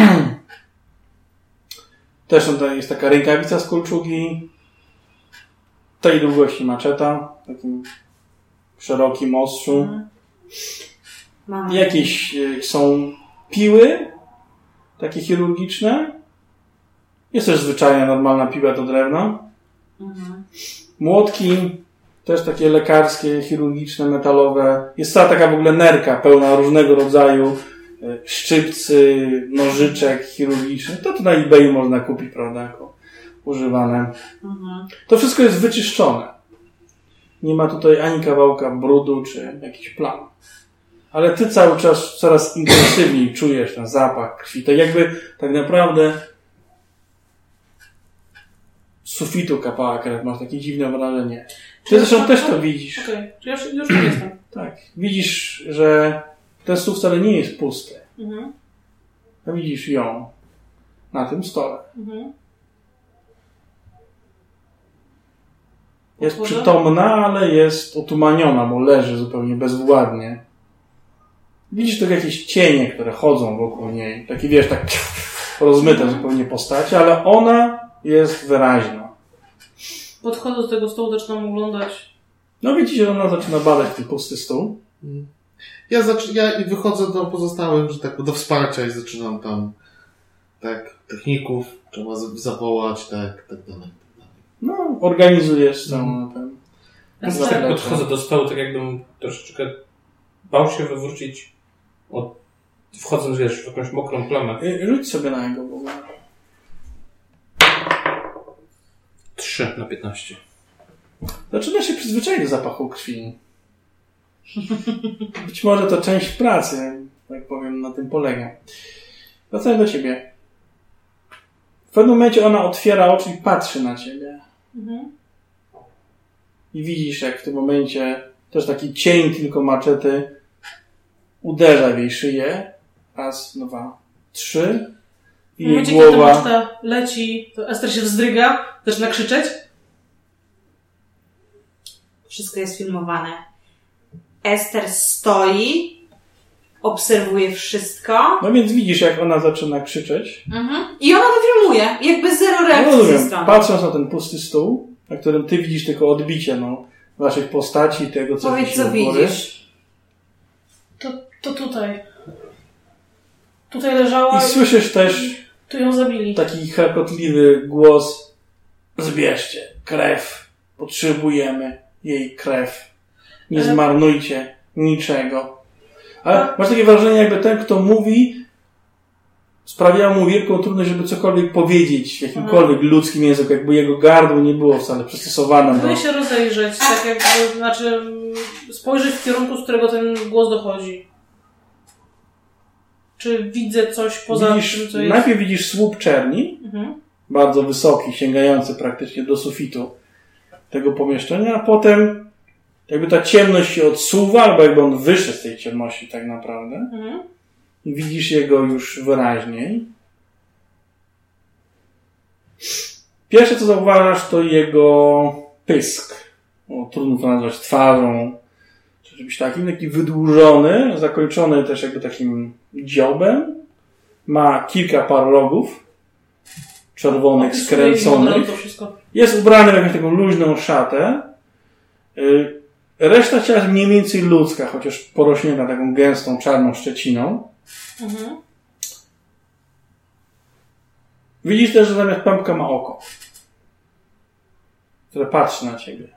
Też tutaj jest taka rękawica z kolczugi. Tej długości maczeta, takim szerokim ostrzu. Mamy. Jakieś y, są piły, takie chirurgiczne. Jest też zwyczajna, normalna piła do drewna. Mhm. Młotki, też takie lekarskie, chirurgiczne, metalowe. Jest cała taka w ogóle nerka pełna różnego rodzaju szczypcy, nożyczek chirurgicznych. To tu na eBayu można kupić, prawda, jako używane. Mhm. To wszystko jest wyczyszczone. Nie ma tutaj ani kawałka brudu, czy jakiś plam. Ale ty cały czas coraz intensywniej czujesz ten zapach krwi. Tak jakby tak naprawdę sufitu kapała krew. Masz takie dziwne wrażenie. Ty zresztą też to widzisz. Okej, już, już tu jestem. Tak. Widzisz, że ten stół wcale nie jest pusty. Mhm. A widzisz ją na tym stole. Mhm. Jest przytomna, ale jest otumaniona, bo leży zupełnie bezwładnie. Widzisz tylko jakieś cienie, które chodzą wokół niej. Takie, wiesz, tak (laughs) rozmyte zupełnie postacie, ale ona jest wyraźna. Podchodzę do tego stołu, zaczynam oglądać. No widzicie, że ona zaczyna badać ten pusty stół. Ja, zac- ja i wychodzę do pozostałych, że tak, do wsparcia i zaczynam tam, tak, techników, trzeba zawołać, tak, tak dalej. tak dalej. No, organizujesz całą ten... Ja Dobra. tak, Podchodzę do stołu, tak jakbym troszeczkę bał się wywrócić od... wchodząc, wiesz, w jakąś mokrą plamę. Y, Rzuć sobie na jego w ogóle. 3 na 15. Zaczyna się przyzwyczaić do zapachu krwi. Być może to część pracy, tak powiem, na tym polega. Wracając do ciebie. W pewnym momencie ona otwiera oczy i patrzy na ciebie. Mhm. I widzisz, jak w tym momencie też taki cień tylko maczety uderza w jej szyję. Raz, dwa, trzy. W I jej momencie, kiedy ta głowa... maczeta leci, to Ester się wzdryga, zaczyna krzyczeć. Wszystko jest filmowane. Ester stoi, obserwuje wszystko. No więc widzisz, jak ona zaczyna krzyczeć. Mhm. I ona to filmuje. Jakby zero No reakcji ze rozumiem. strony. Patrząc na ten pusty stół, na którym ty widzisz tylko odbicie no, waszych postaci i tego, co Powiedz, co widzisz. To, to tutaj. Tutaj leżała I słyszysz też tu ją zabili. taki chrakotliwy głos. Zbierzcie krew. Potrzebujemy jej krew. Nie Ale- zmarnujcie niczego. Ale masz takie wrażenie, jakby ten, kto mówi, sprawiał mu wielką trudność, żeby cokolwiek powiedzieć w jakimkolwiek ludzkim języku, jakby jego gardło nie było wcale przystosowane do... Próbuję się rozejrzeć, tak jakby, znaczy spojrzeć w kierunku, z którego ten głos dochodzi. Czy widzę coś poza widzisz, tym, co jest... Najpierw widzisz słup czerni, Mhm. bardzo wysoki, sięgający praktycznie do sufitu tego pomieszczenia, a potem jakby ta ciemność się odsuwa, albo jakby on wyszedł z tej ciemności tak naprawdę. Mhm. I widzisz jego już wyraźniej. Pierwsze co zauważasz to jego pysk. Trudno to nazwać twarzą, czy czymś takim, taki wydłużony, zakończony też jakby takim dziobem. Ma kilka par rogów, czerwonych, skręconych. Jest ubrany w jakąś taką luźną szatę. Y, Reszta ciała jest mniej więcej ludzka, chociaż porośnięta taką gęstą, czarną szczeciną. Mhm. Widzisz też, że zamiast pępka ma oko, które patrzy na ciebie.